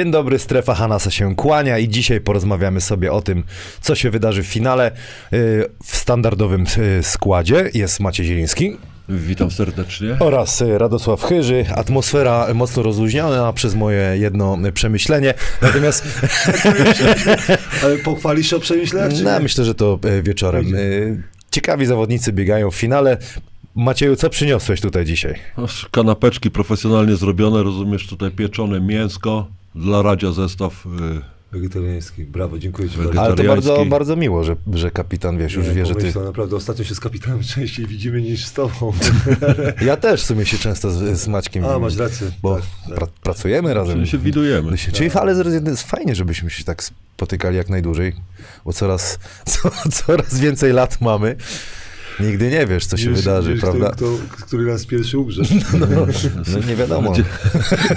Dzień dobry, strefa Hanasa się kłania i dzisiaj porozmawiamy sobie o tym, co się wydarzy w finale. Yy, W standardowym yy, składzie jest Maciej Zieliński Witam serdecznie. oraz yy, Radosław Chyży. Atmosfera mocno rozluźniona przez moje jedno przemyślenie. Natomiast Ale pochwalisz się o przemyśleniach, no, myślę, że to wieczorem. Ciekawi zawodnicy biegają w finale. Macieju, co przyniosłeś tutaj dzisiaj? Kanapeczki profesjonalnie zrobione, rozumiesz, tutaj pieczone mięsko, dla Radzia zestaw. y, Wegetariański, brawo, dziękuję ci bardzo. Ale to bardzo, bardzo miło, że, że kapitan, wiesz, już Nie, wie, że ty... pomyślał, Naprawdę, ostatnio się z kapitanem częściej widzimy niż z tobą. Ja też w sumie się często z, z Maćkiem... A, masz rację. Bo tak, tak. pra, pracujemy razem. Czyli się widujemy. No się- Czyli ale z- jest fajnie, żebyśmy się tak spotykali jak najdłużej, bo coraz, co, coraz więcej lat mamy. Nigdy nie wiesz, co się Wiesz- wydarzy, wiesz, prawda? Kto, kto, który nas pierwszy umrze. No, no nie wiadomo.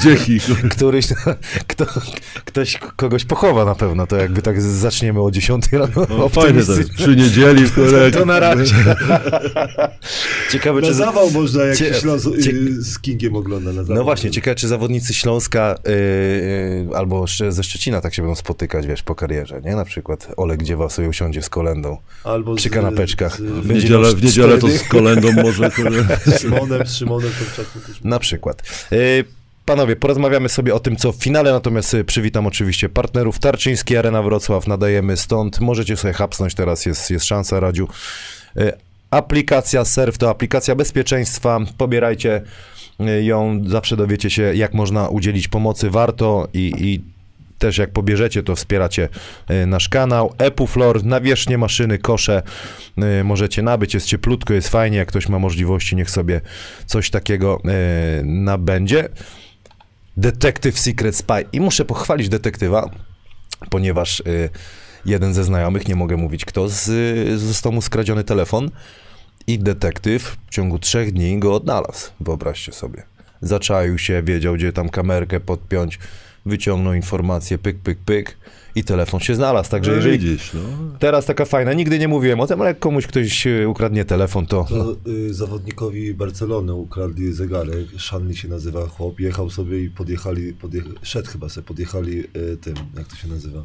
Dzięki. Któryś, kto, ktoś kogoś pochowa na pewno, to jakby tak zaczniemy o 10 rano No, fajnie to. Przy niedzieli, korek. To na razie. Ciekawe, Na czy... zawał można, jak Cie- się Śląs, cie- y, z Kingiem ogląda na zawał. No właśnie, ciekawe, czy zawodnicy Śląska yy, yy, albo jeszcze ze Szczecina tak się będą spotykać, wiesz, po karierze, nie? Na przykład Olek Dziewa sobie usiądzie z kolendą. Albo przy z- kanapeczkach. Z, W Będzie w niedzielę to z kolendą może. z Szymonem, z Szymonem Tomczakiem też. Na przykład. Yy, Panowie, porozmawiamy sobie o tym, co w finale, natomiast y, przywitam oczywiście partnerów. Tarczyński, Arena Wrocław, nadajemy stąd. Możecie sobie hapsnąć, teraz jest, jest szansa, Radziu. Y, Aplikacja Surf to aplikacja bezpieczeństwa. Pobierajcie ją, zawsze dowiecie się, jak można udzielić pomocy. Warto i, i też jak pobierzecie, to wspieracie y, nasz kanał. Epuflor, nawierzchnie maszyny, kosze y, możecie nabyć, jest cieplutko, jest fajnie, jak ktoś ma możliwości, niech sobie coś takiego y, nabędzie. Detective Secret Spy. I muszę pochwalić detektywa, ponieważ jeden ze znajomych, nie mogę mówić kto, z, został mu skradziony telefon i detektyw w ciągu trzech dni go odnalazł. Wyobraźcie sobie. Zaczaił się, wiedział, gdzie tam kamerkę podpiąć, wyciągnął informację, pyk, pyk, pyk i telefon się znalazł. Także No, jeżeli widzisz, no. teraz taka fajna, nigdy nie mówiłem o tym, ale jak komuś ktoś y, ukradnie telefon, to... To y, zawodnikowi Barcelony ukradli zegarek, Shanley się nazywa chłop, jechał sobie i podjechali, podjecha, szedł chyba sobie, podjechali y, tym, jak to się nazywa,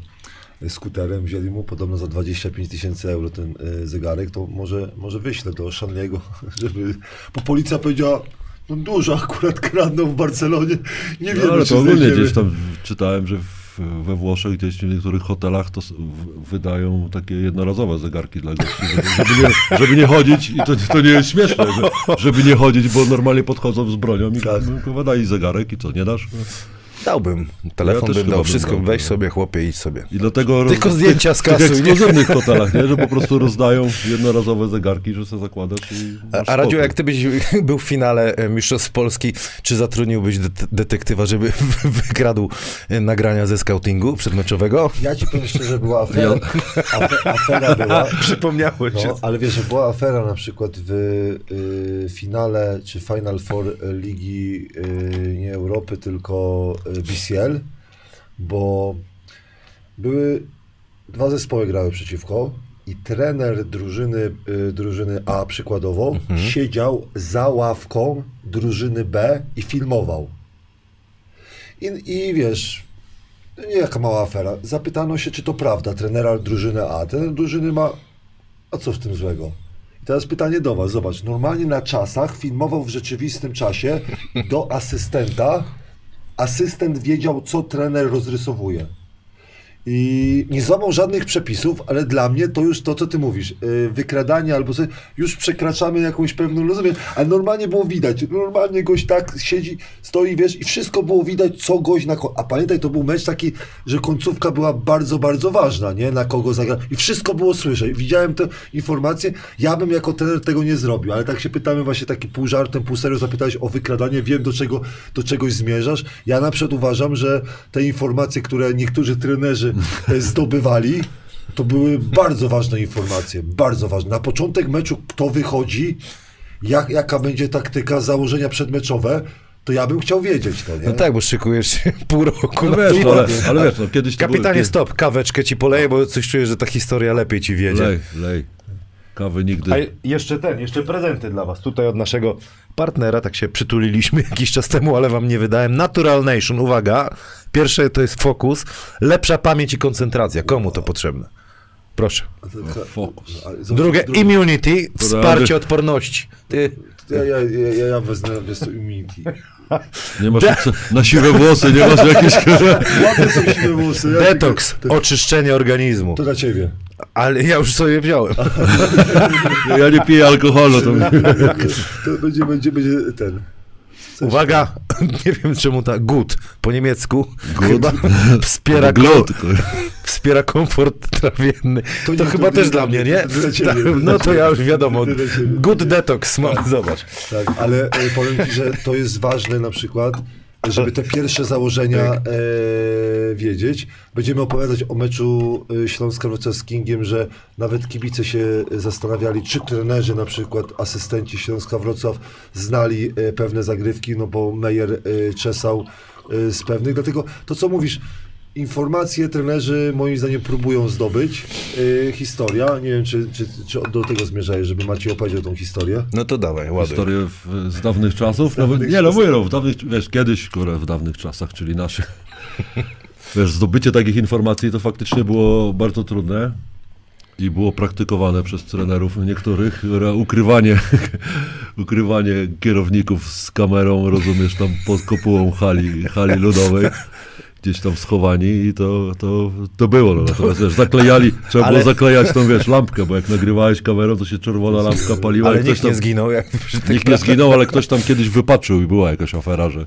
y, skuterem, wzięli mu podobno za 25 tysięcy euro ten y, zegarek, to może, może wyślę do Shanley'ego, żeby, bo policja powiedziała, no dużo akurat kradną w Barcelonie, nie No, wiemy, ale czy to ogólnie gdzieś tam czytałem, że w, we Włoszech gdzieś w niektórych hotelach to w- wydają takie jednorazowe zegarki dla gości, żeby, żeby, nie, żeby nie chodzić i to, to nie jest śmieszne, że, żeby nie chodzić, bo normalnie podchodzą z bronią i Tak. daj zegarek i co, nie dasz? Dałbym. Telefon też bym dał, bym wszystko, dał, weź no. sobie chłopie, idź sobie. I dlatego roz- Tylko zdjęcia z w kasu, nie? ekskluzywnych hotelach, nie? że po prostu rozdają jednorazowe zegarki, że sobie zakładasz i masz A, a jak ty byś był w finale e, Mistrzostw Polski, czy zatrudniłbyś det- detektywa, żeby wykradł e, nagrania ze scoutingu przedmeczowego? Ja ci powiem szczerze, była afera, afe- afera była, Przypomniałeś No, ale wiesz, że była afera na przykład w y, finale czy Final Four Ligi y, nie Europy, tylko y, BCL, bo były dwa zespoły grały przeciwko i trener drużyny, y, drużyny A przykładowo siedział za ławką drużyny B i filmował. I, i wiesz, nie jaka mała afera. Zapytano się, czy to prawda, trenera drużyny A. Trener drużyny ma a co w tym złego? I teraz pytanie do Was. Zobacz, normalnie na czasach filmował w rzeczywistym czasie do asystenta. Asystent wiedział, co trener rozrysowuje. I nie złamał żadnych przepisów, ale dla mnie to już to, co ty mówisz, yy, wykradanie albo coś, już przekraczamy jakąś pewną, rozumiem, ale normalnie było widać, normalnie gość tak siedzi, stoi, wiesz, i wszystko było widać, co gość na A pamiętaj, to był mecz taki, że końcówka była bardzo, bardzo ważna, nie, na kogo zagra. I wszystko było słyszeć. Widziałem te informacje, ja bym jako trener tego nie zrobił, ale tak się pytamy właśnie taki pół żartem, pół serio zapytałeś o wykradanie, wiem do czego, do czegoś zmierzasz. Ja na przykład uważam, że te informacje, które niektórzy trenerzy zdobywali, to były bardzo ważne informacje, bardzo ważne. Na początek meczu kto wychodzi, jak, jaka będzie taktyka, założenia przedmeczowe, to ja bym chciał wiedzieć to, nie? No tak, bo szykujesz się pół roku No na wiesz, ale, ale wiesz, no, kiedyś to Kapitanie, było, stop, kaweczkę ci poleję, bo coś czuję, że ta historia lepiej ci wiedzie. Lej, lej. Kawy nigdy. A jeszcze ten, jeszcze prezenty dla was. Tutaj od naszego partnera, tak się przytuliliśmy jakiś czas temu, ale wam nie wydałem. Natural Nation, uwaga, pierwsze to jest fokus, lepsza pamięć i koncentracja. Komu to potrzebne? Proszę. Fokus. Drugie, immunity, wsparcie odporności. Ty, Ja, ja, ja, ja, wezmę, wiesz immunity. Nie masz na siwe włosy, nie masz jakieś... Ładne są siwe włosy. Ja detoks, tylko- oczyszczenie organizmu. To, to dla ciebie. Ale ja już sobie wziąłem. Ja nie piję alkoholu, to... To będzie, będzie, będzie ten. Uwaga, nie wiem czemu ta gut po niemiecku chyba wspiera, Glot, wspiera komfort trawienny. To, To nie, chyba to też dla mnie, nie? to dla ciebie. Tak, No to ja już wiadomo. Good detox mamy, zobacz. Tak, ale e, powiem ci, że to jest ważne na przykład, żeby te pierwsze założenia Tak. e, wiedzieć. Będziemy opowiadać o meczu e, Śląska Wrocław z Kingiem, że nawet kibice się zastanawiali, czy trenerzy na przykład, asystenci Śląska Wrocław znali e, pewne zagrywki, no bo Meyer e, czesał e, z pewnych. Dlatego to, co mówisz, Informacje trenerzy moim zdaniem próbują zdobyć. E, historia, nie wiem czy, czy, czy do tego zmierzałeś, żeby Maciej opowiedział tą historię. No to dawaj, ładuj. Historię w, z dawnych czasów? No, dawnych nie, no mówię, no, w dawnych, wiesz, kiedyś, kurwa, w dawnych czasach, czyli naszych. Wiesz, zdobycie takich informacji to faktycznie było bardzo trudne i było praktykowane przez trenerów niektórych. Ukrywanie, ukrywanie kierowników z kamerą, rozumiesz, tam pod kopułą hali, hali ludowej. Gdzieś tam schowani i to, to, to było. No. Natomiast wiesz, zaklejali, trzeba Ale- było zaklejać tą wiesz, lampkę, bo jak nagrywałeś kamerą, to się czerwona lampka paliła. Ale nikt nie tam- zginął. Jak Nikt nie zginął, ale ktoś tam kiedyś wypatrzył i była jakaś afera, że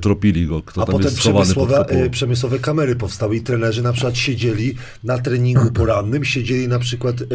tropili go, kto A tam potem jest schowany pod przemysłowe, e, przemysłowe kamery powstały i trenerzy na przykład siedzieli na treningu porannym, siedzieli na przykład e,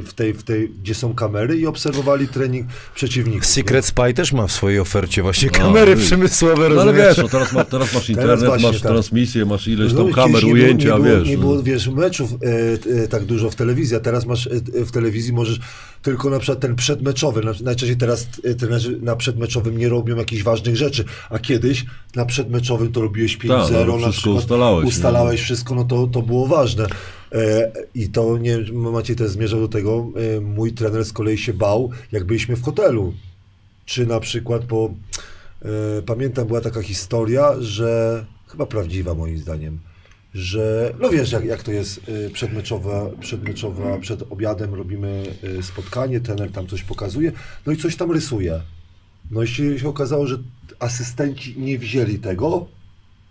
w tej, w tej, gdzie są kamery i obserwowali trening przeciwników. Secret Spy też ma w swojej ofercie właśnie No, kamery wiesz. przemysłowe, No ale rozumiesz? wiesz, no teraz, ma, teraz masz internet, właśnie, masz tak. transmisję, masz ileś No, tam kamer, nie było- ujęcia, nie było, wiesz. Nie no. było, wiesz, meczów e, e, tak dużo w telewizji, a teraz masz e, w telewizji możesz tylko na przykład ten przedmeczowy. Na- Najczęściej teraz trenerzy na przedmeczowym nie robią jakichś ważnych rzeczy, a kiedyś na przedmeczowym to robiłeś 5-0, Tak, no, na przykład ustalałeś, nie? ustalałeś wszystko, no to, to było ważne. E, I to nie wiem, Maciej też zmierzał do tego, e, mój trener z kolei się bał, jak byliśmy w hotelu. Czy na przykład, bo e, pamiętam, była taka historia, że chyba prawdziwa moim zdaniem, że no wiesz, jak, jak to jest przedmeczowa, przedmeczowa, przed obiadem robimy spotkanie, trener tam coś pokazuje, no i coś tam rysuje. No i się, się okazało, że asystenci nie wzięli tego,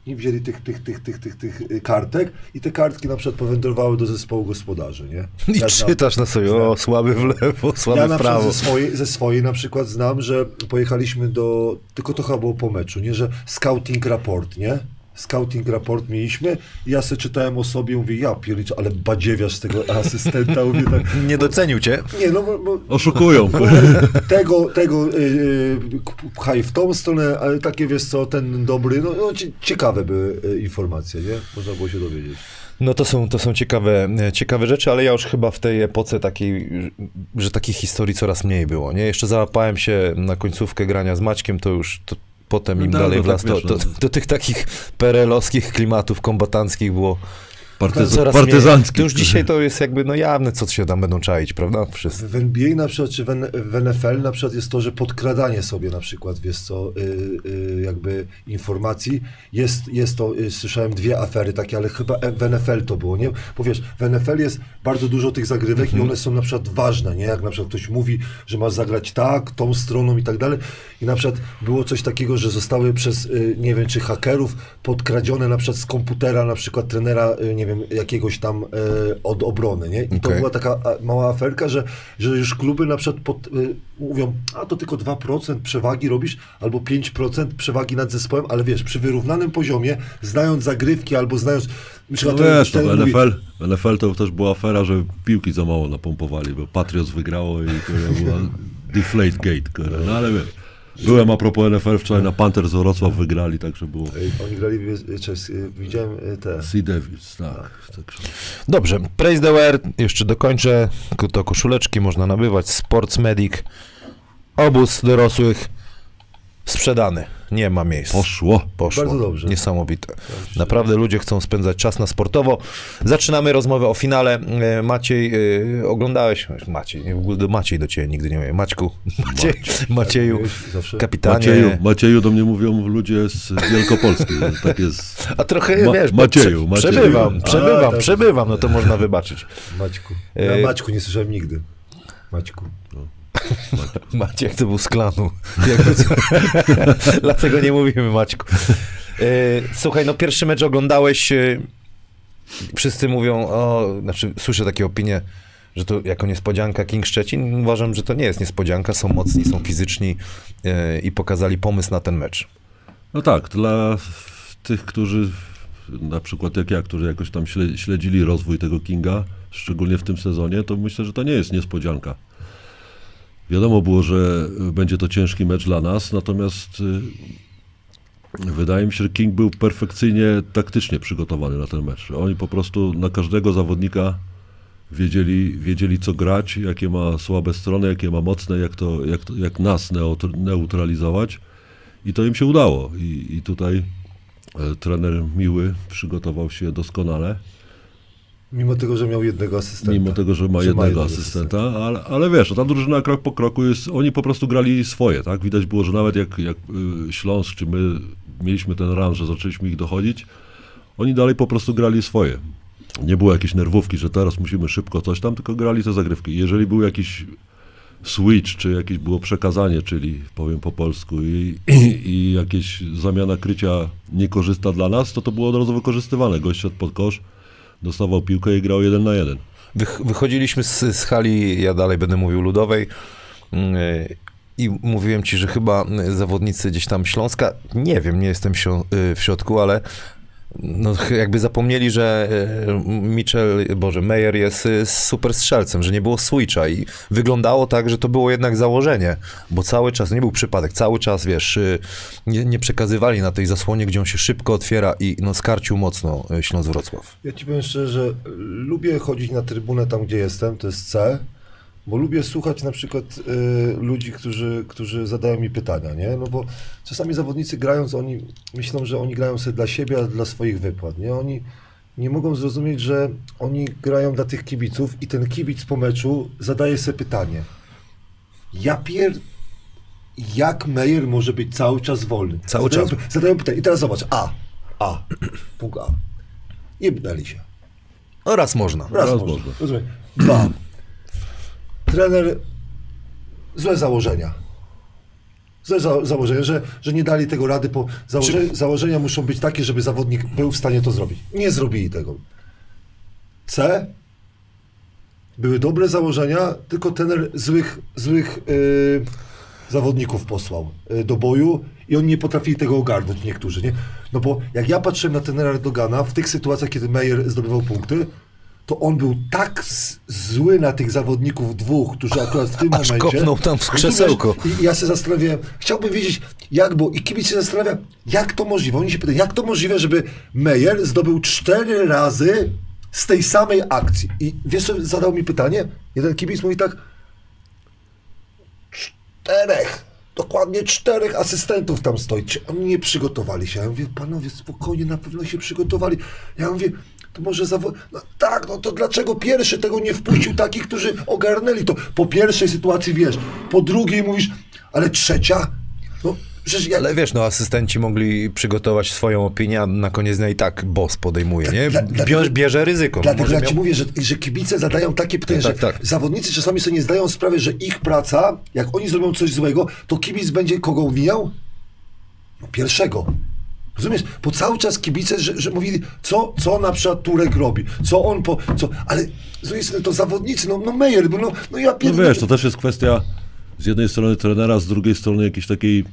nie wzięli tych, tych, tych, tych, tych, tych y, kartek i te kartki na przykład powędrowały do zespołu gospodarzy, nie? I Ja czytasz na sobie, o, słaby w lewo, słaby ja w prawo. ze swojej, ze swojej na przykład znam, że pojechaliśmy do, tylko to chyba było po meczu, nie, że scouting raport, nie? Scouting raport mieliśmy i ja sobie czytałem o sobie, mówię, ja piernicz, ale badziewiasz z tego asystenta, mówię tak, Nie docenił cię. nie no, bo, bo Oszukują. tego, tego y, y, pchaj w tą stronę, ale takie wiesz co, ten dobry, no, no cie- ciekawe były y, informacje, nie? Można było się dowiedzieć. No to są, to są ciekawe, e, ciekawe rzeczy, ale ja już chyba w tej epoce takiej, że takich historii coraz mniej było, nie? Jeszcze załapałem się na końcówkę grania z Maćkiem, to już to potem No im tak, dalej no w tak, las, to, wiesz, to, no. do tych takich perelowskich klimatów kombatanckich było Partyz coraz partyzanckich. mniej. To już dzisiaj to jest jakby no jawne, co się tam będą czaić, prawda? Wszyscy. W NBA na przykład, czy w, NFL na przykład jest to, że podkradanie sobie na przykład, wiesz co, y, y, jakby informacji, jest, jest to, y, słyszałem dwie afery takie, ale chyba e- w NFL to było, nie? Bo wiesz, w NFL jest bardzo dużo tych zagrywek i one są na przykład ważne, nie? Jak na przykład ktoś mówi, że masz zagrać tak, tą stroną i tak dalej i na przykład było coś takiego, że zostały przez, nie wiem, czy hakerów podkradzione na przykład z komputera, na przykład trenera, nie wiem, jakiegoś tam y, od obrony, nie? I to Okej. była taka mała aferka, że, że już kluby na przykład pod, y, mówią, a to tylko 2% przewagi robisz, albo 5% przewagi nad zespołem, ale wiesz, przy wyrównanym poziomie, znając zagrywki albo znając... na No wiesz, to w NFL, w NFL to też była afera, że piłki za mało napompowali, bo Patriots wygrało i kurwa, była Deflate Gate. No ale wiesz, byłem a propos NFL wczoraj na Panthers z Wrocław wygrali, także było Oni grali, widziałem y, te... Sea Devils, tak. Dobrze, Praise the Wear, jeszcze dokończę. To koszuleczki można nabywać. Sports Medic, obóz dorosłych. Sprzedany. Nie ma miejsc. Poszło. Poszło. Bardzo dobrze. Niesamowite. Naprawdę ludzie chcą spędzać czas na sportowo. Zaczynamy rozmowę o finale. E, Maciej, e, oglądałeś? Maciej, w ogóle do Maciej do ciebie nigdy nie mówię. Maćku, Maciej, Macieju, Zawsze. kapitanie. Macieju, Macieju do mnie mówią ludzie z Wielkopolski. Tak jest. A trochę, Ma- wiesz, bo Macieju, prze- Macieju. przebywam, A, przebywam, tak. przebywam, no to można wybaczyć. Maćku. E- Ja Maćku nie słyszałem nigdy. Maćku. Maciek to był z klanu. Dlatego nie mówimy Maćku. E, Słuchaj, no pierwszy mecz oglądałeś. e, Wszyscy mówią, o, znaczy słyszę takie opinie, że to jako niespodzianka King Szczecin. Uważam, że to nie jest niespodzianka. Są mocni, są fizyczni e, i pokazali pomysł na ten mecz. No tak, dla tych, którzy na przykład jak ja, którzy jakoś tam śle- śledzili rozwój tego Kinga, szczególnie w tym sezonie, to myślę, że to nie jest niespodzianka. Wiadomo było, że będzie to ciężki mecz dla nas, natomiast y, wydaje mi się, że King był perfekcyjnie taktycznie przygotowany na ten mecz. Oni po prostu na każdego zawodnika wiedzieli, wiedzieli co grać, jakie ma słabe strony, jakie ma mocne, jak, to, jak, jak nas neutr- neutralizować. I to im się udało. I, i tutaj e, trener Miły przygotował się doskonale, Mimo tego, że miał jednego asystenta. mimo tego, że ma Że jednego asystenta, ale, ale wiesz, ta drużyna krok po kroku jest, oni po prostu grali swoje, tak? Widać było, że nawet jak, jak y, Śląsk, czy my mieliśmy ten run, że zaczęliśmy ich dochodzić, oni dalej po prostu grali swoje. Nie było jakiejś nerwówki, że teraz musimy szybko coś tam, tylko grali te zagrywki. Jeżeli był jakiś switch, czy jakieś było przekazanie, czyli powiem po polsku, i, i, i jakieś zamiana krycia niekorzysta dla nas, to to było od razu wykorzystywane. Gość szedł pod kosz, dostawał piłkę i grał jeden na jeden. Wych- Wychodziliśmy z, z hali, ja dalej będę mówił ludowej. mm, I mówiłem ci, że chyba y, zawodnicy gdzieś tam Śląska, nie wiem, nie jestem sio- y, w środku, ale no, jakby zapomnieli, że y, Mitchell, Boże, Meyer jest y, super strzelcem, że nie było switcha i wyglądało tak, że to było jednak założenie, bo cały czas, nie był przypadek, cały czas, wiesz, y, nie, nie przekazywali na tej zasłonie, gdzie on się szybko otwiera i no, skarcił mocno Śląsk Wrocław. Ja ci powiem szczerze, że lubię chodzić na trybunę tam, gdzie jestem, to jest C, bo lubię słuchać na przykład y, ludzi, którzy, którzy zadają mi pytania, nie? No bo czasami zawodnicy grając, oni myślą, że oni grają sobie dla siebie, a dla swoich wypłat, nie? Oni nie mogą zrozumieć, że oni grają dla tych kibiców i ten kibic po meczu zadaje sobie pytanie. Ja pier... Jak Meyer może być cały czas wolny? Cały zadają, czas. Zadają pytanie. I teraz zobacz. A. A. Punkt A. Nie dali się. No raz można. Raz, Raz można. można. Rozumiem. Dwa. Trener złe założenia. Złe za, założenia, że, że nie dali tego rady, bo założe, założenia muszą być takie, żeby zawodnik był w stanie to zrobić. Nie zrobili tego. C. Były dobre założenia, tylko trener złych, złych yy, zawodników posłał yy, do boju i oni nie potrafili tego ogarnąć niektórzy, nie? No bo jak ja patrzyłem na trenera Dogana w tych sytuacjach, kiedy Meyer zdobywał punkty, to on był tak zły na tych zawodników dwóch, którzy akurat w tym Aż momencie... kopnął tam w krzesełko. I ja się zastanawiałem, chciałbym wiedzieć, jak było, i kibic się zastanawia, jak to możliwe. Oni się pytają, jak to możliwe, żeby Meyer zdobył cztery razy z tej samej akcji. I wiesz, co zadał mi pytanie? Jeden kibic mówi tak, czterech, dokładnie czterech asystentów tam stoi. Oni nie przygotowali się? Ja mówię, panowie, spokojnie, na pewno się przygotowali. Ja mówię, to może zawo... No tak, no to dlaczego pierwszy tego nie wpuścił takich, którzy ogarnęli to? Po pierwszej sytuacji wiesz, po drugiej mówisz, ale trzecia? No ja... Ale wiesz, no asystenci mogli przygotować swoją opinię, a na koniec dnia i tak boss podejmuje, nie? Dla- dla- Bierze, bierze ryzyko. Dlatego ja miał- ci mówię, że, że kibice zadają takie pytania, Tak, że tak, tak. zawodnicy czasami sobie nie zdają sprawy, że ich praca, jak oni zrobią coś złego, to kibic będzie kogo uwiniał? No pierwszego. Rozumiesz? Bo cały czas kibice, że, że mówili, co, co na przykład Turek robi, co on po, co, ale z drugiej strony to zawodnicy, no, no Meyer, no, no ja No pierdolę. wiesz, to też jest kwestia z jednej strony trenera, z drugiej strony jakiejś takiej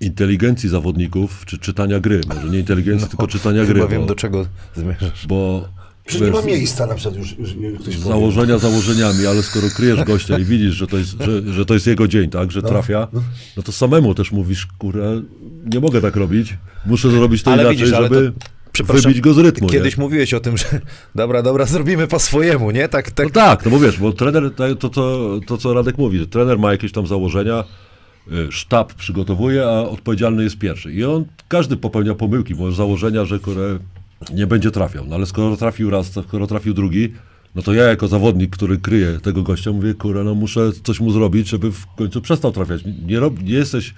inteligencji zawodników, czy czytania gry. Może nie inteligencji, tylko czytania gry. No, Chyba wiem, bo, do czego zmierzasz. bo Że nie ma miejsca na przykład już, już, już ktoś powie. założenia założeniami, ale skoro kryjesz gościa i widzisz, że to jest, że, że to jest jego dzień, tak, że trafia, no to samemu też mówisz, kurę, nie mogę tak robić, muszę zrobić to Ale inaczej, widzisz, żeby to- Przepraszam, wybić go z rytmu. Kiedyś nie? mówiłeś o tym, że dobra, dobra, zrobimy po swojemu, nie? Tak, tak. No tak, no bo wiesz, bo trener, to, to, to, to co Radek mówi, że trener ma jakieś tam założenia, y, sztab przygotowuje, a odpowiedzialny jest pierwszy. I on, każdy popełnia pomyłki, bo założenia, że które nie będzie trafiał. No ale skoro trafił raz, skoro trafił drugi, no to ja jako zawodnik, który kryje tego gościa, mówię, kurwa, no muszę coś mu zrobić, żeby w końcu przestał trafiać. Nie, rob, nie jesteś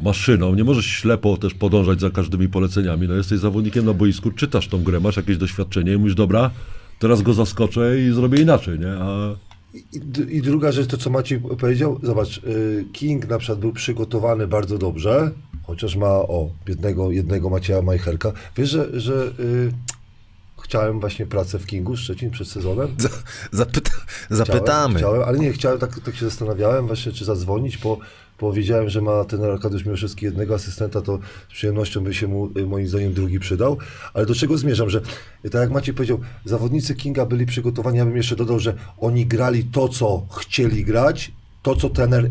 maszyną, nie możesz ślepo też podążać za każdymi poleceniami. No jesteś zawodnikiem na boisku, czytasz tą grę, masz jakieś doświadczenie i mówisz, dobra, teraz go zaskoczę i zrobię inaczej, nie? A I, druga rzecz, to co Maciej powiedział, zobacz, y, King na przykład był przygotowany bardzo dobrze, chociaż ma, o, jednego, jednego Macieja Majcherka. Wiesz, że, że y, chciałem właśnie pracę w Kingu Szczecin przed sezonem? Za- Zapyta, zapytamy. Chciałem, chciałem, ale nie, chciałem, tak, tak się zastanawiałem właśnie, czy zadzwonić, bo, bo wiedziałem, że ma ten Arkadiusz Miłoszewski jednego asystenta, to z przyjemnością by się mu, y, moim zdaniem, drugi przydał. Ale do czego zmierzam, że y, tak jak Maciej powiedział, zawodnicy Kinga byli przygotowani, ja bym jeszcze dodał, że oni grali to, co chcieli grać, to, co trener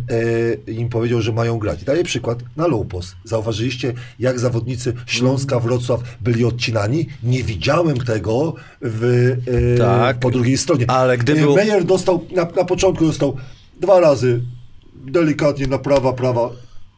e, im powiedział, że mają grać. Daję przykład na low post. Zauważyliście, jak zawodnicy Śląska, Wrocław byli odcinani? Nie widziałem tego w, e, Tak, po drugiej stronie. ale gdyby- Meyer dostał, na, na początku dostał dwa razy delikatnie na prawa, prawa.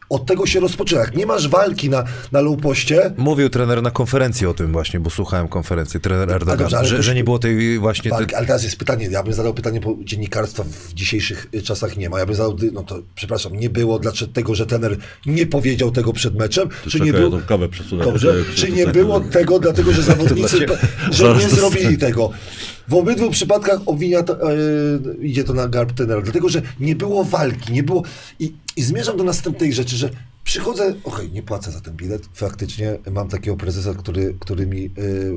Od tego się rozpoczyna. Jak nie masz walki na, na low poście, Mówił trener na konferencji o tym właśnie, bo słuchałem konferencji, trener Erdogan, dobrze, że, że nie było tej właśnie... walki, Te, ale teraz jest pytanie, ja bym zadał pytanie, bo dziennikarstwa w dzisiejszych y, czasach nie ma. Ja bym zadał, no to przepraszam, nie było dlaczego, że trener nie powiedział tego przed meczem, to czy czekaj, nie przesunę. Dobrze, czy nie przesunę. było tego, dlatego że zawodnicy, ciebie. że nie zrobili tego. W obydwu przypadkach obwinia to, e, idzie to na garb tenera, dlatego że nie było walki, nie było. I, i zmierzam do następnej rzeczy, że przychodzę, okej, nie płacę za ten bilet, faktycznie mam takiego prezesa, który, który mi e,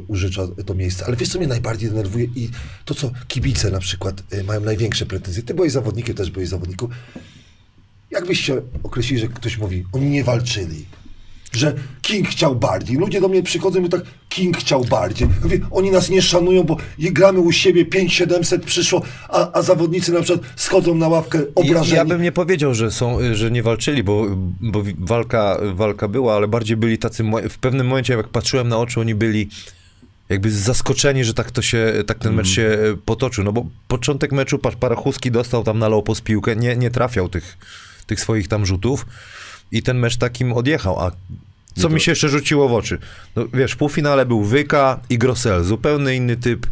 użycza to miejsce, ale wiesz co mnie najbardziej denerwuje i to co kibice na przykład e, mają największe pretensje, ty byłeś zawodnikiem, też byłeś zawodnikiem, jakbyś się określili, że ktoś mówi, oni nie walczyli. Że King chciał bardziej. Ludzie do mnie przychodzą i mówią tak, King chciał bardziej. Mówię, oni nas nie szanują, bo gramy u siebie, 5-700 przyszło, a, a zawodnicy na przykład schodzą na ławkę ja, obrażeni. ja bym nie powiedział, że, są, że nie walczyli, bo, bo walka, walka była, ale bardziej byli tacy... W pewnym momencie, jak patrzyłem na oczy, oni byli jakby zaskoczeni, że tak to się, tak ten mecz się e, potoczył. No bo początek meczu, patrz, Parachuski dostał tam na low z piłkę, nie, nie trafiał tych, tych swoich tam rzutów i ten mecz takim odjechał, a co mi się jeszcze rzuciło w oczy? No wiesz, w półfinale był Wyka i Grossel, zupełnie inny typ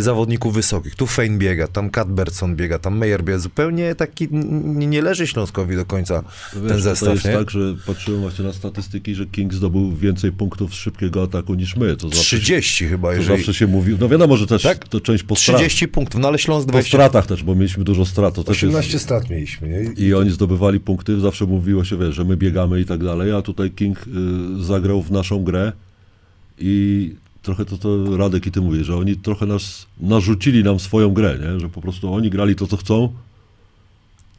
zawodników wysokich. Tu Fein biega, tam Cadbertson biega, tam Meyer biega. Zupełnie taki, nie, nie leży Śląskowi do końca Wiesz, ten to zestaw, jest nie? tak, że patrzyłem właśnie na statystyki, że King zdobył więcej punktów z szybkiego ataku niż my. To zawsze, 30 chyba, to jeżeli... zawsze się mówi. No wiadomo, że też Tak? to część po, strat, 30 punktów, no ale Śląsk po 20. stratach też, bo mieliśmy dużo strat. To też jest, 18 strat mieliśmy, nie? I oni zdobywali punkty, zawsze mówiło się, wiesz, że my biegamy i tak dalej, a tutaj King y, zagrał w naszą grę i trochę to, to Radek i ty mówisz, że oni trochę nas narzucili nam swoją grę, nie? że po prostu oni grali to, co chcą,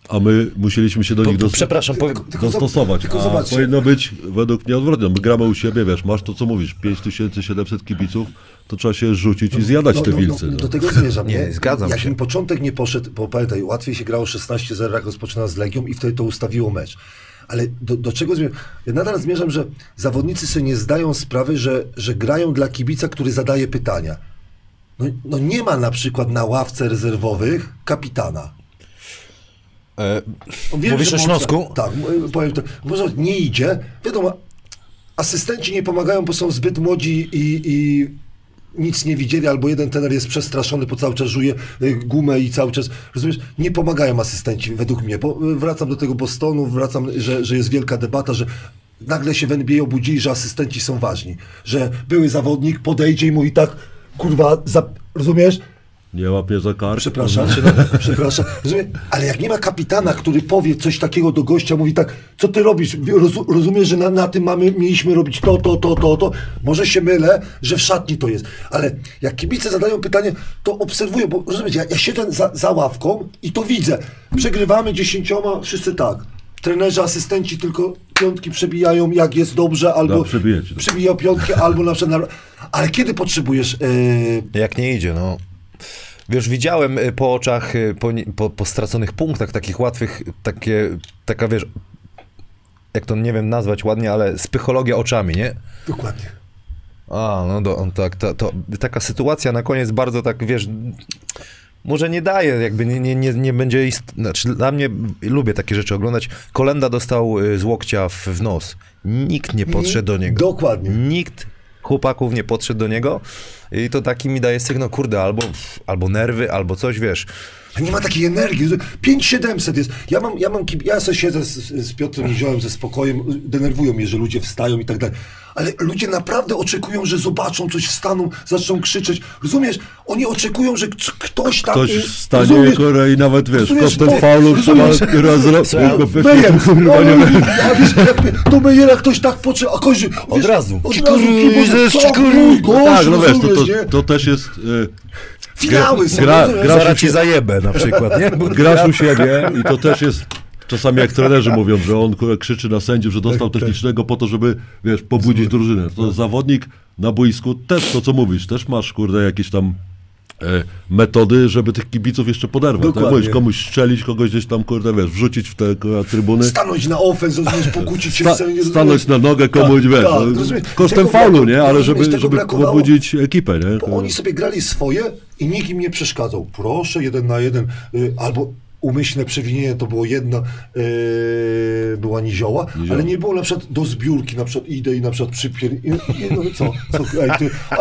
a my musieliśmy się do Po, nich dos- przepraszam, powiem, tylko dostosować. Tylko a zobaczcie. powinno być według mnie odwrotnie. My gramy u siebie, wiesz, masz to, co mówisz, 5700 kibiców, to trzeba się rzucić i zjadać te wilcy. No, no. do tego zmierzam. Nie, Nie, zgadzam Jak się. mi początek nie poszedł, bo pamiętaj, łatwiej się grało 16-0, jak rozpoczyna z Legią i wtedy to ustawiło mecz. Ale do, do czego zmierzam? Ja nadal zmierzam, że zawodnicy sobie nie zdają sprawy, że, że grają dla kibica, który zadaje pytania. No, no nie ma na przykład na ławce rezerwowych kapitana. e, On wie, Mówisz o Śląsku? Tak, m- powiem to. Może nie idzie. Wiadomo, asystenci nie pomagają, bo są zbyt młodzi i, i nic nie widzieli, albo jeden trener jest przestraszony, bo cały czas żuje y, gumę i cały czas, rozumiesz, nie pomagają asystenci według mnie. Bo y, wracam do tego Bostonu, wracam, że, że jest wielka debata, że nagle się w NBA obudzili, że asystenci są ważni. Że były zawodnik podejdzie i mówi tak, kurwa, rozumiesz? Nie łap mnie za kark. Przepraszam, przepraszam. Rozumiem? Ale jak nie ma kapitana, który powie coś takiego do gościa, mówi tak, co ty robisz? Rozu, rozumiesz, że na, na tym mamy, mieliśmy robić to, to, to, to, to. Może się mylę, że w szatni to jest. Ale jak kibice zadają pytanie, to obserwuję, bo rozumiecie, ja, ja siedzę za, za ławką i to widzę. Przegrywamy dziesięcioma, wszyscy tak. Trenerzy, asystenci tylko piątki przebijają, jak jest dobrze, albo Da, przebijecie. przebijają piątki, albo na przykład... Na, ale kiedy potrzebujesz... Yy, Jak nie idzie, no. Wiesz, widziałem y, po oczach, y, po, po, po straconych punktach, takich łatwych, takie, taka wiesz, jak to nie wiem nazwać ładnie, ale spychologia oczami, nie? dokładnie. A, no do, on tak, to, to, taka sytuacja na koniec bardzo tak, wiesz, może nie daje, jakby nie, nie, nie, nie będzie... Ist... Znaczy, dla mnie, lubię takie rzeczy oglądać. Kolenda dostał y, z łokcia w, w nos. Nikt nie podszedł do niego. Dokładnie. Nikt chłopaków nie podszedł do niego i to taki mi daje sygnał, kurde, albo, albo nerwy, albo coś, wiesz. Nie ma takiej energii. 5700 jest. Ja mam, ja mam, kib- ja sobie siedzę z, z Piotrem Niziołem ze spokojem, denerwują mnie, że ludzie wstają i tak dalej. Ale ludzie naprawdę oczekują, że zobaczą coś, wstaną, zaczną krzyczeć. Rozumiesz? Oni oczekują, że ktoś tam... Ktoś wstanie rozumiesz? kurwa, i nawet wiesz, Rozumiesz, kosztem to- faulu trzeba wiesz, jak do Mejera ktoś tak poczy, a kończy, wiesz, razu. Od razu, No tak, no wiesz, to, rozumiesz, to, to też jest... Y, Finały są, gra- gra- Zaraz ci zajebę na przykład, nie? Bo grasz u siebie i to też jest... Czasami jak trenerzy mówią, że on krzyczy na sędziów, że dostał Tak, technicznego po to, żeby, wiesz, pobudzić drużynę. To zawodnik na boisku też, to co mówisz, też masz, kurde, jakieś tam metody, żeby tych kibiców jeszcze poderwać. Tak mówisz, komuś strzelić, kogoś gdzieś tam, kurde, wiesz, wrzucić w te kurwa, trybuny. Stanąć na ofens, rozumiesz, pokłócić się Sta, w scenie, stanąć na nogę komuś, Tak, wiesz, tak, no, rozumiesz? kosztem faulu, nie? Ale żeby, żeby pobudzić ekipę, nie? Bo oni sobie grali swoje i nikt im nie przeszkadzał. Proszę, jeden na jeden, y, albo umyślne przewinienie to było jedna, y, była nizioła, Nizioła. ale nie było na przykład do zbiórki, na przykład idę i na przykład przypier... I, no co? co ej, ty, a,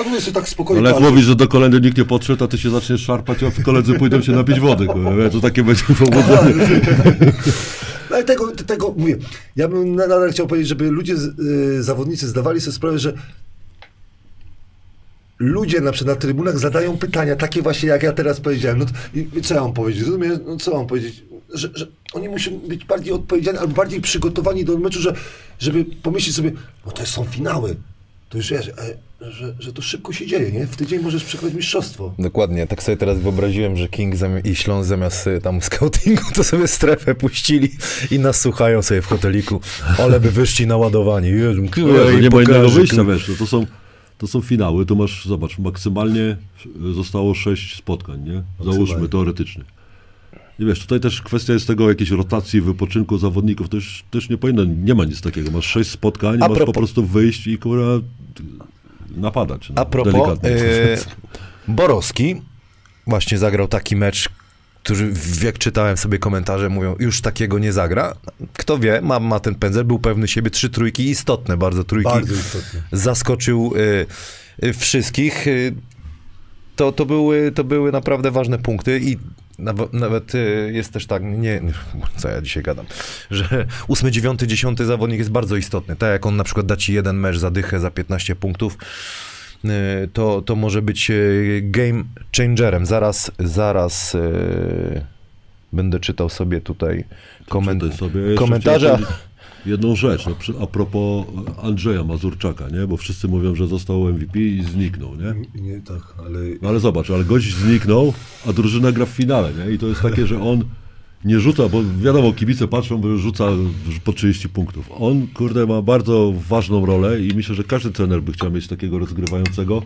a tu jest tak spokojnie. Ale jak mówisz, że do kolendy nikt nie podszedł, a ty się zaczniesz szarpać, a koledzy pójdą się napić wody, kurwa, to takie będzie powodzenie. No ale tego, tego mówię. Ja bym na- nadal chciał powiedzieć, żeby ludzie, y, zawodnicy zdawali sobie sprawę, że ludzie na przykład na trybunach zadają pytania, takie właśnie jak ja teraz powiedziałem. No to, i, i co ja mam powiedzieć? Rozumiesz? No co mam powiedzieć? Że, że oni muszą być bardziej odpowiedzialni albo bardziej przygotowani do meczu, że, żeby pomyśleć sobie, no to są finały. To już wiesz, e, że, że to szybko się dzieje, nie? W tydzień możesz przegrać mistrzostwo. Dokładnie, tak sobie teraz wyobraziłem, że King i Śląsk zamiast tam scoutingu, to sobie strefę puścili i nas słuchają sobie w hoteliku. Ale by wyszli naładowani. Jezu, No, kurwa, nie i ma innego wyjścia, wiesz, no to są, to są finały, tu masz, zobacz, maksymalnie zostało sześć spotkań, nie? Załóżmy, teoretycznie. I wiesz, tutaj też kwestia jest tego jakiejś rotacji, wypoczynku zawodników, to już też nie powinno, nie ma nic takiego. Masz sześć spotkań, A masz po propos- prostu wyjść i kurwa napadać. no, A propos, delikatnie. y, Borowski właśnie zagrał taki mecz, który jak czytałem sobie komentarze, mówią, już takiego nie zagra. Kto wie, ma, ma ten pędzel, był pewny siebie, trzy trójki istotne, bardzo trójki. Bardzo istotnie. Zaskoczył y, y, wszystkich. Y, to, to, były, to były naprawdę ważne punkty i nawet, nawet y, jest też tak, nie, co ja dzisiaj gadam, że ósmy, dziewiąty, dziesiąty zawodnik jest bardzo istotny. Tak jak on na przykład da ci jeden mecz za dychę, za 15 punktów, to, to może być y, game changerem. Zaraz, zaraz y, będę czytał sobie tutaj komen- Czytaj sobie. Komentarze. Jedną rzecz, no, a propos Andrzeja Mazurczaka, nie? bo wszyscy mówią, że został MVP i zniknął. Nie? Nie, tak, ale... No ale zobacz, ale gość zniknął, a drużyna gra w finale, nie? I to jest takie, że on nie rzuca, bo wiadomo, kibice patrzą, bo rzuca po 30 punktów. On, kurde, ma bardzo ważną rolę i myślę, że każdy trener by chciał mieć takiego rozgrywającego,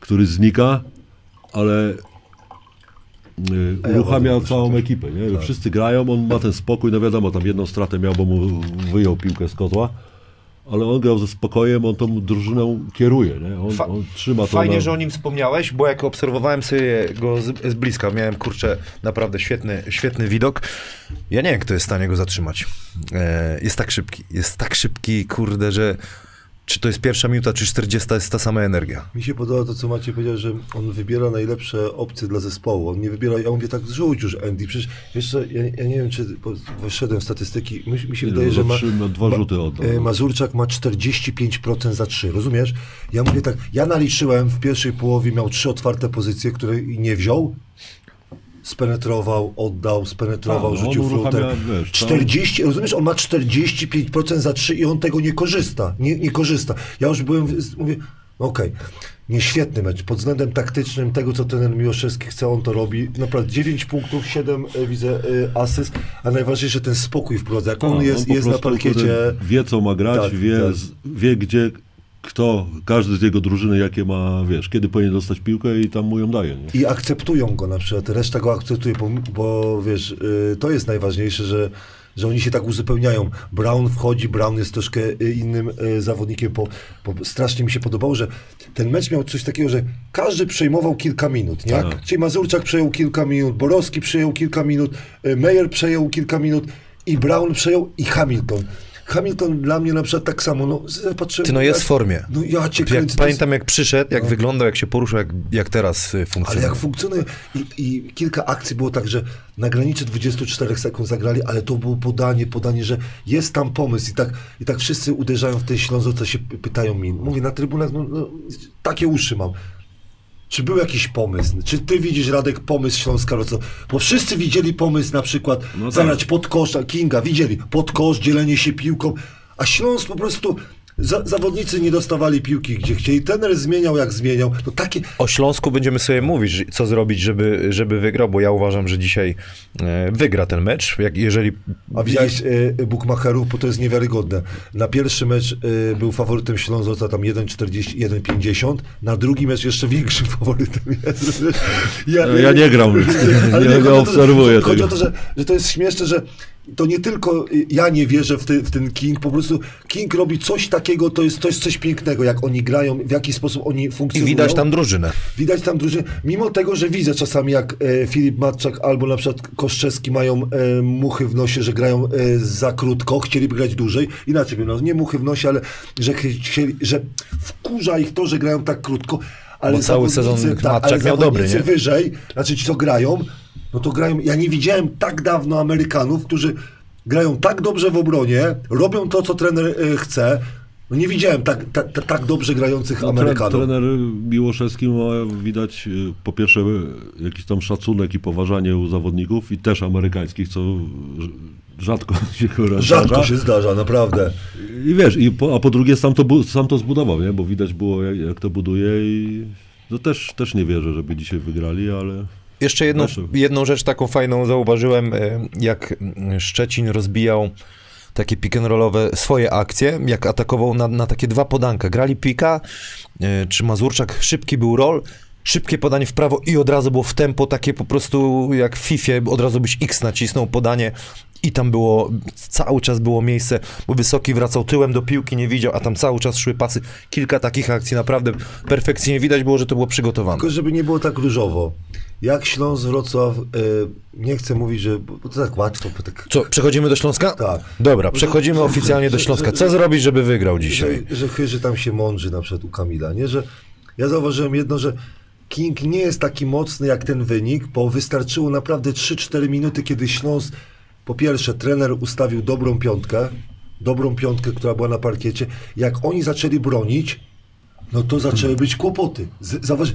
który znika, ale y, ja uruchamia całą ekipę, nie? Wszyscy grają, on ma ten spokój, no wiadomo, tam jedną stratę miał, bo mu wyjął piłkę z kozła, ale on grał ze spokojem, on tą drużyną kieruje, nie? On, Fa- on trzyma to Fajnie, na... że o nim wspomniałeś, bo jak obserwowałem sobie go z, z bliska, miałem kurczę naprawdę świetny, świetny widok. Ja nie wiem, kto jest w stanie go zatrzymać. E, jest tak szybki, jest tak szybki, kurde, że czy to jest pierwsza minuta, czy 40 jest ta sama energia. Mi się podoba to, co Maciej powiedział, że on wybiera najlepsze opcje dla zespołu. On nie wybiera, ja mówię tak, zrzuć już Andy. Przecież jeszcze, ja, ja nie wiem, czy wyszedłem w statystyki, mi, mi się wydaje, że ma, trzy, no, dwa ma- rzuty oddał. e, Mazurczak ma 45% za 3, rozumiesz? Ja mówię tak, ja naliczyłem w pierwszej połowie, miał trzy otwarte pozycje, które nie wziął, spenetrował, oddał, spenetrował, Tak, no, rzucił on uruchamia, fluter. wiesz, całą- 40, rozumiesz, on ma 45% za 3 i on tego nie korzysta, nie, nie korzysta. Ja już byłem, mówię, no okej, nie świetny mecz, pod względem taktycznym, tego co trener Miłoszewski chce, on to robi, naprawdę 9 punktów, 7 e, widzę e, asyst, a najważniejsze ten spokój wprowadza, jak Tak, on jest, po jest na parkiecie, Wie, co ma grać, Tak, wie, tak. wie, gdzie, kto, każdy z jego drużyny, jakie ma, wiesz, kiedy powinien dostać piłkę i tam mu ją daje. Nie? I akceptują go na przykład, reszta go akceptuje, bo, bo wiesz, y, to jest najważniejsze, że że oni się tak uzupełniają. Brown wchodzi, Brown jest troszkę y, innym y, zawodnikiem, po, po, strasznie mi się podobało, że ten mecz miał coś takiego, że każdy przejmował kilka minut, nie? Tak. Czyli Mazurczak przejął kilka minut, Borowski przejął kilka minut, y, Meyer przejął kilka minut i Brown przejął i Hamilton. Hamilton dla mnie na przykład tak samo, no patrzyłem... Ty no jest w formie. No ja cię Jak, kręcę. pamiętam jak przyszedł, jak wyglądał, jak się poruszał, jak, jak teraz y, Ale funkcjonuje. jak funkcjonuje I, i kilka akcji było tak, że na granicy 24 sekund zagrali, ale to było podanie, podanie, że jest tam pomysł i tak, i tak wszyscy uderzają w ten Ślązo, co się py- pytają mi. Mówię na trybunach, no, no, takie uszy mam. Czy był jakiś pomysł? Czy ty widzisz, Radek, pomysł Śląska Wrocław? Bo wszyscy widzieli pomysł na przykład No tak. zagrać pod kosz, Kinga, widzieli, pod kosz, dzielenie się piłką, a Śląsk po prostu, za, zawodnicy nie dostawali piłki gdzie chcieli, trener zmieniał jak zmieniał, no takie, O Śląsku będziemy sobie mówić, co zrobić, żeby, żeby wygrał, bo ja uważam, że dzisiaj e, wygra ten mecz. Jak, jeżeli A widziałeś y, Bukmacherów, bo to jest niewiarygodne. Na pierwszy mecz y, był faworytem Ślązoca tam 1,40, 1,50. Na drugi mecz jeszcze większym faworytem jest. Ja, Ja nie gram, ale nie, nie chodzi to, że- obserwuję Chodzi tego. o to, że, że to jest śmieszne, że to nie tylko y, ja nie wierzę w, ty, w ten King, po prostu King robi coś takiego, to jest, to jest coś pięknego, jak oni grają, w jaki sposób oni i funkcjonują. widać tam drużynę. Widać tam drużynę, mimo tego, że widzę czasami jak e, Filip Matczak albo na przykład Koszczewski mają e, muchy w nosie, że grają e, za krótko, chcieliby grać dłużej. Inaczej no, nie muchy w nosie, ale że, ch- chcieli, że wkurza ich to, że grają tak krótko. Ale Bo cały sezon tak, Matczak miał dobry, nie? wyżej, znaczy ci co grają, no to grają, ja nie widziałem tak dawno Amerykanów, którzy grają tak dobrze w obronie, robią to, co trener e, chce. No nie widziałem tak, tak, tak, tak dobrze grających No, Amerykanów. trener Miłoszewski ma widać y, po pierwsze y, jakiś tam szacunek i poważanie u zawodników i też amerykańskich, co rz- rzadko się chyba Rzadko zdarza. się zdarza, naprawdę. I wiesz, i po, a po drugie sam to, sam to zbudował, nie? bo widać było jak, jak to buduje i no też, też nie wierzę, żeby dzisiaj wygrali, ale Jeszcze jedną, jedną rzecz taką fajną zauważyłem, e, jak Szczecin rozbijał takie pick and rollowe swoje akcje, jak atakował na, na takie dwa podanka. Grali pika, e, czy Mazurczak, szybki był roll, szybkie podanie w prawo i od razu było w tempo takie po prostu jak w FIFA, od razu byś X nacisnął podanie i tam było, cały czas było miejsce, bo Wysoki wracał tyłem do piłki, nie widział, a tam cały czas szły pasy. Kilka takich akcji, naprawdę perfekcyjnie widać było, że to było przygotowane. Tylko żeby nie było tak różowo. Jak Śląsk Wrocław, y, nie chcę mówić, że bo to tak łatwo, bo tak, Co, przechodzimy do Śląska? Tak. Dobra, przechodzimy oficjalnie do Śląska. Co zrobić, żeby wygrał dzisiaj? że, że chyży tam się mądrzy na przykład u Kamila, nie? Że ja zauważyłem jedno, że King nie jest taki mocny jak ten wynik, bo wystarczyło naprawdę 3-4 minuty, kiedy Śląsk, po pierwsze, trener ustawił dobrą piątkę, dobrą piątkę, która była na parkiecie. Jak oni zaczęli bronić, no to zaczęły być kłopoty. Z- Zauważ,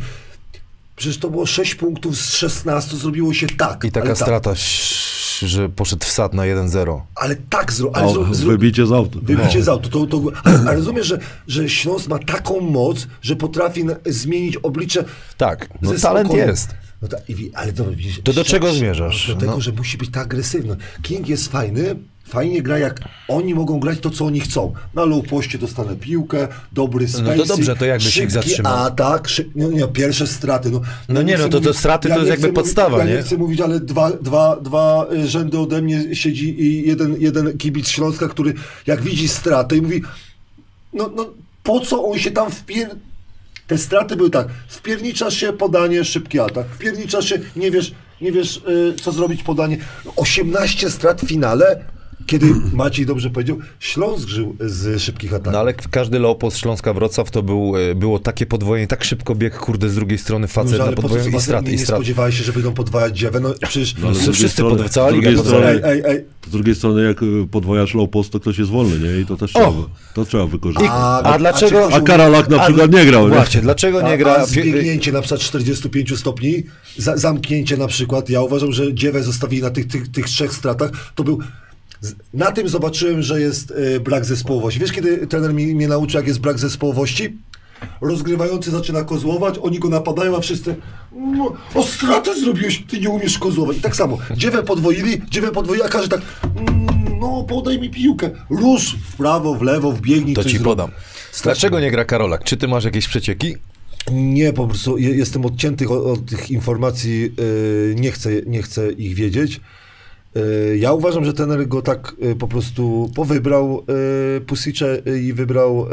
przecież to było 6 punktów z 16, zrobiło się tak. I taka tak, strata, ś- że poszedł w sad na 1-0. Ale tak zro, ale o, zro, zro, wybicie z auta. Wybicie z auto. To, to, ale, ale rozumiesz, że, że Śląsk ma taką moc, że potrafi na, zmienić oblicze. Tak, no talent jest. No tak, i wi- ale dobra, widzisz, To do czego zmierzasz? Do tego, No. że musi być tak agresywny. King jest fajny, fajnie gra jak oni mogą grać to, co oni chcą. Na low poście dostanę piłkę, dobry spacing, No to dobrze, to jakbyś ich szybki zatrzymał? atak, szyb, no nie, pierwsze straty. No, No nie, no to- to straty to nie jest jakby chcę podstawa, mówić, Ja nie? nie chcę mówić, ale dwa, dwa, dwa y, rzędy ode mnie siedzi i jeden, jeden kibic Śląska, który jak widzi stratę i mówi, no, no po co on się tam wpier... Te straty były tak, wpierniczasz się, podanie, szybki atak, wpierniczasz się, nie wiesz, nie wiesz y, co zrobić, podanie. 18 strat w finale, kiedy Maciej dobrze powiedział, Śląsk żył z szybkich ataków. No ale każdy post Śląska Wrocław to był, e, było takie podwojenie, tak szybko bieg, kurde, z drugiej strony facet Może, na ale po co podwojenie i straty, nie, i nie spodziewałeś się, że będą podwajać dziewę, no przecież... No, drugiej wszyscy strony- pod- cała z liga drugiej strony-. Z drugiej jak y, podwojasz post, to ktoś jest wolny, nie? I to też trzeba, to trzeba wykorzystać. A, A dlaczego- czy A ktoś Karolak na A- przykład nie grał, nie? Właśnie, dlaczego nie A, gra... a zbiegnięcie na przykład 45 stopni, za, zamknięcie na przykład, ja uważam, że dziewę zostawili na tych, tych, tych trzech stratach, to był... Na tym zobaczyłem, że jest e, brak zespołowości. Wiesz, kiedy trener mi, mnie nauczył, jak jest brak zespołowości? Rozgrywający zaczyna kozłować, oni go napadają, a wszyscy no, o stratę zrobiłeś, ty nie umiesz kozłować. I tak samo, dziewę podwoili, dziewę podwoili, a każdy tak mm, no podaj mi piłkę, rusz w prawo, w lewo, wbiegnij, To ci zrób. podam. Dlaczego nie gra Karolak? Czy ty masz jakieś przecieki? Nie, po prostu je- jestem odcięty od, od tych informacji, yy, nie, chcę, nie chcę ich wiedzieć. Y, Ja uważam, że trener go tak y, po prostu powybrał y, Pusicze i wybrał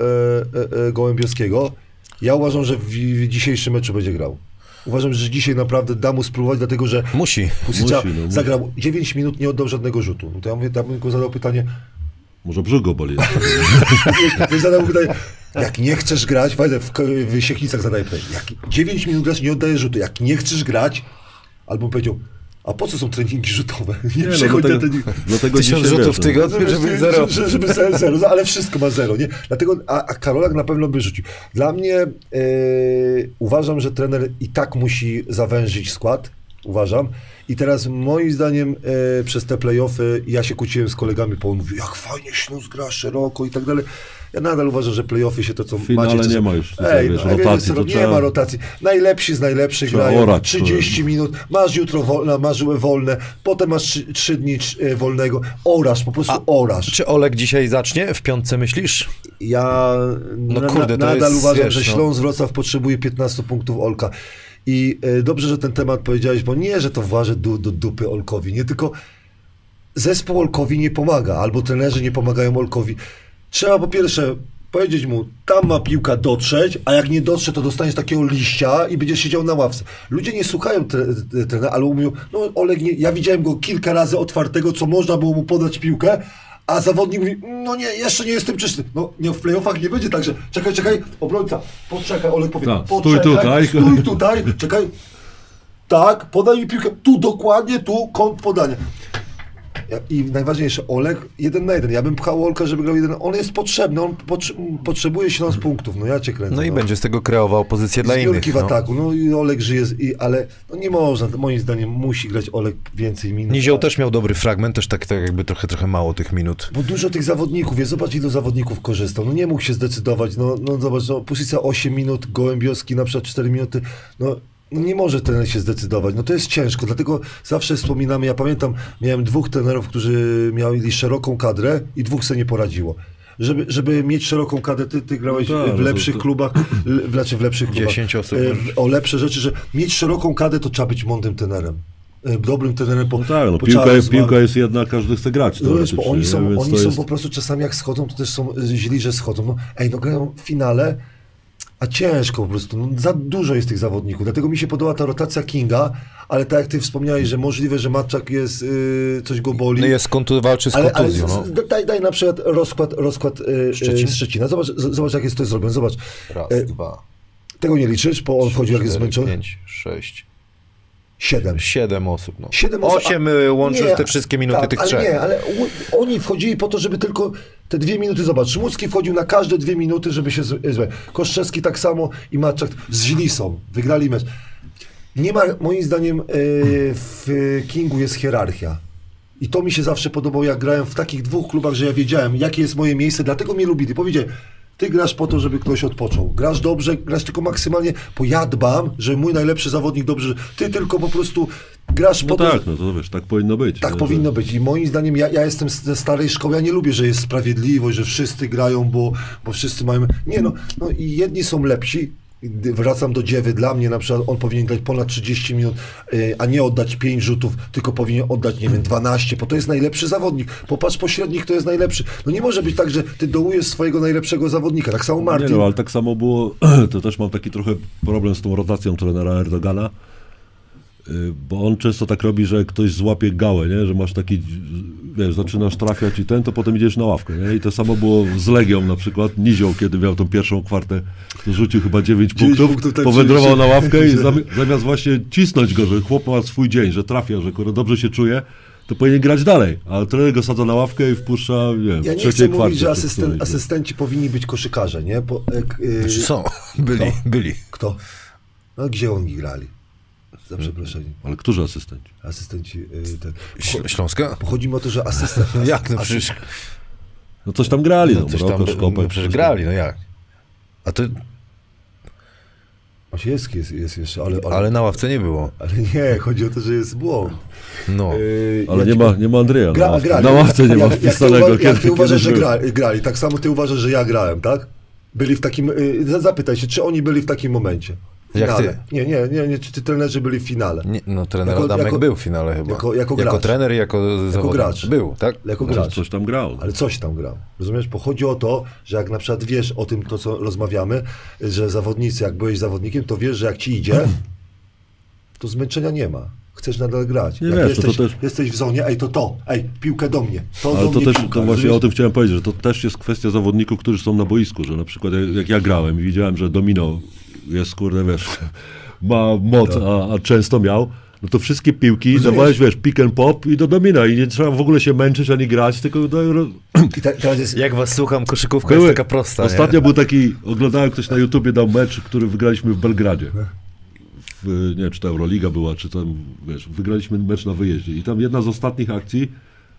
Gołębiowskiego. Ja uważam, że w, dzisiejszym meczu będzie grał. Uważam, że dzisiaj naprawdę da mu spróbować, dlatego że Musi. Pusicza Musi, no, musi. zagrał 9 minut, nie oddał żadnego rzutu. No to ja mówię, ja bym go zadał pytanie, Może brzuch go boli. Zadał pytanie, jak nie chcesz grać, fajne, w, w Siechnicach zadaję pytanie, jak 9 minut grasz, nie oddajesz rzutu, jak nie chcesz grać, albo powiedział, a po co są treningi rzutowe? Nie, Nie, no, przychodź na dlatego, trening. dlatego Tysiąc rzutów w no, tygodniu, żeby zero. Żeby, żeby zero, zero, no, ale wszystko ma zero, nie? Dlatego, a, a Karolak na pewno by rzucił. Dla mnie e, uważam, że trener i tak musi zawężyć skład, uważam. I teraz moim zdaniem e, przez te playoffy ja się kłóciłem z kolegami, bo on mówi, jak fajnie Śląsk gra szeroko i tak dalej. Ja nadal uważam, że playoffy się to co W finale macie... to nie są- ma już tutaj, Ej, wiesz, no, rotacji, to nie trzeba- ma rotacji. Najlepsi z najlepszych Trzeba grają orać, 30 minut, masz jutro wolne, masz wolne, potem masz 3, 3 dni e, wolnego, orasz, po prostu orasz. Czy Olek dzisiaj zacznie? W piątce myślisz? Ja No na, kurde, to nadal jest, uważam, wiesz, że no. Śląsk Wrocław potrzebuje 15 punktów Olka. I e, dobrze, że ten temat powiedziałeś, bo nie, że to włażę du, do dupy Olkowi, nie tylko zespół Olkowi nie pomaga, albo trenerzy nie pomagają Olkowi. Trzeba po pierwsze powiedzieć mu, tam ma piłka dotrzeć, a jak nie dotrze, to dostaniesz takiego liścia i będziesz siedział na ławce. Ludzie nie słuchają tre, tre- trenera, ale mówią, no Oleg, nie, ja widziałem go kilka razy otwartego, co można było mu podać piłkę, a zawodnik mówi, no nie, jeszcze nie jestem czysty. No nie, w playoffach nie będzie tak, że czekaj, czekaj, obrońca, poczekaj, Olek powie, Tak, stój poczekaj, tutaj. stój tutaj, czekaj, tak, podaj mi piłkę, tu dokładnie, tu kąt podania. I najważniejsze, Olek jeden na jeden. Ja bym pchał Olka, żeby grał jeden. On jest potrzebny, on potrze- potrzebuje 7 punktów. No ja cię kręcę. No i będzie z tego kreował pozycję dla innych. W No. ataku. No i Olek żyje, z, i, ale no nie można. Moim zdaniem musi grać Olek więcej minut. Nizioł też miał dobry fragment, też tak, tak jakby trochę, trochę mało tych minut. Bo dużo tych zawodników jest. Zobacz, ilu zawodników korzystał. No nie mógł się zdecydować. No, no zobacz, no, Pusica 8 minut, Gołębiowski na przykład 4 minuty. No, no nie może trener się zdecydować. No to jest ciężko, dlatego zawsze wspominamy, ja pamiętam, miałem dwóch trenerów, którzy mieli szeroką kadrę i dwóch sobie nie poradziło. Żeby, żeby mieć szeroką kadrę, ty, ty grałeś No tak, w no lepszych to- klubach, l- znaczy w lepszych klubach. 10 osób E, możesz. w- O lepsze rzeczy, że mieć szeroką kadrę, to trzeba być mądrym trenerem. E, Dobrym trenerem. Po, No tak, no, po piłka, jest, piłka jest jedna, każdy chce grać. no wiesz, bo oni są, oni są jest- po prostu czasami jak schodzą, to też są źli, że schodzą. No, ej, no grają w finale, a ciężko po prostu. No, za dużo jest tych zawodników. Dlatego mi się podoba ta rotacja Kinga, ale tak jak ty wspomniałeś, że możliwe, że Matczak jest, yy, coś go boli. No jest kontu, walczy z ale, ale kontuzją. z- No. daj, daj na przykład rozkład, rozkład yy, Szczecin? Szczecin? Szczecina. Zobacz, zobacz, jak jest to zrobione. Zobacz. Raz, E, dwa, Tego nie liczysz, bo on wchodził jak jest zmęczony. pięć, sześć, Siedem. siedem osób. No. Siedem osób, Osiem y, Nie, te wszystkie minuty tak, tych ale trzech. Nie, ale oni wchodzili po to, żeby tylko te dwie minuty, zobacz, Szmucki wchodził na każde dwie minuty, żeby się złe. Koszczewski tak samo i Matczak z źli są, wygrali mecz. Nie ma, moim zdaniem, e, w Kingu jest hierarchia. I to mi się zawsze podobało, jak grałem w takich dwóch klubach, że ja wiedziałem, jakie jest moje miejsce, dlatego mnie lubili. Powiedzieli, ty grasz po to, żeby ktoś odpoczął. Grasz dobrze, grasz tylko maksymalnie, bo ja dbam, że mój najlepszy zawodnik dobrze, ty tylko po prostu grasz No po to, tak, no to wiesz, tak powinno być. tak nie? powinno być. I moim zdaniem, ja, ja jestem ze starej szkoły, ja nie lubię, że jest sprawiedliwość, że wszyscy grają, bo, bo wszyscy mają. Nie no, no i jedni są lepsi. Gdy Wracam do dziewy. Dla mnie na przykład on powinien grać ponad 30 minut, y, a nie oddać 5 rzutów, tylko powinien oddać, nie wiem, 12, bo to jest najlepszy zawodnik. Popatrz pośrednik, kto jest najlepszy. No nie może być tak, że ty dołujesz swojego najlepszego zawodnika. Tak samo Martin. Nie no, ale tak samo było, to też mam taki trochę problem z tą rotacją trenera Erdogana, bo on często tak robi, że ktoś złapie gałę, nie? że masz taki, wiesz, zaczynasz trafiać i ten, to potem idziesz na ławkę. Nie? I to samo było z Legią na przykład. Nizioł, kiedy miał tą pierwszą kwartę, to rzucił chyba 9 Dziewięć punktów, punktów, tak powędrował przecież- na ławkę i zami- zamiast właśnie cisnąć go, że chłop ma swój dzień, że trafia, że kurde, dobrze się czuje, to powinien grać dalej, ale trener go sadza na ławkę i wpuszcza, nie wiem, Ja w nie chcę mówić, że asystenci powinni być koszykarze, nie? Bo, e, y, Znaczy są, byli, Kto? byli. Kto? No gdzie oni grali? Za przeproszeniem. Ale którzy asystenci? Asystenci y, ten. Ś- Śląska? Chodzi mi o to, że asystent. No jak, no przecież, No coś tam grali, no, no coś tam, Mrokosz, Kopek, no przecież grali, no jak? A to, Osiecki jest, jest jeszcze, ale, ale, ale na ławce nie było. ale nie, chodzi o to, że jest błąd. No. Y, Ale ja nie ci- ma, nie ma Andrzeja Gra, na ławce. grali. Na ławce nie ma Jak- jak ty wpisanego, Jak kiedy, ty uważasz, że grali, grali, tak samo ty uważasz, że ja grałem, tak? Byli w takim, y, za- zapytaj się, czy oni byli w takim momencie. Jak finale. ty? Nie, nie, nie, nie, czy ty trenerzy byli w finale. Nie, no trener Jako- Adamek jako- był w finale chyba. jako- jako gracz. trener i jako, zawodnik. gracz. Był, tak? Jako Coś, gracz. coś tam grał. Ale coś tam grał. Rozumiesz? Bo chodzi o to, że jak na przykład wiesz o tym, to co rozmawiamy, że zawodnicy, jak byłeś zawodnikiem, to wiesz, że jak ci idzie, to zmęczenia nie ma. Chcesz nadal grać. Nie jak wiesz, no to jesteś, też- jesteś w zonie, ej, to to, ej, piłkę do mnie. To Ale do to mnie też, piłka, to właśnie rozumiesz? o tym chciałem powiedzieć, że to też jest kwestia zawodników, którzy są na boisku, że na przykład jak, jak ja grałem i widziałem, że Domino jest, kurde, wiesz, ma moc, a, a często miał, no to wszystkie piłki dawałeś, wiesz, pick and pop i do Domina i nie trzeba w ogóle się męczyć ani grać, tylko do, teraz jest, Jak was słucham, koszykówka Były- jest taka prosta. Ostatnio nie? był taki, oglądałem ktoś na YouTubie dał mecz, który wygraliśmy w Belgradzie. W, nie wiem, czy to Euroliga była, czy tam, wiesz, wygraliśmy mecz na wyjeździe. I tam jedna z ostatnich akcji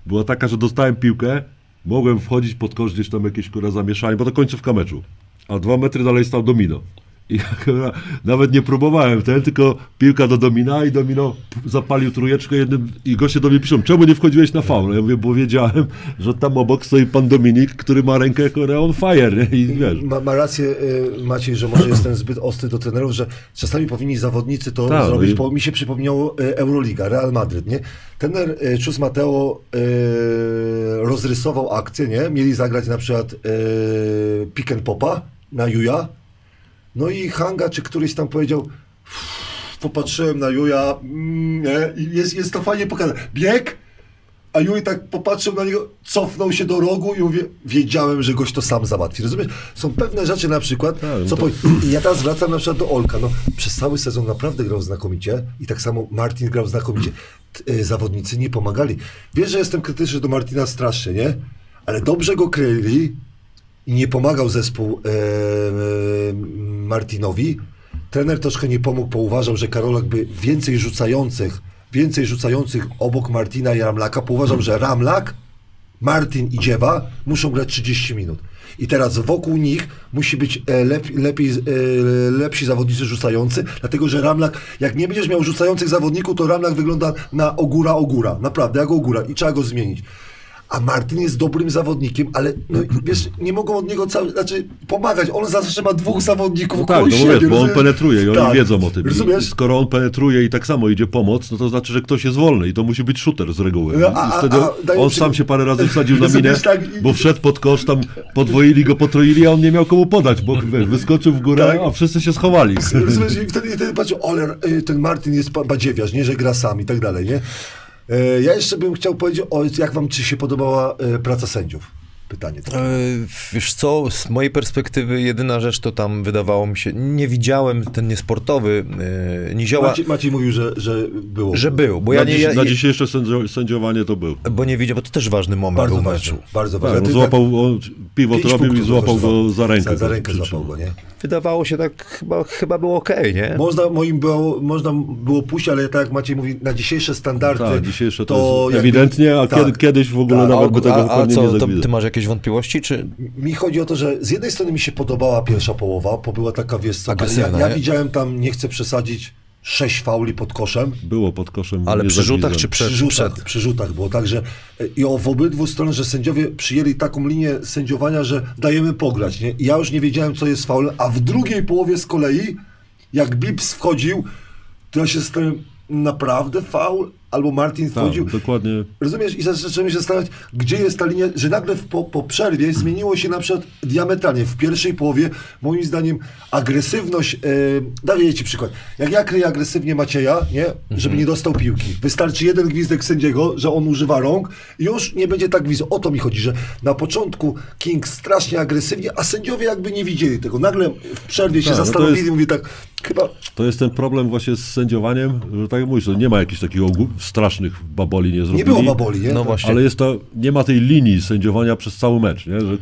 była taka, że dostałem piłkę, mogłem wchodzić pod kosz, gdzieś tam jakieś kurwa zamieszanie, bo to końcówka meczu. A dwa metry dalej stał Domino. I nawet nie próbowałem ten, tylko piłka do Domina i Domino zapalił trójeczkę jednym i goście do mnie piszą, czemu nie wchodziłeś na faul? Ja mówię, bo wiedziałem, że tam obok stoi pan Dominik, który ma rękę kurwa, on fire, nie? I wiesz. ma, ma rację y, Maciej, że może jestem zbyt ostry do trenerów, że czasami powinni zawodnicy to Tak, zrobić, i- bo mi się przypomniało y, Euroliga, Real Madryt, nie? Trener y, Chus Mateo rozrysował akcję, nie? Mieli zagrać na przykład pick and popa na Juja, no i Hanga czy któryś tam powiedział popatrzyłem na Juja, mm, nie? Jest, jest to fajnie pokazane. Bieg, a Juj tak popatrzył na niego, cofnął się do rogu i mówię, wiedziałem, że goś to sam załatwi. Rozumiesz? Są pewne rzeczy na przykład, Tak, no co to- powie... Ja teraz wracam na przykład do Olka. No, przez cały sezon naprawdę grał znakomicie i tak samo Martin grał znakomicie. Y, zawodnicy nie pomagali. Wiesz, że jestem krytyczny do Martina strasznie, nie? Ale dobrze go kryli nie pomagał zespół e, e, Martinowi. Trener troszkę nie pomógł, bo uważał, że Karolak by więcej rzucających, więcej rzucających obok Martina i Ramlaka, bo uważał, że Ramlak, Martin i Dziewa muszą grać 30 minut. I teraz wokół nich musi być e, lep, lepiej, e, lepsi zawodnicy rzucający, dlatego że Ramlak, jak nie będziesz miał rzucających zawodników, to Ramlak wygląda na ogóra ogóra, naprawdę, jak ogóra i trzeba go zmienić. A Martin jest dobrym zawodnikiem, ale no, wiesz, nie mogą od niego cały, znaczy pomagać. On zawsze ma dwóch zawodników No tak, no siebie, wiesz, bo on penetruje i oni Tak. wiedzą o tym. I Rozumiesz? skoro on penetruje i tak samo idzie pomoc, no to znaczy, że ktoś jest wolny i to musi być shooter z reguły. No, I a- a- wtedy a on sam się parę razy wsadził na minę, tak, i- bo wszedł pod kosz, tam podwoili go, potroili, a on nie miał komu podać, bo wiesz, wyskoczył w górę, Tak. a wszyscy się schowali. Rozumiesz, i wtedy, wtedy ale y, ten Martin jest ba- badziewiarz, nie, że gra sam i tak dalej, nie? E, Ja jeszcze bym chciał powiedzieć, o, jak wam czy się podobała e, praca sędziów? Pytanie. to. E, Wiesz co, z mojej perspektywy jedyna rzecz to tam wydawało mi się, nie widziałem ten niesportowy e, Nizioła, Maciej, Maciej mówił, że, że było. że był, bo Na, ja nie, dziś, ja, na dzisiejsze sędzio- sędziowanie to był. bo nie widział, bo to też ważny moment Bardzo był ważne, meczu. bardzo Tak, no Ty złapał, on piwo robił i złapał go za rękę. Za, za rękę złapał go, nie? Wydawało się tak, chyba, chyba było okej, nie? Można, moim było, można było puścić, ale tak jak Maciej mówi, na dzisiejsze standardy. Tak, dzisiejsze to, to jest jakby- ewidentnie, a tak. kiedy, kiedyś w ogóle Tak. nawet by tego a, a co, nie to, ty masz jakieś wątpliwości, czy... Mi chodzi o to, że z jednej strony mi się podobała pierwsza połowa, bo była taka, wiesz co, ja, ja widziałem tam, nie chcę przesadzić, sześć fauli pod koszem. Było pod koszem. Ale przy rzutach czy przed? przy rzutach, przed. przy rzutach było tak, że e, i o, w obydwu stronach, że sędziowie przyjęli taką linię sędziowania, że dajemy pograć, nie? I ja już nie wiedziałem, co jest faulem, a w drugiej połowie z kolei, jak Bips wchodził, to ja się zastanawiam, naprawdę faul? Albo Martin Tak, wchodził. dokładnie. Rozumiesz? I zaczęliśmy się zastanawiać, gdzie jest ta linia, że nagle po, po przerwie zmieniło się na przykład diametralnie. W pierwszej połowie, moim zdaniem, agresywność, e, daję ci przykład. Jak ja kryję agresywnie Macieja, nie? Żeby nie dostał piłki. Wystarczy jeden gwizdek sędziego, że on używa rąk i już nie będzie tak gwizdał. O to mi chodzi, że na początku King strasznie agresywnie, a sędziowie jakby nie widzieli tego. Nagle w przerwie się Tak, no zastanowili jest- i mówi tak, chyba To jest ten problem właśnie z sędziowaniem, że tak jak mówisz, to nie ma jakichś takich ogó- strasznych baboli nie zrobili. nie było baboli, nie? No właśnie. Ale jest to, nie ma tej linii sędziowania przez cały mecz, nie? że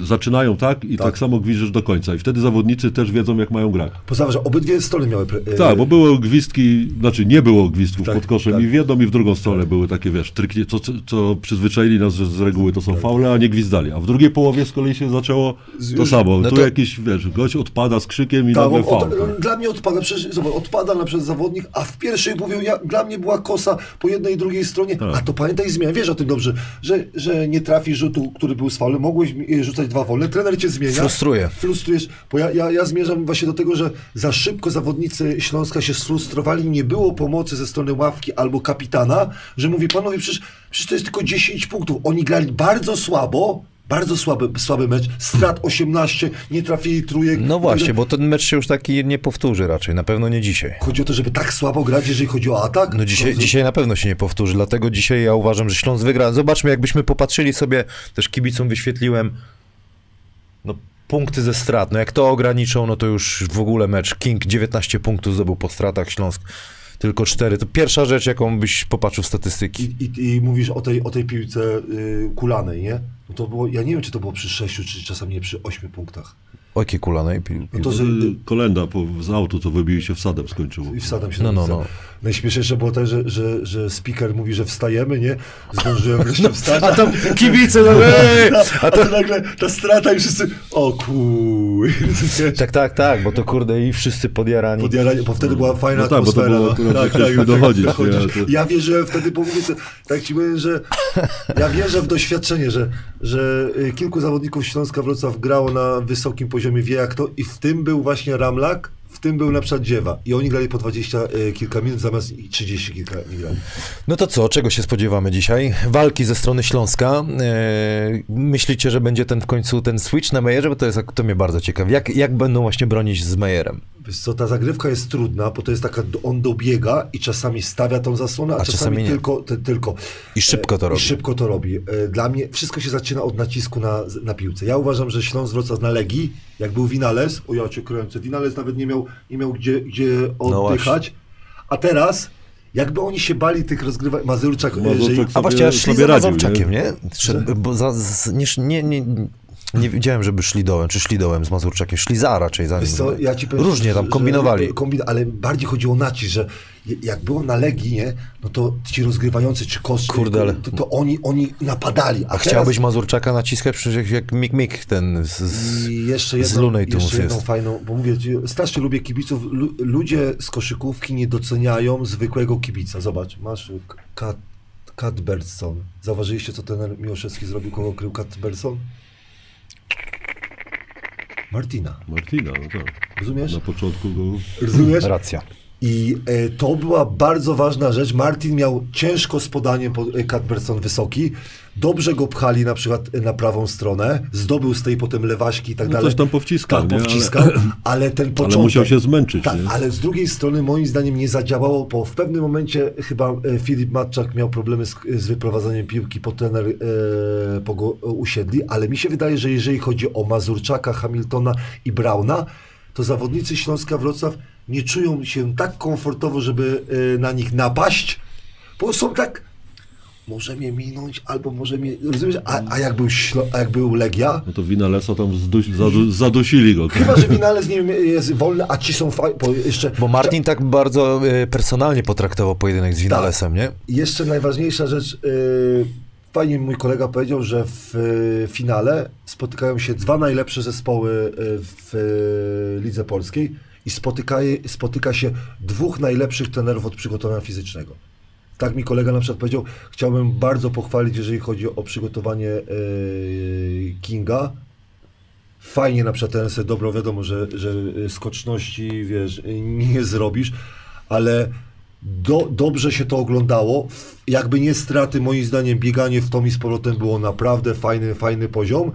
zaczynają tak i tak, samo gwizdżysz do końca. I wtedy zawodnicy też wiedzą, jak mają grać. Poza że obydwie strony miały... Pre, e, Tak, bo były gwizdki, znaczy nie było gwizdków Tak, pod koszem tak. i w jedną i w drugą stronę były takie, wiesz, tryknie, co, co, przyzwyczaili nas, że z reguły to są Tak. faule, a nie gwizdali. A w drugiej połowie z kolei się zaczęło to samo. no tu to- jakiś, wiesz, gość odpada z krzykiem i Tak, nagle faul. od, dla mnie odpada, przecież, zobacz, odpada na przykład zawodnik, a w pierwszej połowie ja, dla mnie była kosa po jednej i drugiej stronie, Tak. a to pamiętaj zmiana, wiesz o tym dobrze, że, że nie trafi rzutu, który był z faulem, mogłeś rzucać dostać dwa wolne, trener cię zmienia. Frustruje. Frustrujesz, bo ja, ja, ja zmierzam właśnie do tego, że za szybko zawodnicy Śląska się sfrustrowali, nie było pomocy ze strony ławki albo kapitana, że mówi, panowie, przecież, przecież to jest tylko 10 punktów. Oni grali bardzo słabo, bardzo słaby, słaby mecz, strat 18, nie trafili trójek. No właśnie, bo ten mecz się już taki nie powtórzy raczej, na pewno nie dzisiaj. Chodzi o to, żeby tak słabo grać, jeżeli chodzi o atak? No dzisiaj, To- dzisiaj na pewno się nie powtórzy, dlatego dzisiaj ja uważam, że Śląsk wygra. Zobaczmy, jakbyśmy popatrzyli sobie, też kibicom wyświetliłem, no punkty ze strat, no jak to ograniczą, no to już w ogóle mecz. King 19 punktów zdobył po stratach, Śląsk tylko 4. To pierwsza rzecz, jaką byś popatrzył w statystyki. I, i, I mówisz o tej, o tej piłce y, kulanej, nie? No to było, ja nie wiem, czy to było przy 6, czy czasami nie przy 8 punktach. Ojkie kulanej. pi- No to, że Kolenda po, z autu, co wybili się wsadem skończyło. i wsadam się No, no, no, no. Najśmieszniejsze było to, że, że, że speaker mówi, że wstajemy, nie? Zdążyłem wreszcie wstać. A tam kibice, no ej! A to nagle ta strata i wszyscy, o kuj. Tak, tak, tak, bo to kurde i wszyscy podjarani. Podjaranie, bo wtedy była fajna No tak, bo to atmosfera. było że chcieliśmy tak, dochodzić, Ja wierzyłem wtedy, bo mówię, tak ci mówię, że ja wierzę w doświadczenie, że, że y, kilku zawodników Śląska Wrocław grało na wysokim poziomie, wie jak to i w tym był właśnie Ramlak, w tym był na przykład Dziewa i oni grali po 20 y, kilka minut zamiast i 30 kilka grali. No to co, czego się spodziewamy dzisiaj? Walki ze strony Śląska. Eee, myślicie, że będzie ten w końcu ten switch na Mejerze? Bo to jest to mnie bardzo ciekawi. Jak, jak będą właśnie bronić z Mejerem? Wiesz co, ta zagrywka jest trudna, bo to jest taka, on dobiega i czasami stawia tą zasłonę, a, A czasami, czasami nie. tylko, ty, tylko. I szybko to E, robi. I szybko to robi. E, Dla mnie wszystko się zaczyna od nacisku na, na piłce. Ja uważam, że Śląsk Wrocław na Legii, jak był Winales, o ja cię kręcę, Winales nawet nie miał, nie miał gdzie, gdzie No oddychać, a teraz jakby oni się bali tych rozgrywań, Mazurczak, e, Mazurczak A właśnie, sobie- a szli sobie za radził, Mazurczakiem, nie? nie? Bo za, z, nie, nie, nie, wiedziałem, żeby szli dołem, czy szli dołem z Mazurczakiem. Szli za raczej za nim. Co, ja ci powiem, Różnie tam że- kombinowali. Że, kombin, ale bardziej chodziło o nacisk, że jak było na Legii, nie, no to ci rozgrywający, czy Kosty, Kurde, ale- to, to oni, oni napadali. A, A chciałbyś Mazurczaka naciskać? Przecież jak, jak Mik Mik ten z, z, I jeszcze z jedną, jeszcze jedną jest. fajną, bo mówię, ci, strasznie lubię kibiców. Lu, ludzie z koszykówki nie doceniają zwykłego kibica. Zobacz, masz Kat, Cuthbertson. Zauważyliście, co ten Miłoszewski zrobił, kogo krył Cuthbertson? Martina. Martina, no tak. Rozumiesz? Na początku go... Rozumiesz? Racja. I e, to była bardzo ważna rzecz. Martin miał ciężko z podaniem po e, Cuthbertson wysoki. Dobrze go pchali na przykład e, na prawą stronę. Zdobył z tej potem lewaśki i tak No dalej. coś tam powciskał, Tak, nie? powciskał, ale, ten początek... Ale musiał się zmęczyć, Tak, nie? ale z drugiej strony moim zdaniem nie zadziałało, bo w pewnym momencie chyba Filip Matczak miał problemy z, z wyprowadzaniem piłki, po trener e, po usiedli, ale mi się wydaje, że jeżeli chodzi o Mazurczaka, Hamiltona i Brauna, to zawodnicy Śląska Wrocław nie czują się tak komfortowo, żeby e, na nich napaść, bo są tak może mnie minąć, albo może mnie, rozumiesz, a, a, jak, był Ślo, a jak był Legia, No to Winalesa tam zduś, zadu, zadusili go. chyba, że Winales nie wiem, jest wolny, a ci są fajni, bo jeszcze... Bo Martin tak bardzo e, personalnie potraktował pojedynek z Winalesem, nie? I jeszcze najważniejsza rzecz, yy, fajnie mój kolega powiedział, że w yy, finale spotykają się dwa najlepsze zespoły yy, w yy, Lidze Polskiej i spotyka, spotyka się dwóch najlepszych trenerów od przygotowania fizycznego. Tak mi kolega na przykład powiedział, chciałbym bardzo pochwalić, jeżeli chodzi o przygotowanie Kinga. Fajnie na przykład ten sobie dobro, wiadomo, że, że skoczności, wiesz, nie zrobisz, ale do, dobrze się to oglądało. Jakby nie straty, moim zdaniem, bieganie w tom z powrotem było naprawdę fajny, fajny poziom,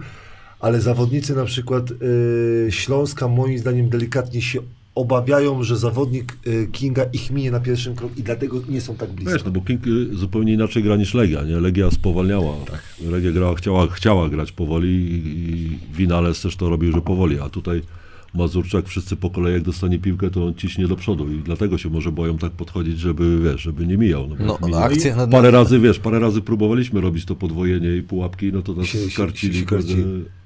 ale zawodnicy na przykład y, Śląska, moim zdaniem, delikatnie się obawiają, że zawodnik y, Kinga ich minie na pierwszym kroku i dlatego nie są tak blisko. Wiesz, no bo King y, zupełnie inaczej gra niż Legia, nie? Legia spowalniała. Legia grała, chciała, chciała grać powoli i, i też to robił, że powoli, a tutaj Mazurczak wszyscy po kolei jak dostanie piłkę, to on ciśnie do przodu i dlatego się może boją tak podchodzić, żeby, wiesz, żeby nie mijał. No, No, no akcja... No, Parę razy, wiesz, parę razy próbowaliśmy robić to podwojenie i pułapki, no to nas się, się, się, karcili. się karci.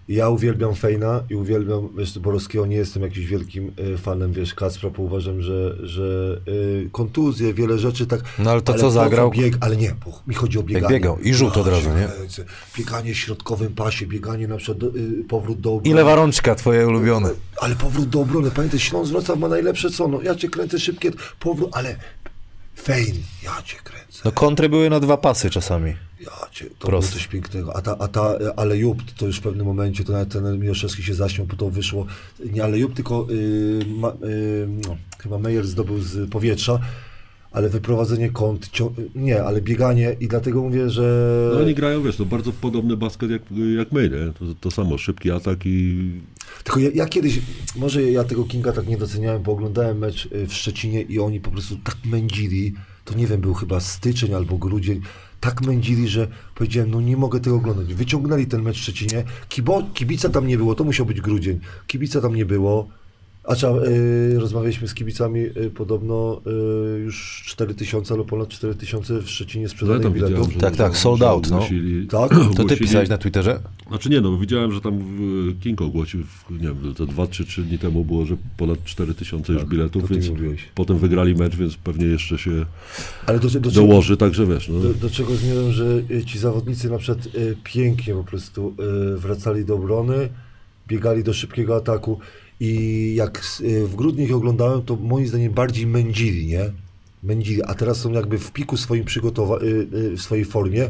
Ja uwielbiam Fejna i uwielbiam, wiesz, Borowskiego, nie jestem jakimś wielkim y, fanem, wiesz, Kacpra, bo uważam, że, że y, kontuzje, wiele rzeczy tak... No ale to co po zagrał? Bieg, ale nie, bo mi chodzi o bieganie. biegał i rzut od razu, nie? kręcę. Bieganie w środkowym pasie, bieganie na przykład, y, powrót do obrony. I lewa rączka twoje ulubione. Ale powrót do obrony, pamiętaj, Śląsk Wrocław ma najlepsze co, no ja cię kręcę szybkie, powrót, ale Fein, ja cię kręcę. No kontry były na dwa pasy czasami. Ja cię, to Proste. było coś pięknego. A ta, a ta ale Jup, to już w pewnym momencie, to nawet ten Miłoszewski się zaśmiał, bo to wyszło, nie ale Jup, tylko y, ma, y, no, chyba Meyer zdobył z powietrza, ale wyprowadzenie kąt, nie, ale bieganie i dlatego mówię, że... No oni grają, wiesz, to bardzo podobny basket jak, jak my, nie? To, to samo, szybki atak i Tylko ja, ja kiedyś, może ja tego Kinga tak nie doceniałem, bo oglądałem mecz y, w Szczecinie i oni po prostu tak mędzili, to nie wiem, był chyba styczeń albo grudzień, tak mędzili, że powiedziałem, no nie mogę tego oglądać. Wyciągnęli ten mecz w Szczecinie, Kibo, kibica tam nie było, to musiał być grudzień, kibica tam nie było, a trzeba, y, rozmawialiśmy z kibicami, y, podobno y, już 4 tysiące albo ponad 4 tysiące w Szczecinie ja sprzedanych tam biletów. że, Tak, tak, sold out, no. ogłosili- Tak? To ty ogłosili- pisałeś na Twitterze? Znaczy nie, no widziałem, że tam e, King ogłosił, w- nie wiem, to dwa czy trzy dni temu było, że ponad 4000 już Tak, biletów, to ty więc mówiłeś. potem wygrali mecz, więc pewnie jeszcze się Ale do, do, czego- dołoży, także wiesz, no. Do, do czego zmierzam, że y, ci zawodnicy na przykład y, pięknie po prostu y, wracali do obrony, biegali do szybkiego ataku i jak y, w grudniu ich oglądałem, to moim zdaniem bardziej mędzili, nie? Mędzili, a teraz są jakby w piku swoim przygotowa- y, y, w swojej formie.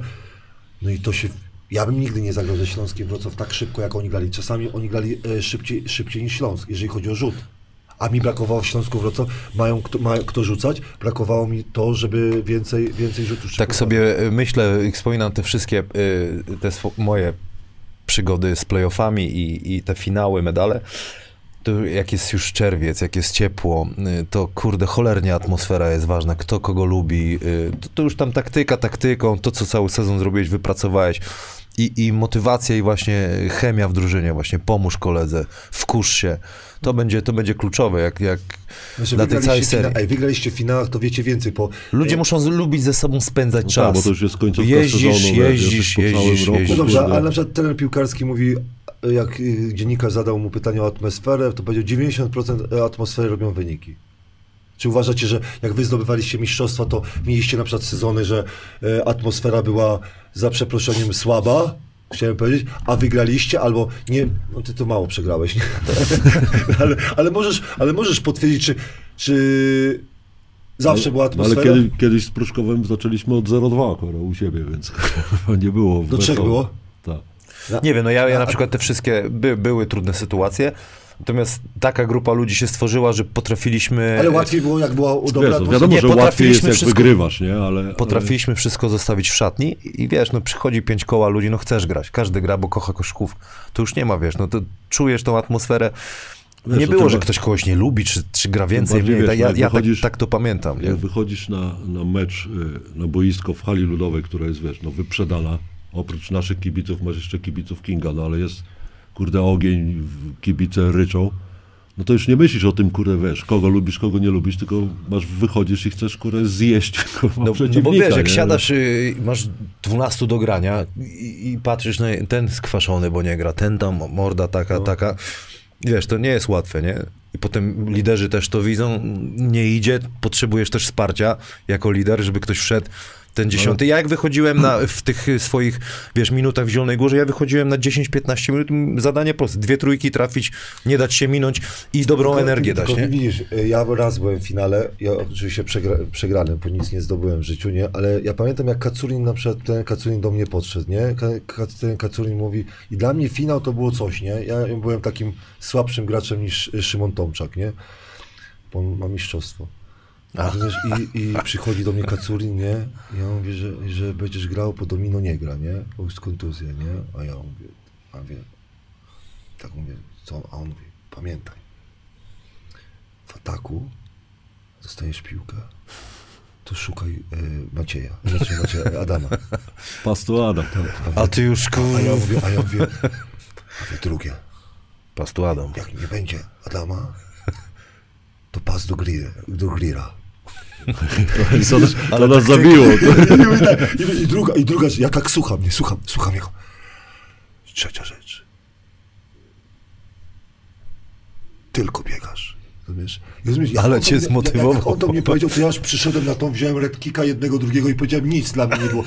No i to się... Ja bym nigdy nie zagrał ze Śląskiem Wrocław tak szybko, jak oni grali. Czasami oni grali y, szybciej, szybciej niż Śląsk, jeżeli chodzi o rzut. A mi brakowało w Śląsku Wrocław, mają kto, mają kto rzucać, brakowało mi to, żeby więcej, więcej rzutów Tak sobie myślę wspominam te wszystkie te moje przygody z playoffami i, i te finały, medale. To jak jest już czerwiec, jak jest ciepło, y, to kurde, cholernie atmosfera jest ważna. Kto kogo lubi, y, to, to już tam taktyka taktyką, to co cały sezon zrobiłeś, wypracowałeś. I, I motywacja i właśnie chemia w drużynie, właśnie pomóż koledze, wkurz się. To będzie, to będzie kluczowe, jak, jak Znaczy, dla tej całej wygraliście serii. fina- Ej, wygraliście w finałach, to wiecie więcej, bo Ludzie e, muszą z- lubić ze sobą spędzać No czas. tak, bo to już jest końcówka Jeździsz, sezonu, jeździsz, jeździsz, całym roku, jeździsz. No dobrze, ale na przykład trener piłkarski mówi, jak y, dziennikarz zadał mu pytanie o atmosferę, to powiedział 90% atmosfery robią wyniki. Czy uważacie, że jak wy zdobywaliście mistrzostwa, to mieliście na przykład sezony, że e, atmosfera była za przeproszeniem słaba, chciałem powiedzieć, a wygraliście albo nie, no ty to mało przegrałeś, nie? ale, ale, możesz, ale możesz potwierdzić, czy, czy zawsze była No, ale atmosfera? kiedy, kiedyś z Pruszkowem zaczęliśmy od 0,2 akurat u siebie, więc nie było. Do trzech wesoło. było? Tak. Nie wiem, no ja, ja na przykład te wszystkie, by, były trudne sytuacje, natomiast taka grupa ludzi się stworzyła, że potrafiliśmy... Ale łatwiej było, jak była dobra Wiesz, no, wiadomo, Nie, że łatwiej jest, potrafiliśmy jak wszystko- wygrywasz, nie? Ale, Potrafiliśmy wszystko zostawić w szatni i wiesz, no przychodzi pięć koła ludzi, no chcesz grać, każdy gra, bo kocha koszków. To już nie ma, wiesz, no to czujesz tą atmosferę. Wiesz, nie no było, że ktoś kogoś nie lubi, czy, czy gra więcej, bardziej, wiesz, ja no jak ja tak, tak to pamiętam. Nie? Jak wychodzisz na, na mecz, y, na boisko w hali ludowej, która jest, wiesz, no wyprzedana, oprócz naszych kibiców masz jeszcze kibiców Kinga, no ale jest, kurde, ogień, kibice ryczą, no to już nie myślisz o tym, kurde, wiesz, kogo lubisz, kogo nie lubisz, tylko masz, wychodzisz i chcesz, kurde, zjeść kurwa, No, no bo wiesz, jak nie? siadasz, y, masz 12 do grania i, i patrzysz, no ten skwaszony, bo nie gra, ten tam morda taka, taka. I Wiesz, to nie jest łatwe, nie? I potem liderzy też to widzą, nie idzie, potrzebujesz też wsparcia jako lider, żeby ktoś wszedł ten dziesiąty. Ja jak wychodziłem na, w tych y, swoich, wiesz, minutach w Zielonej Górze, ja wychodziłem na 10-15 minut, zadanie proste, dwie trójki trafić, nie dać się minąć i dobrą Tylko- energię tylko dać, nie? Widzisz, ja raz byłem w finale, ja oczywiście przegra, przegrany, bo nic nie zdobyłem w życiu, nie? Ale ja pamiętam, jak Kacurin na przykład, ten Kacurin do mnie podszedł, nie? Ten Kacurin mówi, i dla mnie finał to było coś, nie? Ja byłem takim słabszym graczem niż Szymon Tomczak, nie? Bo on ma mistrzostwo. Rozumiesz? I, I przychodzi do mnie Kacurin, nie? I ja mówię, że, że będziesz grał, po domino nie gra, nie? Bo jest kontuzja, nie? A ja mówię, a wie, tak mówię, co? A on mówi, pamiętaj, w ataku dostajesz piłkę, to szukaj e, Macieja, znaczy Macieja, Adama. Pastu Adam. A ty już, A ja mówię, a ja mówię, a wie drugie, Pastu Adam. jak nie będzie Adama, to pas do Grira. Do grira. To, nas- to nas zabiło. To, I, tak, i, I druga, i druga rzecz, ja tak słucham, nie, słucham, słucham jego. Trzecia rzecz. Tylko biegasz. Rozumiesz? Jak Ale cię zmotywował. Jak, on to mnie powiedział, to ja już przyszedłem na tą, wziąłem red kicka jednego, drugiego i powiedziałem, nic dla mnie nie było.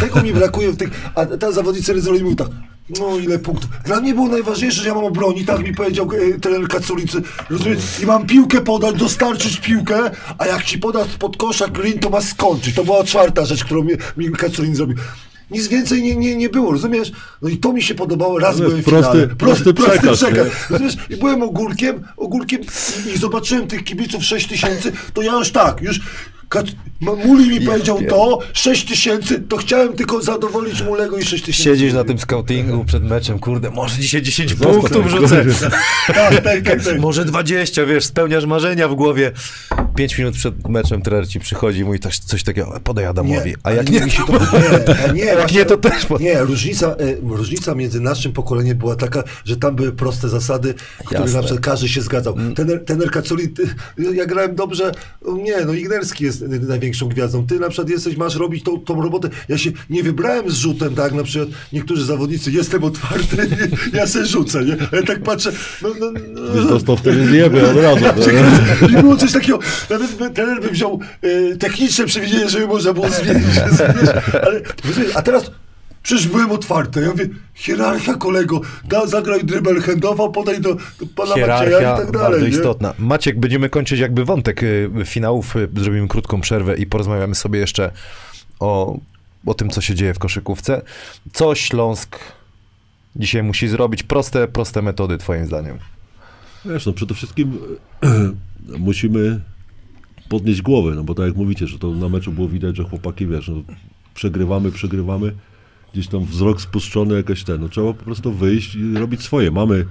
Tego mi brakuje w tych... A ta zawodnicy rezerwowi mówił tak, no ile punktów. Dla mnie było najważniejsze, że ja mam obronić, tak mi powiedział e, trener Kaculicy, rozumiesz? I mam piłkę podać, dostarczyć piłkę, a jak ci poda spod kosza green, to ma skończyć. To była czwarta rzecz, którą mi, mi Kaculin zrobił. Nic więcej nie, nie, nie było, rozumiesz? No i to mi się podobało, raz No, byłem w prosty- finale. prosty przekaz, nie? Rozumiesz? I byłem ogórkiem, ogórkiem i, i zobaczyłem tych kibiców 6 tysięcy, to ja już tak, już Muli mi powiedział to, 6 tysięcy, to chciałem tylko zadowolić Mulego i 6 tysięcy. Siedzisz na tym scoutingu przed meczem, kurde, może dzisiaj 10 Zostaw, punktów rzucę. Tak, tak, tak, tak. Może 20, wiesz, spełniasz marzenia w głowie. 5 minut przed meczem trener ci przychodzi i mówi coś, coś takiego, podaj Adamowi. A jak nie, mi się to, nie, a nie, jak właśnie- nie, to też pod... Nie, różnica, e, różnica między naszym pokoleniem była taka, że tam były proste zasady, które Jasne. na przykład każdy się zgadzał. Tener, tener Kaculi, ja grałem dobrze, nie, no Ignerski jest największą gwiazdą. Ty na przykład jesteś, masz robić tą, tą robotę. Ja się nie wybrałem z rzutem, tak, na przykład niektórzy zawodnicy, jestem otwarty, ja se rzucę, nie? Ja tak patrzę, no, no, no, Wiesz, dostał wtedy zjebie od razu. I było coś takiego, nawet by, trener by wziął e, techniczne przewidzenie, żeby można było zmienić. rozumiesz? Ale, a teraz przecież byłem otwarty. Ja mówię, hierarchia kolego, da, zagraj dribel handowa, podaj do, do pana Macieja Hierarchia i tak dalej. bardzo nie? istotna. Maciek, będziemy kończyć jakby wątek y, finałów. y, Zrobimy krótką przerwę i porozmawiamy sobie jeszcze o, o tym, co się dzieje w koszykówce. Co Śląsk dzisiaj musi zrobić? Proste, proste metody, twoim zdaniem. Wiesz, no przede wszystkim musimy podnieść głowę, no bo tak jak mówicie, że to na meczu było widać, że chłopaki, wiesz, no, przegrywamy, przegrywamy, gdzieś tam wzrok spuszczony, jakaś ten, no trzeba po prostu wyjść i robić swoje. Mamy,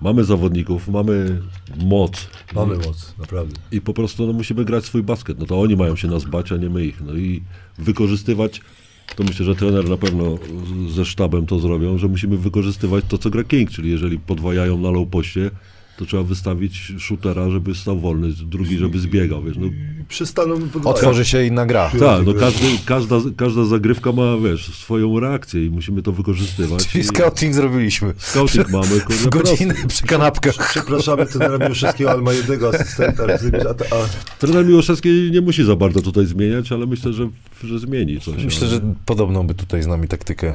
mamy zawodników, mamy moc. Mamy moc, naprawdę. I po prostu no, musimy grać swój basket. No to oni mają się nas bać, a nie my ich. No i wykorzystywać, to myślę, że trener na pewno ze sztabem to zrobią, że musimy wykorzystywać to, co gra King, czyli jeżeli podwajają na low poście, to trzeba wystawić shootera, żeby stał wolny, drugi, żeby zbiegał, wiesz, no. Otworzy się inna gra. tak, no każdy, każda, każda zagrywka ma, wiesz, swoją reakcję i musimy to wykorzystywać. Czyli I scouting zrobiliśmy. Scouting mamy, W prosty. przy kanapkach. Przepraszamy trenera Miłoszewskiego, ale ma jednego asystenta. A, Trener Miłoszewski nie musi za bardzo tutaj zmieniać, ale myślę, że, że zmieni coś. Myślę, ale... że podobną by tutaj z nami taktykę e,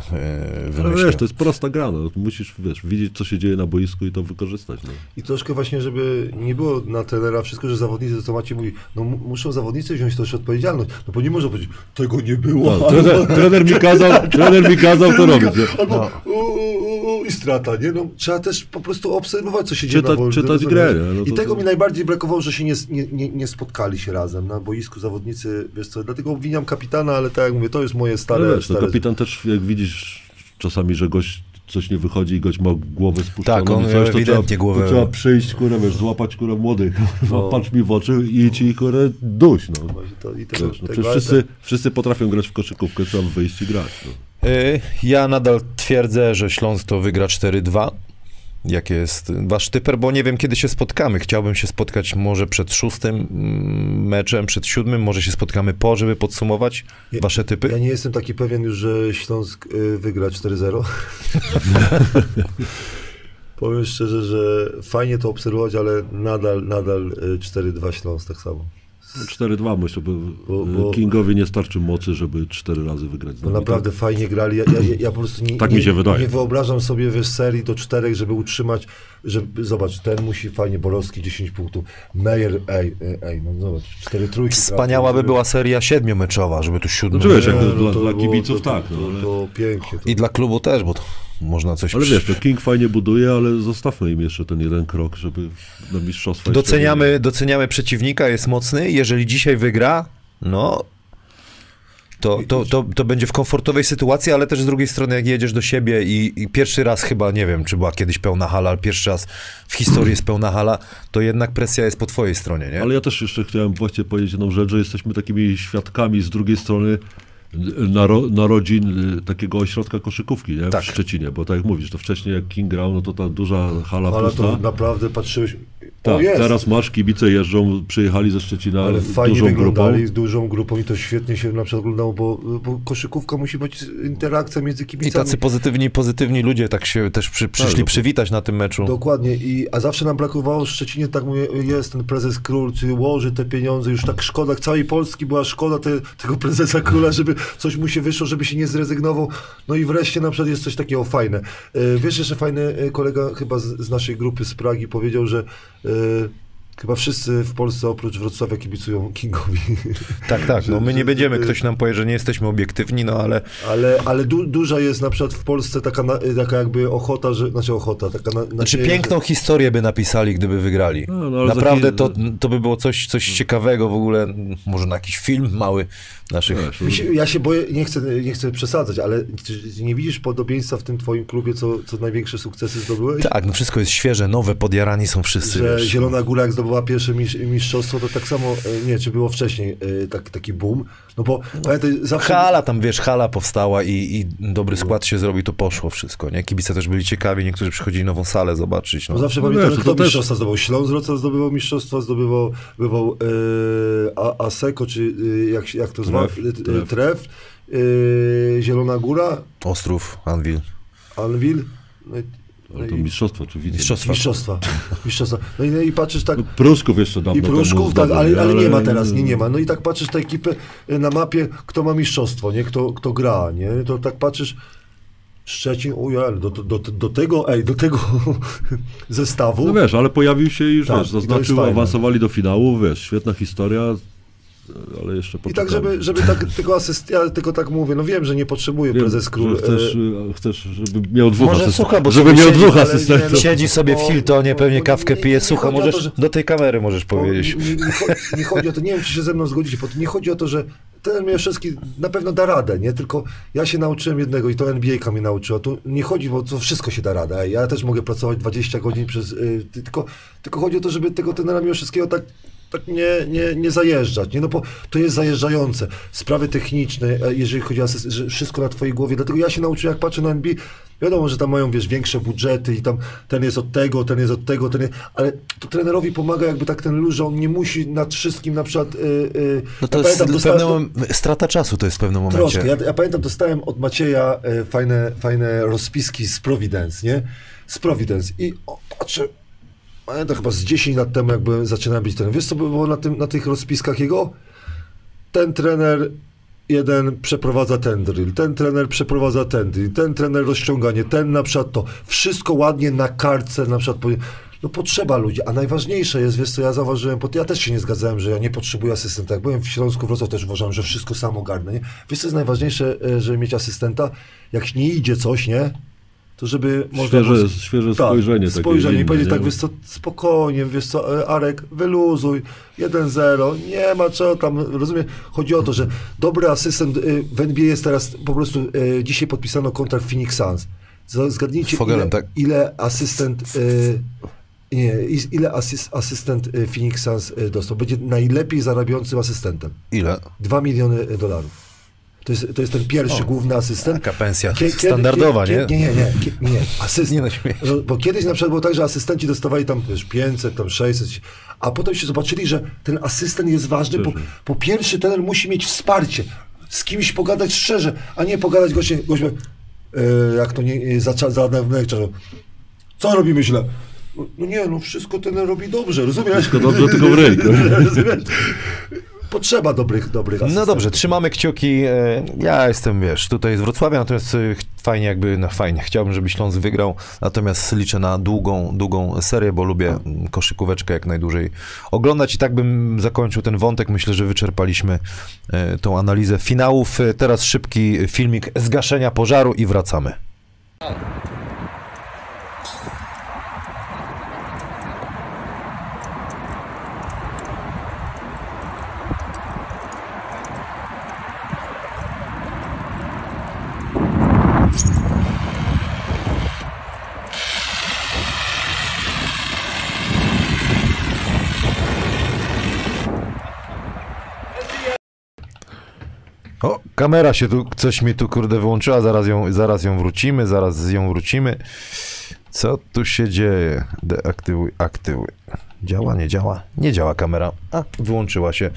Ale wymyślił. wiesz, to jest prosta gra, no. Musisz, wiesz, widzieć, co się dzieje na boisku i to wykorzystać, no. I troszkę właśnie, żeby nie było na trenera wszystko, że zawodnicy, co macie mówi, no mu- muszą zawodnicy wziąć też odpowiedzialność. No bo nie może powiedzieć, tego nie było. No, trener, trener mi kazał, trener mi kazał to robić. Albo No. u, u, u, i strata, nie? No, trzeba też po prostu obserwować, co się dzieje Czytać- na wolnym, czytać grę? No I to- tego to- mi najbardziej brakowało, że się nie, nie, nie, spotkali się razem na boisku zawodnicy, wiesz co, dlatego obwiniam kapitana, ale tak jak mówię, to jest moje stare... Ale wiesz, no, stare kapitan też, jak widzisz czasami, że gość coś nie wychodzi i gość ma głowę spuszczoną. Tak, on i miał coś, to ewidentnie trzeba, głowę- To trzeba przyjść, kurę, wiesz, złapać, kurę, młody, No. patrz mi w oczy i idź i, kurę, duś, no. Właśnie to, i tego, Wiesz, no, przecież wszyscy, wszyscy potrafią grać w koszykówkę, trzeba wyjść i grać, no. Y, Ja nadal twierdzę, że Śląsk to wygra 4-2. Jaki jest wasz typer? Bo nie wiem, kiedy się spotkamy. Chciałbym się spotkać może przed szóstym mm, meczem, przed siódmym. Może się spotkamy po, żeby podsumować Ja- wasze typy. Ja nie jestem taki pewien już, że Śląsk y, wygra 4-0. Powiem szczerze, że fajnie to obserwować, ale nadal, nadal y, 4-2 Śląsk tak samo. 4-2 myślę, bo, Bo- bo- Kingowi nie starczy mocy, żeby cztery razy wygrać. z No naprawdę fajnie grali. Ja, ja, ja, po prostu nie, Tak nie, mi się wydaje. nie wyobrażam sobie wiesz, serii do czterech, żeby utrzymać, żeby, zobacz, ten musi fajnie, Borowski 10 punktów, Meyer, ej, ej, no zobacz, 4 trójki. Wspaniała by żeby- była seria siedmiomeczowa, żeby tu siódmy. No, wiesz, jak Nie, to dla- to dla było- kibiców to, tak, To, no, to, ale- to pięknie. To, I dla klubu też, bo to można coś... Ale wiesz, to King fajnie buduje, ale zostawmy im jeszcze ten jeden krok, żeby do mistrzostwa Doceniamy, doceniamy przeciwnika, jest mocny. Jeżeli dzisiaj wygra, no to, to, to, to będzie w komfortowej sytuacji, ale też z drugiej strony, jak jedziesz do siebie i, i pierwszy raz chyba, nie wiem, czy była kiedyś pełna hala, ale pierwszy raz w historii jest pełna hala, to jednak presja jest po twojej stronie, nie? Ale ja też jeszcze chciałem właśnie powiedzieć jedną rzecz, że jesteśmy takimi świadkami z drugiej strony naro, narodzin y, takiego ośrodka koszykówki nie? Tak. w Szczecinie, bo tak jak mówisz, to wcześniej jak King grał, no to ta duża hala ale pusta. to naprawdę patrzyłeś, Tak, teraz masz, kibice jeżdżą, przyjechali ze Szczecina Ale fajnie dużą grupą. wyglądali, z dużą grupą i to świetnie się na przykład oglądało, bo, bo koszykówka musi być interakcja między I kibicami. tacy pozytywni, pozytywni ludzie tak się też przy, przyszli no. przywitać na tym meczu. Dokładnie, I, a zawsze nam brakowało w Szczecinie, tak mówię, jest ten prezes król, czy łoży te pieniądze, już tak szkoda, całej Polski była szkoda te, tego prezesa króla, żeby coś mu się wyszło, żeby się nie zrezygnował. No i wreszcie na przykład jest coś takiego fajne. E, Wiesz, jeszcze fajny e, kolega chyba z, z naszej grupy z Pragi powiedział, że chyba wszyscy w Polsce oprócz Wrocławia kibicują Kingowi. Tak, tak, no my nie że- będziemy, że- ktoś nam powie, że nie jesteśmy obiektywni, no ale Ale, ale du, duża jest na przykład w Polsce taka, na, taka jakby ochota, że, znaczy ochota, taka na, Znaczy piękną historię by napisali, gdyby wygrali. No, no, Naprawdę to, to by było coś, coś ciekawego w ogóle, może na jakiś film mały naszych. Ja się boję, nie chcę, nie chcę przesadzać, ale czy nie widzisz podobieństwa w tym twoim klubie, co, co największe sukcesy zdobyłeś? Tak, no wszystko jest świeże, nowe, podjarani są wszyscy. Że wiesz. Zielona Góra jak zdobyła pierwsze mistrz, mistrzostwo, to tak samo, e, nie, czy było wcześniej e, tak, taki boom, no bo pamiętaj, zawsze... Hala tam, wiesz, hala powstała i, i dobry skład się zrobił, to poszło wszystko, nie? Kibice też byli ciekawi, niektórzy przychodzili nową salę zobaczyć, No no. zawsze No pamiętam, wiesz, kto to też- mistrzostwa zdobywał. Śląsk Wrocław zdobywał mistrzostwa, zdobywał bywał, e, Aseko, czy e, jak, jak to zwał? Tref, E, Tref. Tref. E, Zielona Góra, Ostrów, Anvil. Anvil. No i, no to czy widzę. Mistrzostwa. mistrzostwa. mistrzostwa. No i, no i patrzysz tak, Prusków jeszcze dawno I Pruszków, tak, ale, ale nie ma teraz, nie, nie ma. No i tak patrzysz te ekipy y, na mapie, kto ma mistrzostwo, nie? Kto, kto gra, nie? To tak patrzysz, Szczecin, ujej, ale do, do, do, tego, ej, do tego zestawu. No wiesz, ale pojawił się i już, Tak, wiesz, zaznaczył, awansowali do finału, wiesz, świetna historia, ale jeszcze I poczekamy. tak, żeby, żeby tak, tylko asyst, ja tylko tak mówię, no wiem, że nie potrzebuje Wiem, prezes król. że chcesz, e, y, chcesz, żeby miał dwóch Może asystentów. słucha, bo żeby miał siedzi, dwóch asystentów. Siedzi sobie w Hiltonie, pewnie kawkę pije, o możesz, to, że- do tej kamery możesz powiedzieć. Nie, nie, nie chodzi o to, nie wiem, czy się ze mną zgodzicie, bo to nie chodzi o to, że ten Mieszewski na pewno da radę, nie? Tylko ja się nauczyłem jednego i to NBA mnie nauczyło. Tu nie chodzi, bo to wszystko się da radę. Ej, Ja też mogę pracować 20 godzin przez... Y, ty- tylko, tylko chodzi o to, żeby tego trenera Mieszewskiego tak tak nie, nie, nie zajeżdżać, nie? No bo to jest zajeżdżające. Sprawy techniczne, e, jeżeli chodzi o że wszystko na twojej głowie. Dlatego ja się nauczyłem, jak patrzę na NBA, wiadomo, że tam mają, wiesz, większe budżety i tam ten jest od tego, ten jest od tego, ten jest, ale to trenerowi pomaga jakby tak ten luz, że on nie musi nad wszystkim na przykład... Y, y, No to ja jest dostałem- pewnym, strata czasu to jest w pewnym momencie. Troszkę. Ja, ja pamiętam, dostałem od Macieja e, fajne, fajne rozpiski z Providence, nie? Z Providence. I o, patrzę, pamiętam chyba z 10 lat temu, jakby zaczynałem być trenerem. Wiesz, co było na, tym, na tych rozpiskach jego? Ten trener jeden przeprowadza ten drill, ten trener przeprowadza ten drill, ten trener rozciąganie, ten na przykład to. Wszystko ładnie na kartce na przykład. No potrzeba ludzi, a najważniejsze jest, wiesz co, ja zauważyłem, ja też się nie zgadzałem, że ja nie potrzebuję asystenta. Jak byłem w Śląsku Wrocław też uważałem, że wszystko sam ogarnę, nie? Wiesz co jest najważniejsze, e, żeby mieć asystenta? Jak nie idzie coś, nie? To żeby można było- Świeże, świeże spojrzenie. takie spojrzenie i powiedzieć tak, wiesz co, spokojnie, wiesz co, e, Arek, wyluzuj, 1-0, nie ma co tam, rozumiem, chodzi o to, że dobry asystent y, w NBA jest teraz, po prostu y, dzisiaj podpisano kontrakt Phoenix Suns. Z- Zgadnijcie, Fogelem, ile, tak? ile asystent, y, nie, ile asyst, asystent y, Phoenix Suns dostał. Będzie najlepiej zarabiającym asystentem. Ile? 2 miliony dolarów. To jest, to jest ten pierwszy główny asystent. Taka pensja Kie- kiedy- standardowa, kie- nie? Nie, nie, nie, nie, asystent. Nie no. No, Bo kiedyś na przykład było tak, że asystenci dostawali tam wiesz, 500, tam 600, a potem się zobaczyli, że ten asystent jest ważny, bo po pierwsze ten musi mieć wsparcie, z kimś pogadać szczerze, a nie pogadać goście, goście e, jak to nie, e, za, za czasu. Co robimy źle? No, no nie, no wszystko ten robi dobrze, rozumiesz? Wszystko dobrze, tylko w ręku. Potrzeba dobrych, dobrych No asystentów. dobrze, trzymamy kciuki. E, Ja jestem, wiesz, tutaj z Wrocławia, natomiast e, fajnie jakby, no fajnie, chciałbym, żeby Śląsk wygrał, natomiast liczę na długą, długą serię, bo lubię mm, koszykóweczkę jak najdłużej oglądać i tak bym zakończył ten wątek. Myślę, że wyczerpaliśmy e, tą analizę finałów. Teraz szybki filmik zgaszenia pożaru i wracamy. O, kamera się tu, coś mi tu kurde wyłączyła, zaraz ją, zaraz ją wrócimy, zaraz z ją wrócimy. Co tu się dzieje? Deaktywuj, aktywuj. Działa, nie działa? Nie działa kamera. A, wyłączyła się.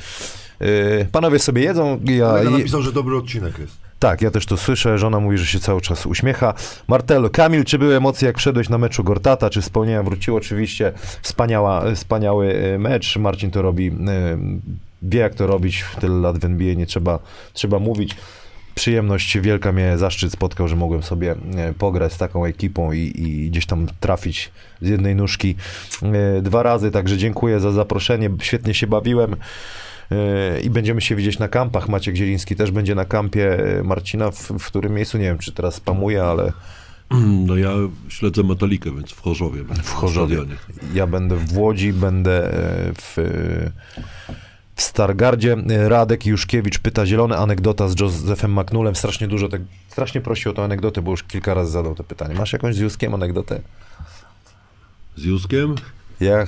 Yy, panowie sobie jedzą. Ja, Kolega napisał, że dobry odcinek jest. tak, ja też to słyszę. Żona mówi, że się cały czas uśmiecha. Martelo, Kamil, czy były emocje, jak wszedłeś na meczu Gortata? Czy wspomnienia wróciło? Oczywiście wspaniała, wspaniały e, mecz. Marcin to robi, e, wie jak to robić. Tyle lat w NBA, nie trzeba, trzeba mówić. Przyjemność wielka mnie zaszczyt spotkał, że mogłem sobie e, pograć z taką ekipą i, i gdzieś tam trafić z jednej nóżki e, dwa razy. Także dziękuję za zaproszenie. Świetnie się bawiłem. E, I będziemy się widzieć na kampach. Maciek Zieliński też będzie na kampie Marcina, w, w którym miejscu, nie wiem, czy teraz spamuje, ale No ja śledzę Metalikę, więc w Chorzowie. będę, w Chorzowie. stadionie. Ja będę w Łodzi, będę w, w Stargardzie. E, Radek Juszkiewicz pyta, zielona anegdota z Josephem McNullem. Strasznie dużo, tak, strasznie prosi o tę anegdotę, bo już kilka razy zadał to pytanie. Masz jakąś z Juskiem anegdotę? Z Juskiem? Ja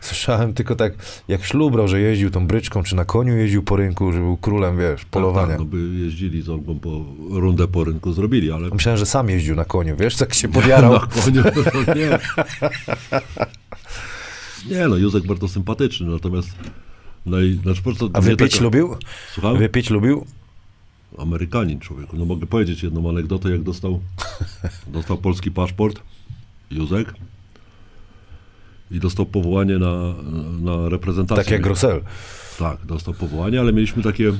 słyszałem tylko tak, jak ślubrał, że jeździł tą bryczką, czy na koniu jeździł po rynku, że był królem, wiesz, polowania. Tak, tak, no by jeździli z Olgą po rundę po rynku zrobili, ale Myślałem, że sam jeździł na koniu, wiesz, tak się podjarał. na koniu to nie. Nie no, Józek bardzo sympatyczny, natomiast naj, znaczy po prostu A wypić taka- lubił? Słucham? Wypić lubił? Amerykanin człowieku. No mogę powiedzieć jedną anegdotę, jak dostał, dostał polski paszport, Józek, i dostał powołanie na, na reprezentację. Tak jak Grossel. Tak, dostał powołanie, ale mieliśmy takie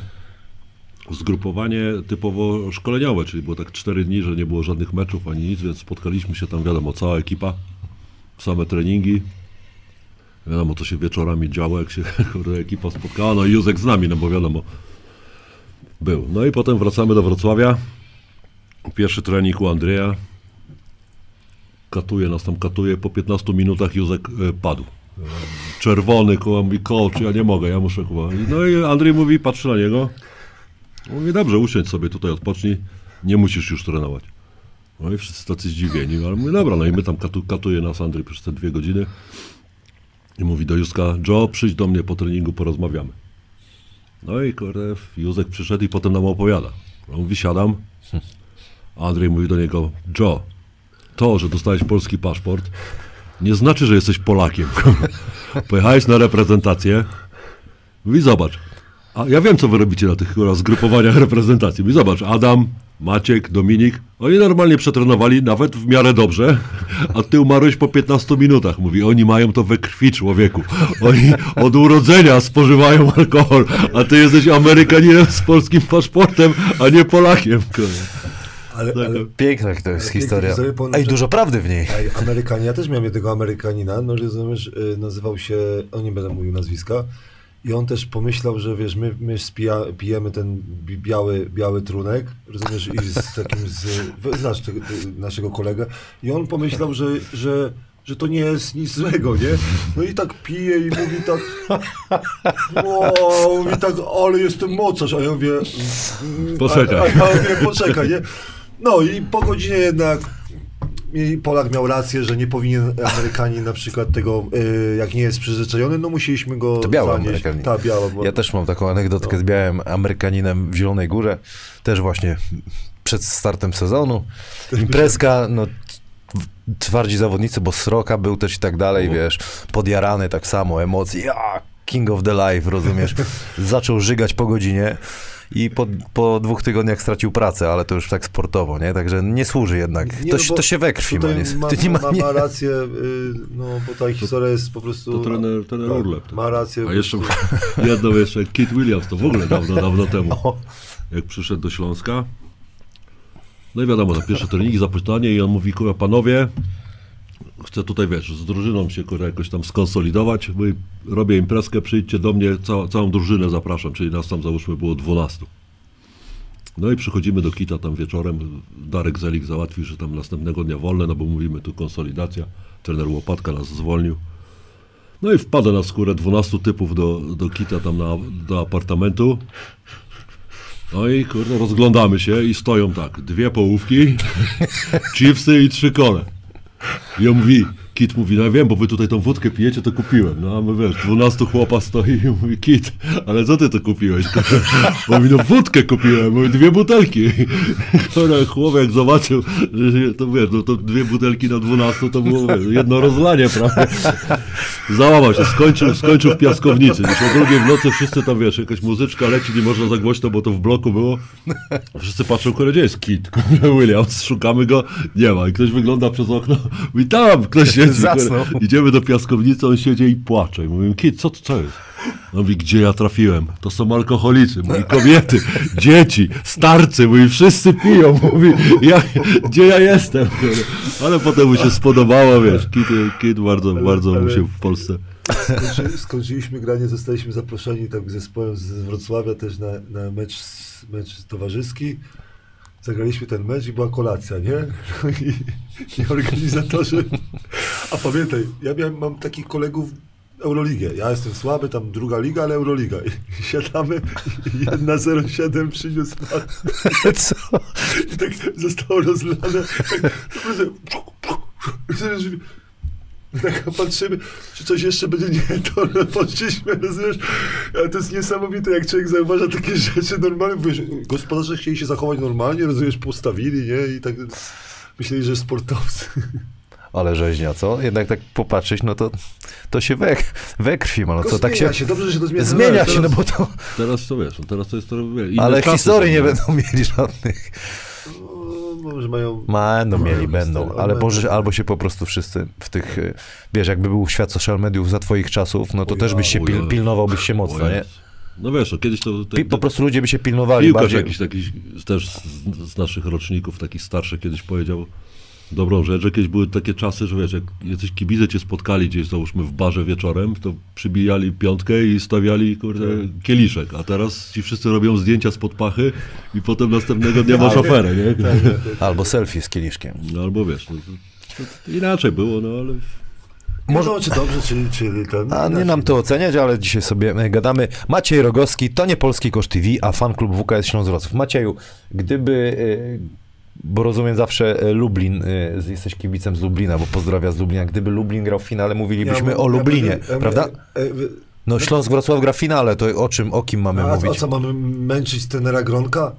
zgrupowanie typowo szkoleniowe, czyli było tak cztery dni, że nie było żadnych meczów ani nic, więc spotkaliśmy się tam, wiadomo, cała ekipa, same treningi. Wiadomo, co się wieczorami działo, jak się ekipa spotkała. No i Józek z nami, no bo wiadomo, był. No i potem wracamy do Wrocławia. Pierwszy trening u Andrzeja. Katuje nas tam, katuje. Po 15 minutach Józek e, padł. Czerwony, koło mówi, coach, ja nie mogę, ja muszę chyba. No i Andrzej mówi, patrzy na niego. Mówi, dobrze, usiądź sobie tutaj, odpocznij. Nie musisz już trenować. No i wszyscy tacy zdziwieni, ale mówię, dobra, no i my tam katu, katuje nas Andrzej przez te dwie godziny. I mówi do Józka, Joe, przyjdź do mnie po treningu, porozmawiamy. No i kurde, Józek przyszedł i potem nam opowiada. On mówi, siadam. Andrzej mówi do niego, Joe, to, że dostałeś polski paszport, nie znaczy, że jesteś Polakiem. Pojechałeś na reprezentację. Mówi, zobacz. A ja wiem, co wy robicie na tych zgrupowaniach reprezentacji. Mówi, zobacz, Adam, Maciek, Dominik, oni normalnie przetrenowali nawet w miarę dobrze, a ty umarłeś po 15 minutach. Mówi, oni mają to we krwi, człowieku. Oni od urodzenia spożywają alkohol, a ty jesteś Amerykaninem z polskim paszportem, a nie Polakiem. Ale, Tak, ale Piękna to jest historia. Ej, dużo prawdy w niej. Ej, Amerykanie, ja też miałem jednego Amerykanina, no rozumiesz, y, nazywał się, o nie będę mówił nazwiska, i on też pomyślał, że wiesz, my, my spija, pijemy ten bi- biały, biały trunek, rozumiesz, i z takim, z, znasz ty- naszego kolegę, i on pomyślał, że, że, że to nie jest nic złego, nie? No i tak pije i mówi tak, o, mówi tak, ale jestem mocarz, a ja mówię, mm, Poczekaj. A, a ja mówię, poczekaj, nie? No i po godzinie jednak i Polak miał rację, że nie powinien Amerykanin na przykład tego, y, jak nie jest przyzwyczajony, no musieliśmy go To biały zanieść. Amerykanin. Ta, biała. Bo... Ja też mam taką anegdotkę No. z białym Amerykaninem w Zielonej Górze. Też właśnie przed startem sezonu. Imprezka, no twardzi zawodnicy, bo Sroka był też i tak dalej, O. wiesz, podjarany tak samo, emocje, ja, king of the life, rozumiesz? Zaczął żygać po godzinie i po, po dwóch tygodniach stracił pracę, ale to już tak sportowo, nie? Także nie służy jednak. Nie, to, no to się we krwi ma. Nie, ma, nie ma, ma, nie, ma rację, y, no bo ta historia jest po prostu... To trener, trener tak, Urlep. Ma rację. A jeszcze jedno jeszcze, Kit Williams, to w ogóle dawno, dawno temu, O. jak przyszedł do Śląska. No i wiadomo, na pierwsze treningi, zapytanie i on mówi, kurwa, panowie, chcę tutaj, wiesz, z drużyną się, jakoś tam skonsolidować, mówi, robię imprezkę, przyjdźcie do mnie, całą drużynę zapraszam, czyli nas tam, załóżmy, było 12. No i przychodzimy do Kita tam wieczorem, Darek Zelik załatwił, że tam następnego dnia wolne, no bo mówimy tu konsolidacja, trener Łopatka nas zwolnił. No i wpada na skórę 12 typów do, do kita tam na, do apartamentu. No i kurde, rozglądamy się i stoją tak, dwie połówki, chipsy i trzy kole. I on mówi, Kit mówi, no ja wiem, bo wy tutaj tą wódkę pijecie, to kupiłem. No a my wiesz, 12 chłopa stoi i mówi, Kit, ale co ty to kupiłeś? Mówi, no wódkę kupiłem, mówi, dwie butelki. Dobra, chłopak jak zobaczył, to wiesz, no to dwie butelki na 12 to było wiesz, jedno rozlanie, prawda? Załamał się, skończył, skończył w piaskownicy. Już o drugiej w nocy wszyscy tam, wiesz, jakaś muzyczka leci, nie można za głośno, bo to w bloku było. Wszyscy patrzą, kurde, gdzie jest Kit? Williams, szukamy go, nie ma. I ktoś wygląda przez okno, mówi, tam ktoś siedzi. Zasnął. Idziemy do piaskownicy, on siedzi i płacze. I mówimy, Kit, co to co jest? On mówi, gdzie ja trafiłem? To są alkoholicy, mówi, kobiety, dzieci, starcy, mówi, wszyscy piją, mówi, ja, gdzie ja jestem? Ale potem mu się spodobało, wiesz, Kit, Kit bardzo, bardzo mu się w Polsce... Skończy, skończyliśmy granie, zostaliśmy zaproszeni tak zespołem z Wrocławia też na, na mecz, mecz towarzyski. Zagraliśmy ten mecz i była kolacja, nie? I, i organizatorzy. A pamiętaj, ja miałem, mam takich kolegów Euroligę. Ja jestem słaby, tam druga liga, ale Euroliga. I siadamy i 1-0-7 przyniósł. Co? I tak zostało rozlane. Tak, tak patrzymy, czy coś jeszcze będzie nie to, no, poszliśmy, rozumiesz? Ale to jest niesamowite, jak człowiek zauważa takie rzeczy normalnie, wiesz, gospodarze chcieli się zachować normalnie, rozumiesz, postawili, nie? I tak myśleli, że sportowcy. Ale rzeźnia, co? Jednak tak popatrzeć, no to, to się we, we krwi ma, no co tak się... zmienia się, dobrze, że się to zmienia. Zmienia się, no teraz- bo to... Teraz to wiesz, no teraz to jest to, Ale historii nie no. będą mieli żadnych. No, może mają... Będą mieli, będą, ale będą. może albo się po prostu wszyscy w tych, y, wiesz, jakby był świat social mediów za twoich czasów, no to też byś się pil, pilnowałbyś się mocno, nie? No wiesz, no kiedyś to... Pi, po prostu ludzie by się pilnowali Piłkarz bardziej. jakiś taki też z, z naszych roczników, taki starszy kiedyś powiedział dobrą rzecz, że kiedyś były takie czasy, że wiesz, jak jacyś kibice cię spotkali gdzieś, załóżmy w barze wieczorem, to przybijali piątkę i stawiali, kurde, kieliszek, a teraz ci wszyscy robią zdjęcia spod pachy i potem następnego dnia masz aferę, nie? Albo selfie z kieliszkiem. No albo wiesz, no, to, to inaczej było, no ale... Może... No, czy dobrze, czy, czy ten... A nie nam to oceniać, ale dzisiaj sobie e, gadamy. Maciej Rogowski, to nie Polski Kosz TV, a fan klub WKS Śląsk Wrocław. Macieju, gdyby, e, bo rozumiem zawsze e, Lublin, e, jesteś kibicem z Lublina, bo pozdrawia z Lublina. Gdyby Lublin grał w finale, mówilibyśmy Ja- o ja Lublinie, ja prawda? będę- e, No Śląsk Wrocław gra w finale, to o czym, o kim mamy A, a mówić? co, mamy męczyć trenera Gronka?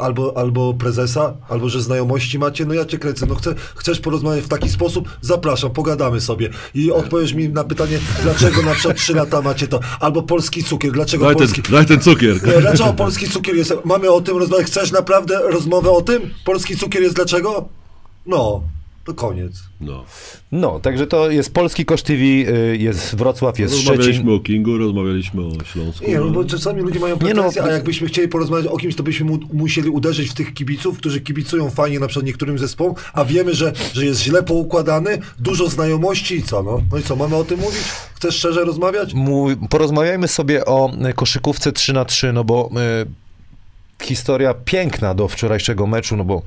Albo, albo prezesa? Albo, że znajomości macie? No ja cię kręcę. No chcę, chcesz porozmawiać w taki sposób? Zapraszam, pogadamy sobie. I odpowiesz mi na pytanie, dlaczego na przykład 3 lata macie to? Albo polski cukier, dlaczego Daj ten, polski... daj ten cukier. Nie, dlaczego polski cukier jest? Mamy o tym rozmawiać. Chcesz naprawdę rozmowę o tym? Polski cukier jest dlaczego? No, to koniec. No. No, także to jest Polski Kosz TV, y, jest Wrocław, jest Szczecin. Rozmawialiśmy o Kingu, rozmawialiśmy o Śląsku. Nie, no bo czasami ludzie mają no, pretensje, a jakbyśmy chcieli porozmawiać o kimś, to byśmy mu, musieli uderzyć w tych kibiców, którzy kibicują fajnie na przykład niektórym zespołom, a wiemy, że, że jest źle poukładany, dużo znajomości i co, no? No i co, mamy o tym mówić? Chcesz szczerze rozmawiać? Mój, porozmawiajmy sobie o y, koszykówce 3 na 3 no bo y, historia piękna do wczorajszego meczu, no bo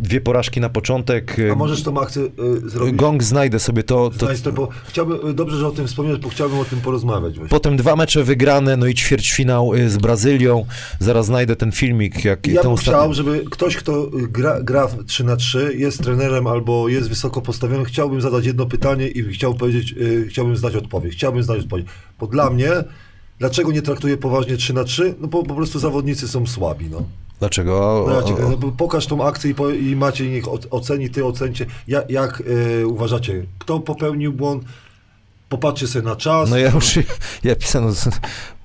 dwie porażki na początek. A możesz tą akcję y, zrobić? Gong znajdę sobie to. to Znajdź to, bo chciałbym, y, dobrze, że o tym wspomniałeś, bo chciałbym o tym porozmawiać właśnie. Potem dwa mecze wygrane, no i ćwierćfinał y, z Brazylią. Zaraz znajdę ten filmik, jak Ja bym ostatni- chciał, żeby ktoś, kto gra, gra w 3 na 3 jest trenerem albo jest wysoko postawiony, chciałbym zadać jedno pytanie i chciał powiedzieć, y, chciałbym znać odpowiedź. Chciałbym znać odpowiedź. Bo dla mnie, dlaczego nie traktuję poważnie 3 na 3 No bo po prostu zawodnicy są słabi, no. Dlaczego? No, ja cię, no pokaż tą akcję i, po, i Maciej niech oceni, ty ocencie, jak, jak y, uważacie, kto popełnił błąd, popatrzcie sobie na czas. No ja już, ja pisano,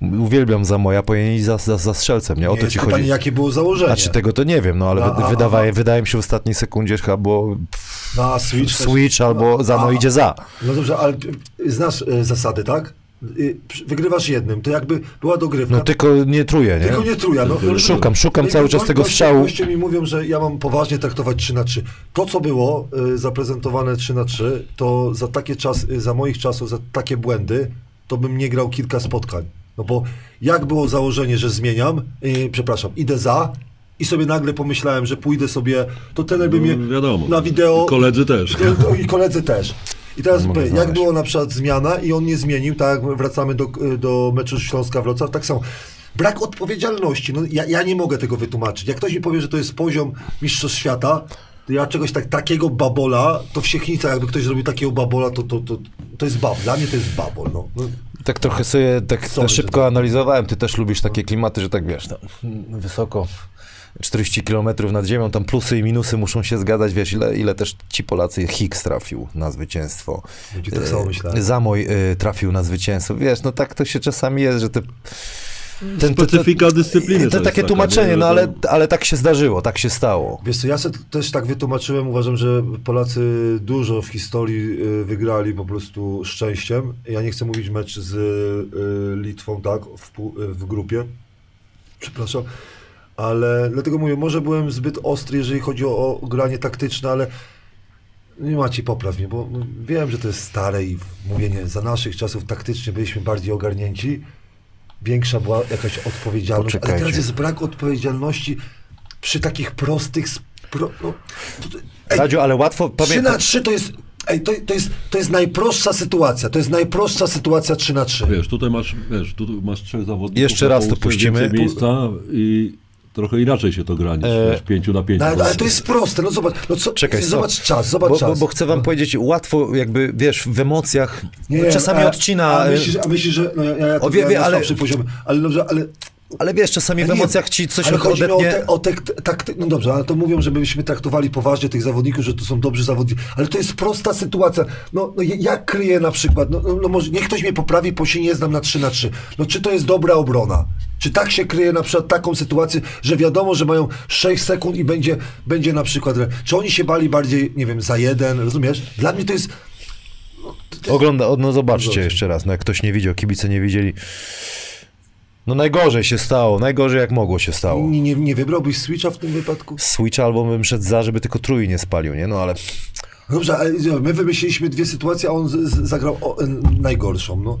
uwielbiam za moja pojęcie za, za, za strzelcem, nie? O Nie to ci pytanie, chodzi. jakie było założenie. Znaczy tego to nie wiem, no ale A, wy- a, wydawaje, a. wydaje mi się w ostatniej sekundzie chyba było Na switch. też- switch albo za no idzie za. No dobrze, ale znasz y, zasady, tak? Y, Wygrywasz jednym, to jakby była dogrywka. No tylko nie truje, nie? Tylko nie truja. No, no, Szukam, szukam no i cały czas tego strzału. Goście mi mówią, że ja mam poważnie traktować 3 na 3. To, co było y, zaprezentowane 3 na 3, to za takie czas, y, za moich czasów, za takie błędy, to bym nie grał kilka spotkań. No bo jak było założenie, że zmieniam, y, przepraszam, idę za i sobie nagle pomyślałem, że pójdę sobie, to ten by mnie No, wiadomo. na wideo... I koledzy też. To I koledzy też. I teraz jak było na przykład zmiana i on nie zmienił, tak jak wracamy do, do meczu Śląska Wrocław, tak samo. Brak odpowiedzialności. No, ja, ja nie mogę tego wytłumaczyć. Jak ktoś mi powie, że to jest poziom Mistrzostw Świata, ja czegoś tak, takiego babola, to w Siechnicach jakby ktoś zrobił takiego babola, to, to, to, to jest bab. Dla mnie to jest babol, no. no. Tak trochę sobie tak Sorry, szybko że tak. analizowałem. Ty też lubisz takie klimaty, że tak wiesz, tam, wysoko 40 km nad ziemią, tam plusy i minusy muszą się zgadzać, wiesz, ile, ile też ci Polacy Hicks trafił na zwycięstwo. Ludzie tak samo E, myślałem. Zamoj e, trafił na zwycięstwo. Wiesz, no tak to się czasami jest, że te... Ten, Specyfika dyscypliny To, to takie taka, tłumaczenie, nie? no ale, ale tak się zdarzyło, tak się stało. Wiesz co, ja sobie też tak wytłumaczyłem, uważam, że Polacy dużo w historii y, wygrali po prostu szczęściem. Ja nie chcę mówić mecz z Litwą, tak, w, w grupie, przepraszam, ale dlatego mówię, może byłem zbyt ostry, jeżeli chodzi o, o granie taktyczne, ale nie macie popraw mnie, bo no, wiem, że to jest stare i mówię, nie, za naszych czasów taktycznie byliśmy bardziej ogarnięci, większa była jakaś odpowiedzialność, ale Poczekajcie. teraz jest brak odpowiedzialności przy takich prostych... Spro, no, to, ej, Radziu, ale łatwo... 3 Powiem, na 3 to jest... Ej, to, to, jest, to jest najprostsza sytuacja. To jest najprostsza sytuacja 3 na 3. Wiesz, tutaj masz, wiesz, tu masz trzech zawodników. Jeszcze raz to puścimy. miejsca i trochę inaczej się to gra niż, E, niż pięciu na pięciu. No, ale to jest proste. No zobacz, no co, Czekaj, zobacz stop. czas, zobacz bo, czas. Bo, bo chcę wam powiedzieć, łatwo jakby, wiesz, w emocjach Nie, no, czasami a- odcina... A e, myślisz, a myślisz że... No, ja, ja, O, to wie- ja wie, na ale-. Ale dobrze, ale... Ale wiesz, czasami w emocjach ci coś ale chodzi mi o, odetnie... te, o te, tak, no dobrze, ale to mówią, żebyśmy traktowali poważnie tych zawodników, że to są dobrzy zawodnicy, ale to jest prosta sytuacja. No, no jak kryje na przykład, no, no, no może niech ktoś mnie poprawi, bo się nie znam na 3 na 3. No czy to jest dobra obrona? Czy tak się kryje na przykład taką sytuację, że wiadomo, że mają 6 sekund i będzie, będzie na przykład, czy oni się bali bardziej, nie wiem, za jeden, rozumiesz? Dla mnie to jest, Ogląda, no zobaczcie jeszcze raz, no jak ktoś nie widział, kibice nie widzieli. No najgorzej się stało, najgorzej jak mogło się stało. nie, nie, nie wybrałbyś Switcha w tym wypadku? Switcha albo bym szedł za, żeby tylko trój nie spalił, nie? No ale Dobrze, ale my wymyśliliśmy dwie sytuacje, a on z, z, zagrał o, n- najgorszą, no.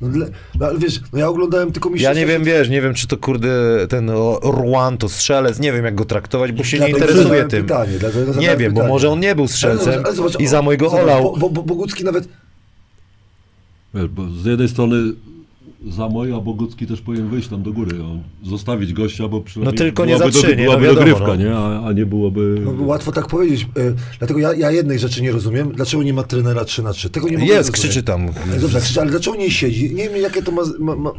No, no ale wiesz, no ja oglądałem tylko ja mistrzostwa nie wiem, wiesz, nie wiem czy to kurde ten Ruan to strzelec, nie wiem jak go traktować, bo się nie interesuje tym. Pytanie, dlatego Nie wiem, bo pytanie. może on nie był strzelcem Ale, ale zobacz, i za mojego zobacz, olał. Bo, bo, bo Bogucki nawet, Wiesz, bo z jednej strony za moje, a Bogucki też powinien wyjść tam do góry, o, zostawić gościa, bo przynajmniej No tylko nie byłaby za trzy, do, nie? No byłaby dogrywka, no. nie? A, a nie byłoby... no, bo łatwo tak powiedzieć, y, dlatego ja, ja jednej rzeczy nie rozumiem, dlaczego nie ma trenera 3 na 3 Tego nie mogę Jest, krzyczy tam. Ale Dobrze, krzyczy, ale dlaczego nie siedzi? Nie wiem, jakie to ma, ma, ma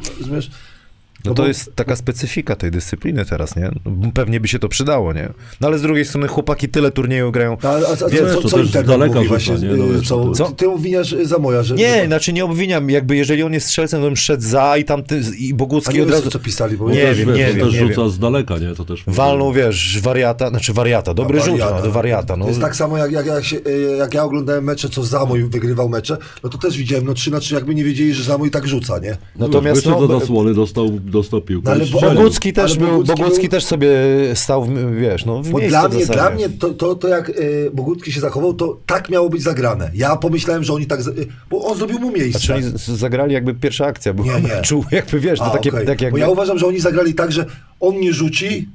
No to bo- jest taka specyfika tej dyscypliny teraz, nie? No, Pewnie by się to przydało, nie? No ale z drugiej strony chłopaki tyle turniejów grają. A, a, a, a Wiesz, co, to co też z internet daleka mówi rzuca, właśnie? nie? No y, wiesz, co, to- Co? Ty, obwiniasz za moja, że... Nie, że, znaczy nie obwiniam, jakby jeżeli on jest strzelcem, to bym szedł za i tam ty, i a Bogucki nie od wiesz, razu co pisali, bo Nie też, wiem, wiesz, nie to wiem, też nie rzuca wiem. z daleka, nie? To też... walną, wiesz, wariata, znaczy wariata, dobry rzut, wariata. no, do wariata, no. To jest tak samo, jak, jak, jak, się, e, jak ja oglądałem mecze, co Zamoj wygrywał mecze, no to też widziałem, no 3 na 3, jakby nie wiedzieli, że Zamoj tak rzuca, nie? Natomiast no, za zasłony, dostał, dostał piłkę No, ale bo-. Bogucki też Ale był, Bogucki Bogucki był- też sobie stał, w, wiesz, no w Bo dla mnie, dla mnie to, to, to jak y, Bogucki się zachował, to tak miało być zagrane. Ja pomyślałem, że oni tak, y, bo on zrobił mu miejsce. Znaczy oni z- zagrali jakby pierwsza akcja była Nie, nie. meczu, jakby wiesz, to A, takie, okej. tak jakby... Bo ja uważam, że oni zagrali tak, że on nie rzuci,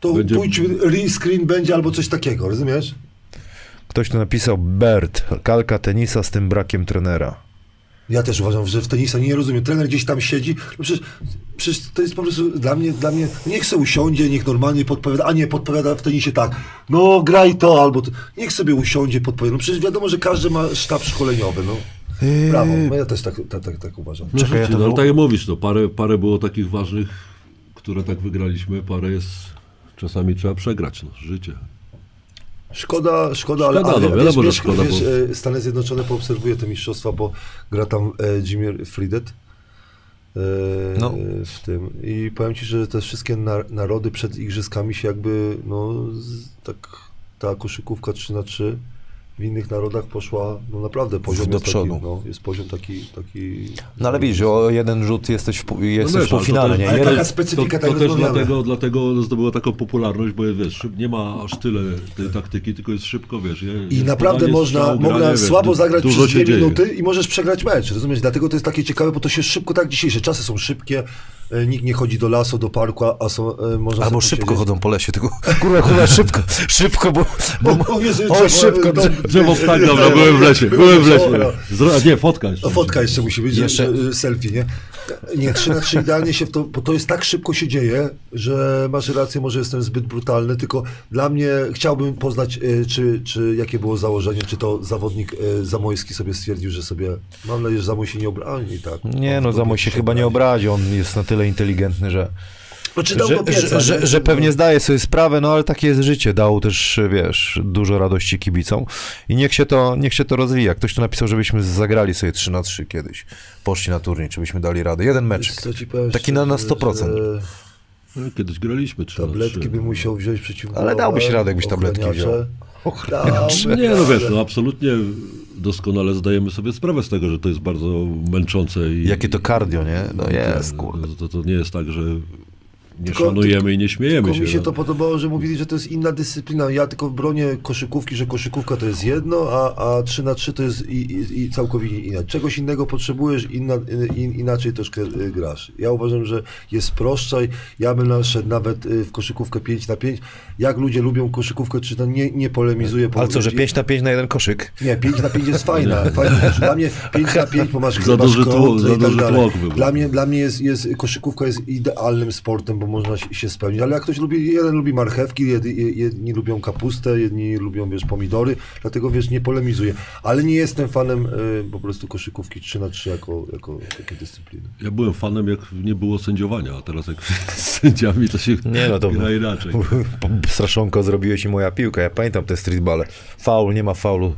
to Będzie- pójdź, re-screen będzie albo coś takiego, rozumiesz? Ktoś tu napisał Bert, kalka tenisa z tym brakiem trenera. Ja też uważam, że w tenisa nie rozumiem. Trener gdzieś tam siedzi. No przecież, przecież to jest po prostu dla mnie, dla mnie, niech se usiądzie, niech normalnie podpowiada, a nie podpowiada w tenisie tak, no graj to, albo to. Niech sobie usiądzie, podpowiada. No przecież wiadomo, że każdy ma sztab szkoleniowy, no. Brawo, no ja też tak, tak, tak, tak uważam. No, Czekaj, ja to no, ale tak jak mówisz, no, parę, parę było takich ważnych, które tak wygraliśmy, parę jest, czasami trzeba przegrać, no, życie. Szkoda, szkoda, ale, Szkoda, ale no, wiesz, wiesz, szkoda, wiesz, bo- e, Stany Zjednoczone poobserwuję te mistrzostwa, bo gra tam e, Jimmy Fridet. e, No. w tym. I powiem ci, że te wszystkie na, narody przed igrzyskami się jakby, no, tak, ta koszykówka 3 na 3 w innych narodach poszła, no naprawdę poziom do jest przodu. Taki, no, jest poziom taki, taki... No ale widzisz, o jeden rzut jesteś w, pu- jesteś No wiesz, w półfinale, ale to nie? też- Ale Jeden, taka specyfika to, tak to też rozmawiamy. dlatego, dlatego zdobyła taką popularność, bo wiesz, nie ma aż tyle tej taktyki, tylko jest szybko, wiesz. Je, I naprawdę można, strzał, można granie, wiesz, słabo du- zagrać przez dwie dzieje. minuty i możesz przegrać mecz, rozumiesz? Dlatego to jest takie ciekawe, bo to się szybko, tak dzisiejsze czasy są szybkie, e, nikt nie chodzi do lasu, do parku, a- są, e, można Albo szybko chodzą po lesie, tylko kurwa, kurwa, szybko, szybko, bo... bo O, Jezu, o, szybko, no, drzewo. Tak, dobra, byłem w lesie, byłem w lesie. Zro, nie, fotka jeszcze. No fotka jeszcze musi być, Jeszcze- selfie, nie? Nie, 3 na 3 idealnie się w to, bo to jest tak szybko się dzieje, że masz rację, może jestem zbyt brutalny, tylko dla mnie chciałbym poznać, e, czy, czy jakie było założenie, czy to zawodnik e, Zamojski sobie stwierdził, że sobie, mam nadzieję, że Zamoj się nie obrazi tak. Nie no, Zamoj się chyba nie obrazi, on jest na tyle inteligentny, że... No, czy dał Że, że, że, nie? że pewnie zdaje sobie sprawę, no ale takie jest życie. Dał też, wiesz, dużo radości kibicom i niech się to, niech się to rozwija. Ktoś tu napisał, żebyśmy zagrali sobie 3 na 3 kiedyś. Poszli na turniej, czy byśmy dali radę. Jeden mecz. Wiesz co ci powiem Taki na- na szczerze, 100%. że No, Kiedyś graliśmy trzy na Tabletki trzy. by musiał wziąć przeciwko. Ale dałbyś radę, jakbyś tabletki wziął. Ochraniacze. Nie, no wiesz, no absolutnie doskonale zdajemy sobie sprawę z tego, że to jest bardzo męczące i... Jakie to cardio, nie? No jest, No, kurde. To, to nie jest tak, że nie Tylko- szanujemy i nie śmiejemy Tylko się. mi się no. to podobało, że mówili, że to jest inna dyscyplina. Ja tylko bronię koszykówki, że koszykówka to jest jedno, a, a 3 na 3 to jest i, i, i całkowicie inaczej. Czegoś innego potrzebujesz, inna, in, inaczej troszkę y, grasz. Ja uważam, że jest proszczaj. Ja bym naszedł nawet y, w koszykówkę 5 na 5. Jak ludzie lubią koszykówkę, czy to nie, nie polemizuję. po Ale co, że ludzi. 5 na 5 na jeden koszyk? Nie, 5 na 5 jest fajna. fajna. Dla mnie 5 na 5, bo masz Za duży szkołę tłok- za i tak duży dalej. tłok by był. Dla mnie, dla mnie jest, jest, koszykówka jest idealnym sportem, bo można się, spełnić. Ale jak ktoś lubi, jeden lubi marchewki, jed, jedni lubią kapustę, jedni lubią, wiesz, pomidory, dlatego, wiesz, nie polemizuję. Ale nie jestem fanem y, po prostu koszykówki 3 na 3 jako, jako takiej dyscypliny. Ja byłem fanem, jak nie było sędziowania, a teraz jak z sędziami to się Nie no, to gra inaczej. straszonko zrobiłeś i moja piłka. Ja pamiętam te streetbale. Faul, nie ma faulu.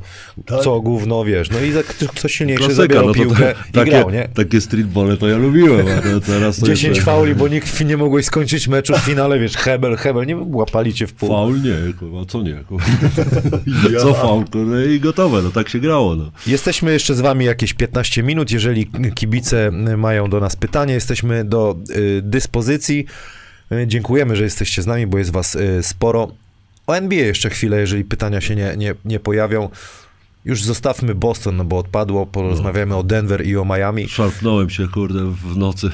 Tak. Co gówno, wiesz. No i za- ktoś silniejszy Klasyka, zabierał no to piłkę i takie, grał, nie? takie streetbole to ja lubiłem, a te- teraz to 10 jeszcze- fauli, bo nikt nie mogłeś skończyć meczu w finale, wiesz, hebel, hebel, nie łapali cię w pół. Faul nie, kurwa, co nie? Kurwa. Co faul, kurwa, i gotowe, no tak się grało. No. Jesteśmy jeszcze z wami jakieś 15 minut. Jeżeli kibice mają do nas pytanie, jesteśmy do y, dyspozycji. Y, Dziękujemy, że jesteście z nami, bo jest was y, sporo. O NBA jeszcze chwilę, jeżeli pytania się nie, nie, nie pojawią. Już zostawmy Boston, no bo odpadło, porozmawiamy o Denver i o Miami. Szarpnąłem się, kurde, w nocy.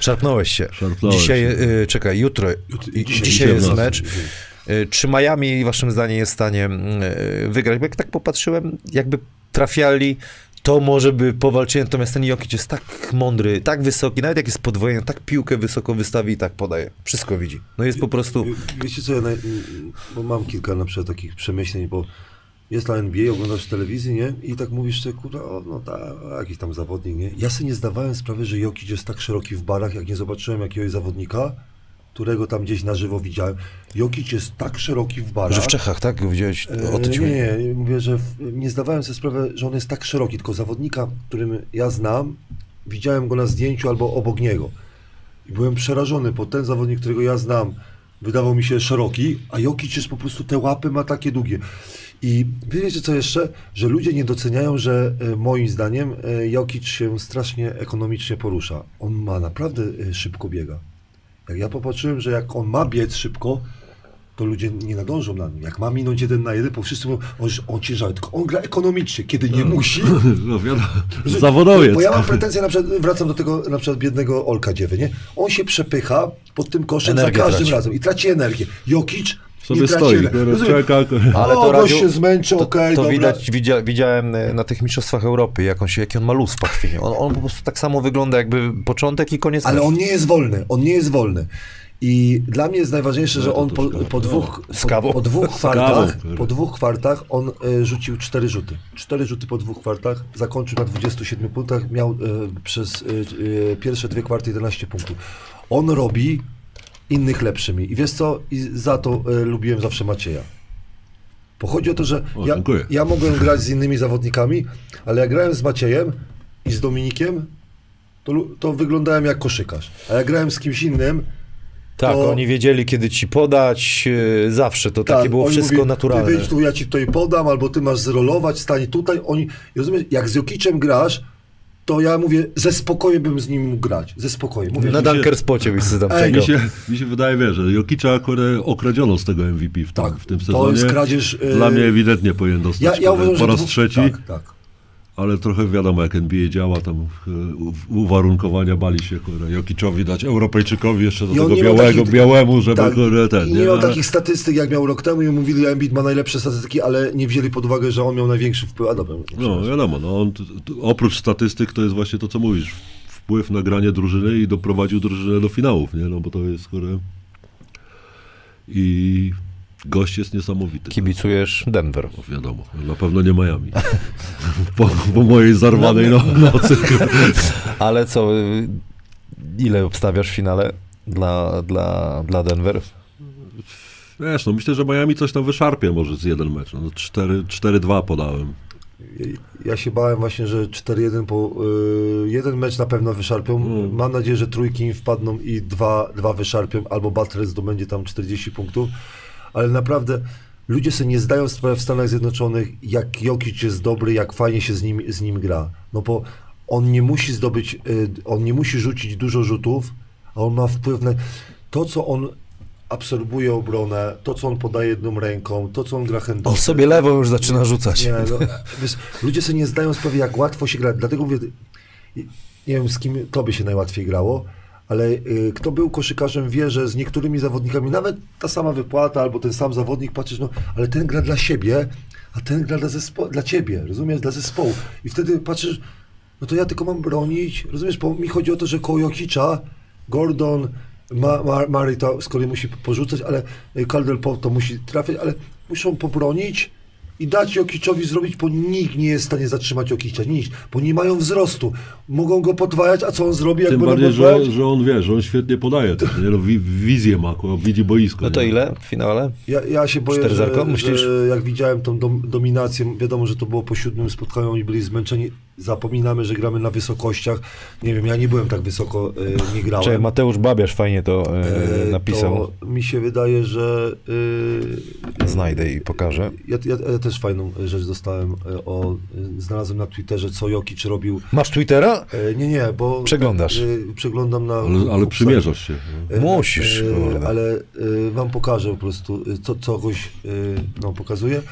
Szarpnąłeś się. Szarpnąłem dzisiaj, się. y, czekaj, jutro, dzisiaj- dzisiaj, jest mecz. Y, Czy Miami, waszym zdaniem, jest w stanie y, wygrać? Bo jak tak popatrzyłem, jakby trafiali, to może by powalczyli, natomiast ten Jokic jest tak mądry, tak wysoki, nawet jak jest podwojenie, tak piłkę wysoko wystawi i tak podaje. Wszystko widzi. No jest po prostu... Wie- Wiecie co, ja naj... bo mam kilka na przykład takich przemyśleń, bo jest na NBA, oglądasz telewizję, nie? I tak mówisz sobie, kurwa, o, no ta, jakiś tam zawodnik, nie? Ja sobie nie zdawałem sprawy, że Jokic jest tak szeroki w barach, jak nie zobaczyłem jakiegoś zawodnika, którego tam gdzieś na żywo widziałem. Jokic jest tak szeroki w barach. Że w Czechach, tak? Widziałeś? O E, ci nie, nie, mówię, że w, nie zdawałem sobie sprawy, że on jest tak szeroki, tylko zawodnika, którym ja znam, widziałem go na zdjęciu albo obok niego. I byłem przerażony, bo ten zawodnik, którego ja znam, wydawał mi się szeroki, a Jokic jest po prostu, te łapy ma takie długie. I wiecie co jeszcze? Że ludzie nie doceniają, że e, moim zdaniem e, Jokic się strasznie ekonomicznie porusza. On ma naprawdę e, szybko biega. Jak ja popatrzyłem, że jak on ma biec szybko, to ludzie nie nadążą na nim. Jak ma minąć jeden na jeden, bo wszyscy mówią, on, on tylko on gra ekonomicznie, kiedy nie musi. No wiadomo, zawodowiec. Bo ja mam pretensje, na przykład, wracam do tego na przykład biednego Olka Dziewy, nie? On się przepycha pod tym koszem Energię za każdym traci. razem i traci energię. Jokic Sobie stoi, czeka. Ale o, to Radziu- się zmęczy, To, okej, to widać, widzia, widziałem e, na tych mistrzostwach Europy, jak on, się, jaki on ma luz w pachwinie. On, on po prostu tak samo wygląda jakby początek i koniec Ale on nie jest wolny, on nie jest wolny. I dla mnie jest najważniejsze, że No to on po, troszkę. po, dwóch, Z kawą. po, po dwóch kwartach, po dwóch kwartach on e, rzucił cztery rzuty. Cztery rzuty po dwóch kwartach, zakończył na 27 punktach, miał e, przez pierwsze dwie kwarty 11 punktów. On robi innych lepszymi. I wiesz co? I za to e, lubiłem zawsze Macieja. Bo chodzi o to, że O, ja, ja mogłem grać z innymi zawodnikami, ale jak grałem z Maciejem i z Dominikiem, to, to wyglądałem jak koszykarz. A jak grałem z kimś innym, Tak, to- oni wiedzieli, kiedy ci podać, e, zawsze. To takie było wszystko mówili, naturalne. Ty wyjdź tu, ja ci tutaj podam, albo ty masz zrolować, stań tutaj. Oni, rozumiesz, jak z Jokiczem grasz, to ja mówię, ze spokojem bym z nim mógł grać. Ze spokojem. Mówię, Na Dunker spocie byś sobie tam Ej. Mi się, mi się wydaje, wiesz, że Jokicza akurat okradziono z tego MVP w tym, Tak, w tym to sezonie. jest kradzież, e, Dla mnie ewidentnie powinien dostać ja, ja uważam, po raz trzeci, Tak, tak. Ale trochę wiadomo, jak NBA działa, tam e, uwarunkowania bali się, kurde, Jokiczowi dać Europejczykowi jeszcze do on tego nie białego, takich- białemu, żeby Tak, kurde, ten, I nie miał takich statystyk, jak miał rok temu i mówili, że Embiid ma najlepsze statystyki, ale nie wzięli pod uwagę, że on miał największy wpływ. A dobra, No, wiadomo, no, on, oprócz statystyk to jest właśnie to, co mówisz, wpływ na granie drużyny i doprowadził drużynę do finałów, nie, no bo to jest, kurde, i gość jest niesamowity. Kibicujesz Denver. No, wiadomo, na pewno nie Miami. po, po mojej zarwanej no, nocy. Ale co, ile obstawiasz w finale dla, dla, dla Denver? Wiesz, no myślę, że Miami coś tam wyszarpie może z jeden mecz. No, 4 4-2 podałem. Ja się bałem właśnie, że 4-1 po y, jeden mecz na pewno wyszarpią. Mm. Mam nadzieję, że trójki im wpadną i dwa, dwa wyszarpią, albo Butler zdobędzie tam 40 punktów. Ale naprawdę ludzie sobie nie zdają sprawy w Stanach Zjednoczonych, jak Jokic jest dobry, jak fajnie się z nim, z nim gra. No bo on nie musi zdobyć, y, on nie musi rzucić dużo rzutów, a on ma wpływ na to, co on absorbuje obronę, to, co on podaje jedną ręką, to, co on gra On handlowym. sobie lewą już zaczyna rzucać. Nie, no, wiesz, ludzie sobie nie zdają sprawy, jak łatwo się gra. Dlatego mówię, nie wiem z kim tobie się najłatwiej grało, ale y, kto był koszykarzem wie, że z niektórymi zawodnikami, nawet ta sama wypłata albo ten sam zawodnik, patrzysz, no ale ten gra dla siebie, a ten gra dla, zespo- dla ciebie, rozumiesz, dla zespołu. I wtedy patrzysz, no to ja tylko mam bronić, rozumiesz, bo mi chodzi o to, że koło Jokicza, Gordon, Ma, Ma, Murray to z kolei musi porzucać, ale y, Caldwell to musi trafiać, ale muszą pobronić i dać Jokiczowi zrobić, bo nikt nie jest w stanie zatrzymać Jokicza, nikt, bo nie mają wzrostu. Mogą go podwajać, a co on zrobi, jak Tym bardziej, podwajać? że, że on wie, że on świetnie podaje też, nie? No, wi, wizję ma, widzi boisko. No to nie? ile w finale? Ja, ja się boję, że, że jak widziałem tą dom, dominację, wiadomo, że to było po siódmym spotkaniu, oni byli zmęczeni, zapominamy, że gramy na wysokościach. Nie wiem, ja nie byłem tak wysoko, e, nie grałem. Czy Mateusz Babiarz fajnie to e, E, napisał. To mi się wydaje, że e, Znajdę i pokażę. Ja, ja, ja też fajną rzecz dostałem, e, o, znalazłem na Twitterze, co Jokic robił. Masz Twittera? E, Nie, nie, bo... Przeglądasz. e, Przeglądam na... Ale, ale przymierzasz się. Musisz, e. Ale e, wam pokażę po prostu, co, co kogoś e, no, pokazuję.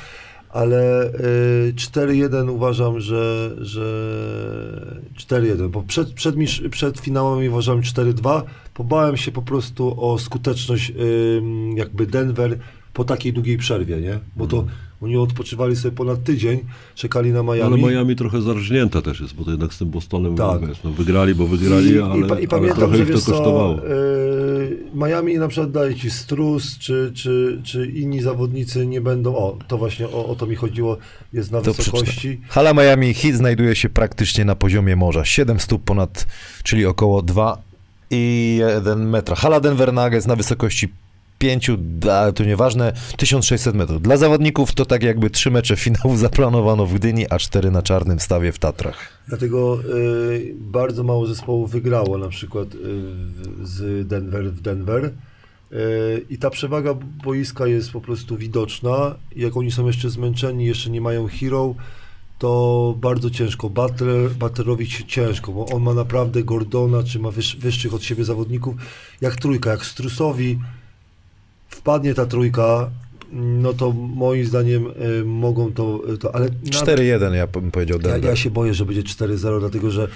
Ale e, 4-1 uważam, że, że 4-1, bo przed, przed, przed finałem uważałem 4-2. Pobałem się po prostu o skuteczność jakby Denver po takiej długiej przerwie, nie? Bo to oni odpoczywali sobie ponad tydzień, czekali na Miami. Ale Miami trochę zarżnięte też jest, bo to jednak z tym Bostonem Tak. wiesz, no, wygrali, bo wygrali, I, ale, i, pa- ale i pamiętam, trochę że ich to wiesz co, kosztowało. yy, Miami na przykład daje ci Strus, czy, czy, czy inni zawodnicy nie będą, o, to właśnie o, o to mi chodziło, jest na To wysokości. przeczytam. Hala Miami Heat znajduje się praktycznie na poziomie morza. 7 stóp ponad, czyli około 2 i 1 metra. Hala Denver Nuggets na wysokości 5, ale to nieważne, 1600 metrów. Dla zawodników to tak jakby trzy mecze finału zaplanowano w Gdyni, a cztery na Czarnym Stawie w Tatrach. Dlatego y, bardzo mało zespołów wygrało na przykład y, z Denver w Denver. Y, I ta przewaga boiska jest po prostu widoczna. Jak oni są jeszcze zmęczeni, jeszcze nie mają hero, to bardzo ciężko. Butler, Butlerowi ciężko, bo on ma naprawdę Gordona, czy ma wyż, wyższych od siebie zawodników, jak trójka, jak Strusowi wpadnie ta trójka, no to moim zdaniem y, mogą to, to ale... na- 4-1 ja bym powiedział ja, Denver. ja się boję, że będzie 4-0, dlatego że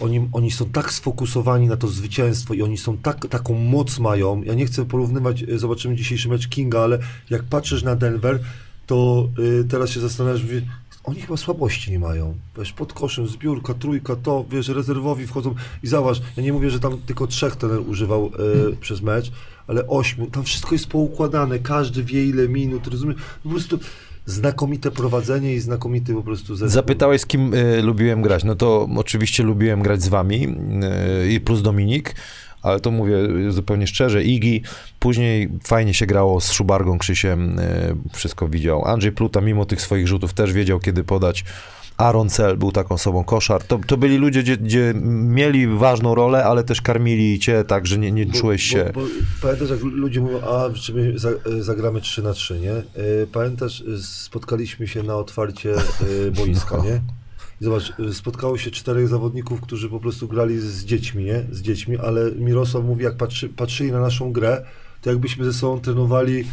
oni, oni są tak sfokusowani na to zwycięstwo i oni są tak, taką moc mają. Ja nie chcę porównywać, e, zobaczymy dzisiejszy mecz Kinga, ale jak patrzysz na Denver, to y, teraz się zastanawiasz, mówię, oni chyba słabości nie mają. Wiesz, pod koszem, zbiórka, trójka, to, wiesz, rezerwowi wchodzą i zauważ, ja nie mówię, że tam tylko trzech trener używał y, przez mecz, ale ośmiu, tam wszystko jest poukładane, każdy wie ile minut, rozumiesz? Po prostu znakomite prowadzenie i znakomity po prostu zespół. Zapytałeś, z kim y, lubiłem grać. No to oczywiście lubiłem grać z wami y, i plus Dominik, ale to mówię zupełnie szczerze. Igi, później fajnie się grało z Szubargą, Krzysiem, y, wszystko widział. Andrzej Pluta, mimo tych swoich rzutów, też wiedział, kiedy podać. Aaron Cell był taką osobą, koszar. To, to byli ludzie, gdzie, gdzie mieli ważną rolę, ale też karmili cię tak, że nie, nie Bo- czułeś się... Bo, bo, pamiętasz, jak ludzie mówią, a czy my e, zagramy 3 na 3, nie? E, Pamiętasz, e, spotkaliśmy się na otwarcie boiska, No. nie? Zobacz, spotkało się czterech zawodników, którzy po prostu grali z dziećmi, nie? Z dziećmi, ale Mirosław mówi, jak patrzy, patrzyli na naszą grę, to jakbyśmy ze sobą trenowali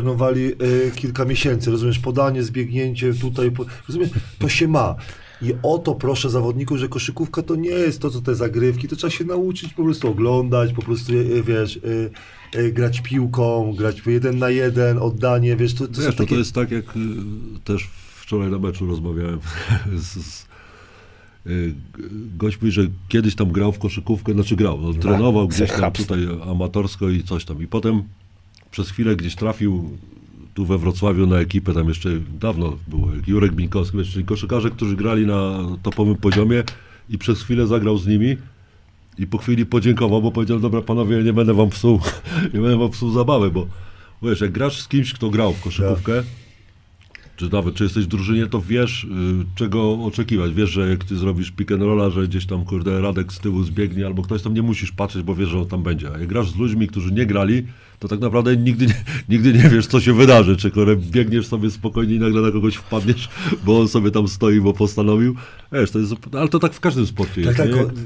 trenowali e, kilka miesięcy, rozumiesz, podanie, zbiegnięcie tutaj, po, rozumiesz, to się ma. I o to proszę zawodników, że koszykówka to nie jest to, co te zagrywki, to trzeba się nauczyć po prostu oglądać, po prostu, e, wiesz, e, e, grać piłką, grać jeden na jeden, oddanie, wiesz, to, to Wiesz, takie... to jest tak, jak y, też wczoraj na meczu rozmawiałem z, z y, gość mówi, że kiedyś tam grał w koszykówkę, znaczy grał, no, trenował gdzieś tam tutaj amatorsko i coś tam. I potem przez chwilę gdzieś trafił tu we Wrocławiu na ekipę, tam jeszcze dawno było, Jurek Binkowski, czyli koszykarze, którzy grali na topowym poziomie i przez chwilę zagrał z nimi i po chwili podziękował, bo powiedział, dobra panowie, ja nie będę wam psuł, nie będę wam psuł zabawy, bo wiesz, jak grasz z kimś, kto grał w koszykówkę, czy nawet czy jesteś w drużynie, to wiesz, y, czego oczekiwać. Wiesz, że jak ty zrobisz pick and rolla, że gdzieś tam, kurde, Radek z tyłu zbiegnie, albo ktoś tam nie musisz patrzeć, bo wiesz, że on tam będzie. A jak grasz z ludźmi, którzy nie grali, to tak naprawdę nigdy nie, nigdy nie wiesz, co się wydarzy. Czy biegniesz sobie spokojnie i nagle na kogoś wpadniesz, bo on sobie tam stoi, bo postanowił. Wiesz, to jest, ale to tak w każdym sporcie Tak, jest, tak,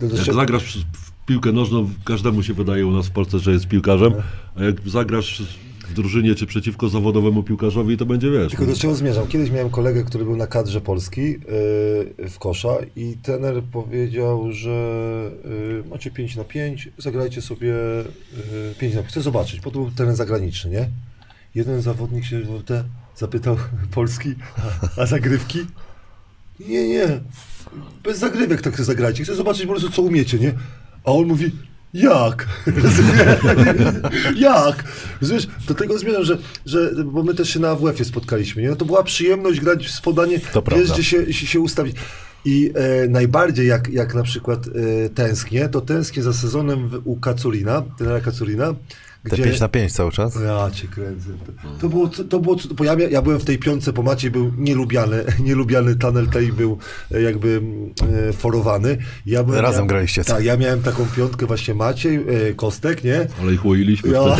nie? Jak się- zagrasz w piłkę nożną, każdemu się wydaje u nas w Polsce, że jest piłkarzem, a jak zagrasz w drużynie czy przeciwko zawodowemu piłkarzowi, to będzie wiesz. Tylko do czego zmierzam? Kiedyś miałem kolegę, który był na kadrze Polski yy, w kosza i trener powiedział, że yy, macie 5 na 5, zagrajcie sobie yy, 5 na 5. Chcę zobaczyć, bo to był teren zagraniczny, nie? Jeden zawodnik się te, zapytał Polski, a, a zagrywki? Nie, nie, bez zagrywek tak zagrajcie. Chcę zobaczyć po prostu, co umiecie, nie? A on mówi, jak? jak? Rozumiesz, do tego zmierzam, że, że, bo my też się na AWF-ie spotkaliśmy, nie? No to była przyjemność grać w spodanie, To wiesz, gdzie się, się, się ustawić. I e, najbardziej jak, jak na przykład e, tęsknię, to tęsknię za sezonem w, u Kaculina, trenera Kaculina, Te 5 na 5 cały czas. ja cię kręcę. To, było, to było, bo ja, ja byłem w tej piątce, po Maciej był nielubiany, nielubiany Tunnel tej był e, jakby e, forowany. Ja byłem, Razem ja, graliście? Tak, ja miałem taką piątkę właśnie Maciej, e, Kostek, nie? Ale ich łoiliśmy Ja.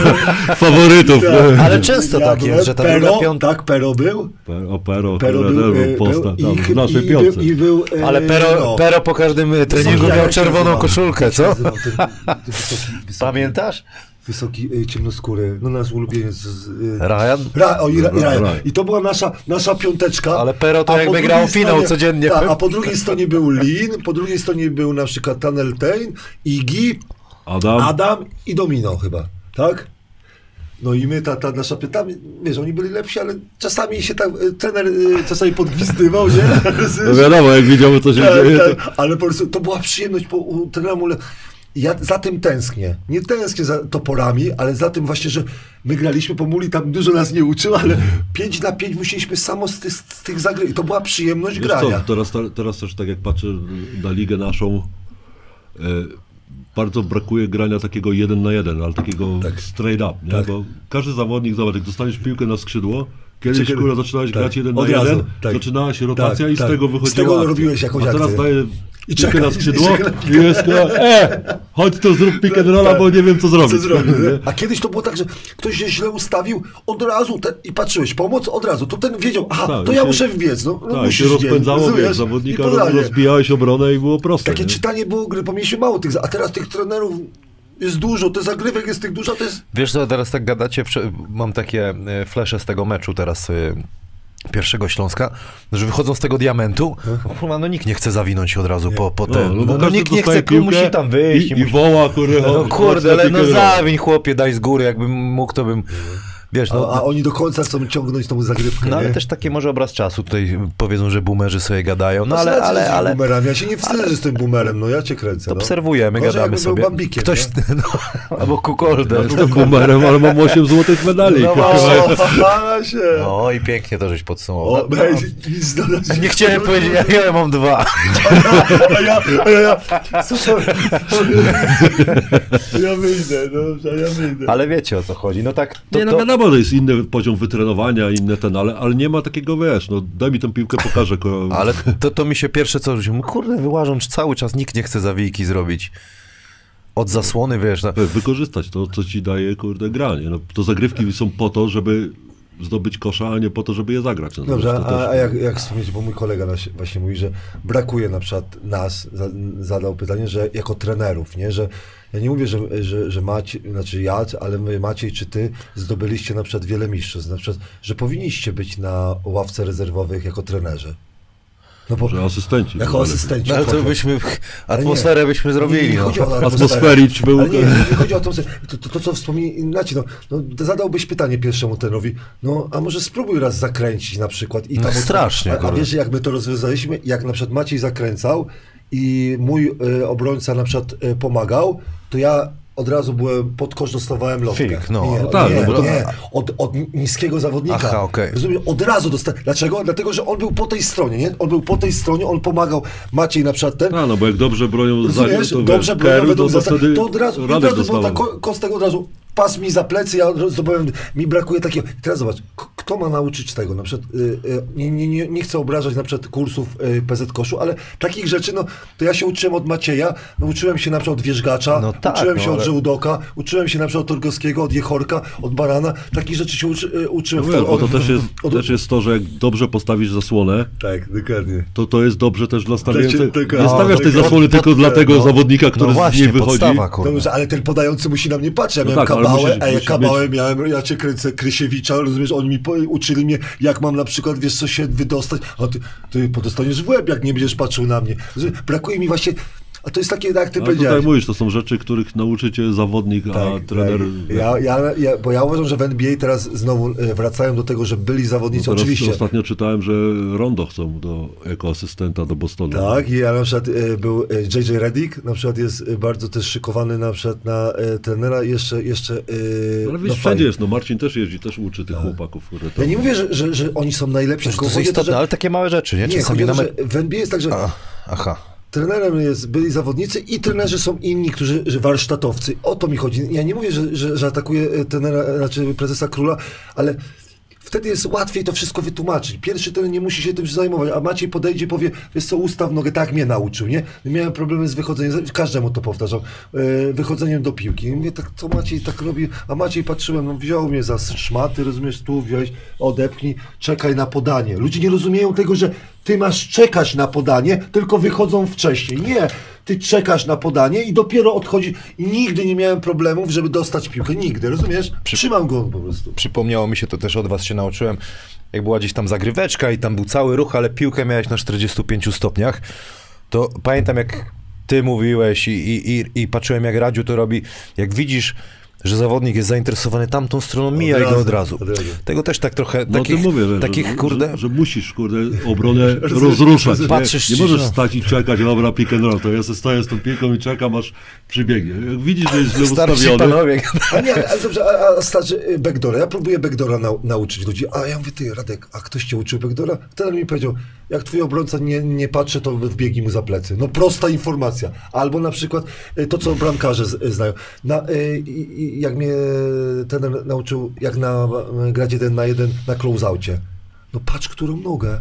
Faworytów. Tak. Ale często ja tak byłem, jest, że ta Pero, piątka... Tak, Pero był. O Pero, Pero Pero był, był e, był i, w naszej i, piątce. był, i był e, Ale Pero, no. Pero po każdym e, treningu miał czerwoną koszulkę, co? Pamiętasz? Wysoki, y, ciemnoskóry, no nasz ulubieniec. z- y, Ryan? Ra, o, i, ra, Ryan. I to była nasza, nasza piąteczka. Ale Pero to jakby grał finał stronie- codziennie. Tak, a po drugiej stronie był Lin, po drugiej stronie był na przykład Tunnel Tain, Iggy, Adam, Adam i Domino chyba, tak? No i my, ta, ta nasza pyta, wiesz, oni byli lepsi, ale czasami się tak, y, trener y, czasami podgwizdywał, nie? no wiadomo, jak widziałem, co się dzieje, to... tak, tak, ale po prostu to była przyjemność po u trenera. Ja za tym tęsknię. Nie tęsknię za toporami, ale za tym właśnie, że my graliśmy po muli, tam dużo nas nie uczył, ale 5 na 5 musieliśmy samo z, tych- z tych zagry. I to była przyjemność Wiesz grania. co, teraz, teraz też tak jak patrzę na ligę naszą, e, bardzo brakuje grania takiego jeden na jeden, ale takiego straight up, nie? Tak. bo każdy zawodnik, zobacz, jak dostaniesz piłkę na skrzydło, kiedyś Czy- kurwa zaczynałeś tak, grać jeden od na razu, jeden, tak. zaczynała się rotacja Tak, i z tak. tego Z wychodziła tego akcja. robiłeś jakąś A teraz akcję. I czeka- na skrzydło na i jest kurwa, e, chodź to zrób pick and rolla, bo nie wiem co zrobić. Co? A kiedyś to było tak, że ktoś się źle ustawił, od razu ten, i patrzyłeś, pomoc od razu, to ten wiedział, aha, Tak, to ja się- muszę wbiec, no, no Tak, się musisz wbiec, rozpędzało, wiesz, zawodnika rozbijałeś obronę i było proste. Takie nie? czytanie było gry, bo mieliśmy mało tych, a teraz tych trenerów jest dużo, te zagrywek jest tych dużo, to jest... Wiesz co, teraz tak gadacie, mam takie e, flesze z tego meczu teraz e, pierwszego Śląska, że wychodzą z tego diamentu, kurwa, no nikt nie chce zawinąć się od razu po, po No, ten, no, no, no, każdy nikt nie chce, piłkę musi tam wyjść. i, musi- i woła, kurde, no kurde, ale no zawiń chłopie, daj z góry, jakbym mógł, to bym, wiesz, A, no, a oni do końca chcą ciągnąć tą zagrywkę, no ale nie? też taki może obraz czasu, tutaj powiedzą, że boomerzy sobie gadają, no No, ale, ale, ale, Boomerem. Ja się nie wstydzę, że jestem boomerem, no ja cię kręcę. No. obserwujemy, Gorzej, gadamy sobie. Bambikiem, Ktoś, nie? no, albo kukoldę. Jestem boomerem, ale mam 8 złotych medali. No. O, się. O, i pięknie to żeś podsumował. O, No, nic dodać. Nie chciałem powiedzieć, ja, ja mam dwa. A ja, a ja, ja, wyjdę, dobrze, ja wyjdę. Ale wiecie o co chodzi. No tak, to, Nie, no to, wiadomo, to jest inny poziom wytrenowania, inny ten, ale, ale nie ma takiego, wiesz, no daj mi tę piłkę, pokażę. Ale to, to mi się pierwsze co rzuciło. Kurde, wyłażą, czy cały czas nikt nie chce zawijki zrobić. Od zasłony, wiesz, na... Wykorzystać to, co ci daje, kurde, granie. No, to zagrywki są po to, żeby zdobyć kosza, a nie po to, żeby je zagrać. No, Dobrze, a, też- a jak, jak wspomnieć, bo mój kolega właśnie mówi, że brakuje na przykład nas, za, zadał pytanie, że jako trenerów, nie, że ja nie mówię, że, że, że Maciej, znaczy ja, ale my, Maciej czy ty zdobyliście na przykład wiele mistrzostw, na przykład, że powinniście być na ławce rezerwowych jako trenerzy. No bo Że asystenci. jako ale- asystenci. No, ale to byśmy, atmosferę nie. byśmy Nie, zrobili. nie No. chodzi o atmosferę. Atmosfericz był... Ale nie, nie chodzi o to, że- to, to, to co wspominacie, no, no, zadałbyś pytanie pierwszemu tenowi, no a może spróbuj raz zakręcić na przykład. I No tam strasznie, A, a wiesz jak my to rozwiązaliśmy? Jak na przykład Maciej zakręcał i mój e, obrońca na przykład e, pomagał, to ja od razu byłem pod kosz, dostawałem lotkę. Fik, no. nie, No tak, nie, no bo to- nie, od, od niskiego zawodnika. Aha, okej. Rozumiem, od razu dostałem. Dlaczego? Dlatego, że on był po tej stronie, nie? On był po tej stronie, on pomagał Maciej na przykład ten, A, no bo jak dobrze bronią za to Dobrze wiesz, bronią, według to, wtedy to od razu, od razu był dostawał. tak, ko- kostek od razu pas mi za plecy, ja zdobyłem, mi brakuje takiego. Teraz zobacz, kto ma nauczyć tego? Na przykład, y, y, nie, nie, nie, nie chcę obrażać na przykład kursów y, PZ Koszu, ale takich rzeczy, no to ja się uczyłem od Macieja, no, uczyłem się na przykład od Wierzgacza, No tak, uczyłem no się od ale- Żołdoka, uczyłem się na przykład od Turgowskiego, od Jechorka, od Barana, takich rzeczy się uczy, y, uczyłem. No bo to od- też jest, od- też jest to, że jak dobrze postawisz zasłonę, Tak, dokładnie. to to jest dobrze też dla stawiającego. tylko- Nie no, stawiasz tej zasłony tylko dla tego no. zawodnika, który No z właśnie, niej wychodzi. podstawa. Dobrze, ale ten podający musi na mnie patrzeć. Ja No miałem tak, kabałę, musisz- a ja kabałę mieć- miałem, ja cię kręcę Krysiewicza, rozumiesz, oni mi po, uczyli mnie, jak mam na przykład, wiesz, co się wydostać, a ty, ty podostaniesz w łeb, jak nie będziesz patrzył na mnie. Brakuje mi właśnie, a to jest takie, jak ty A powiedziałeś. tutaj mówisz, to są rzeczy, których nauczy cię zawodnik, a Tak, trener... tak. Ja, ja, ja, bo ja uważam, że w NBA teraz znowu e, wracają do tego, że byli zawodnicy, No oczywiście. Ostatnio czytałem, że Rondo chcą do, jako asystenta do Bostonu. Tak, i ja na przykład e, był e, JJ Redick, na przykład jest e, bardzo też szykowany na przykład na e, trenera, jeszcze, jeszcze e, Ale no wiesz, wszędzie fajnie. jest, no Marcin też jeździ, też uczy tych chłopaków. Które tam... Ja nie mówię, że, że, że oni są najlepsi, To tylko jest chodzi o to, istotne, że ale takie małe rzeczy, nie? Nie, Czasami chodzi o to, że w NBA jest tak, że A, aha. Trenerem jest, byli zawodnicy i trenerzy są inni, którzy że warsztatowcy. O to mi chodzi. Ja nie mówię, że, że, że atakuję e, trenera, znaczy prezesa króla, ale wtedy jest łatwiej to wszystko wytłumaczyć. Pierwszy trener nie musi się tym zajmować, a Maciej podejdzie i powie, wiesz co, ustaw nogę, tak mnie nauczył, nie? Miałem problemy z wychodzeniem, każdemu to powtarzam, e, wychodzeniem do piłki. I mówię, tak, co Maciej tak robi? A Maciej patrzyłem, no wziął mnie za szmaty, rozumiesz, tu wziąłeś, odepchnij, czekaj na podanie. Ludzie nie rozumieją tego, że ty masz czekać na podanie, tylko wychodzą wcześniej. Nie, ty czekasz na podanie i dopiero odchodzi. I nigdy nie miałem problemów, żeby dostać piłkę. Nigdy, rozumiesz? Trzymam go po prostu. Przypomniało mi się, to też od was się nauczyłem, jak była gdzieś tam zagryweczka i tam był cały ruch, ale piłkę miałeś na 45 stopniach, to pamiętam jak ty mówiłeś i, i, i, i patrzyłem jak Radziu to robi, jak widzisz, że zawodnik jest zainteresowany tamtą stroną, mija i go od razu. od razu. Tego też tak trochę, No takich, mówię, że, takich że, kurde... że, że musisz, kurde, obronę rozruszać. Nie, Patrzysz nie ci, możesz no. stać i czekać, dobra, pick and roll, to ja stoję z tą piłką i czekam, aż przybiegnie. Jak widzisz, że jest źle ustawiony, panowie. A nie, ale dobrze, a, a starczy y, backdoora. Ja próbuję backdoora nau, nauczyć ludzi. A ja mówię, ty Radek, a ktoś cię uczył backdoora? Ten mi powiedział, jak twój obrońca nie, nie patrzy, to wbiegnij mu za plecy. No prosta informacja. Albo na przykład y, to, co bramkarze y, znają. Na, y, jak mnie ten nauczył, jak na, grać jeden na jeden na close-outie. No patrz, którą nogę.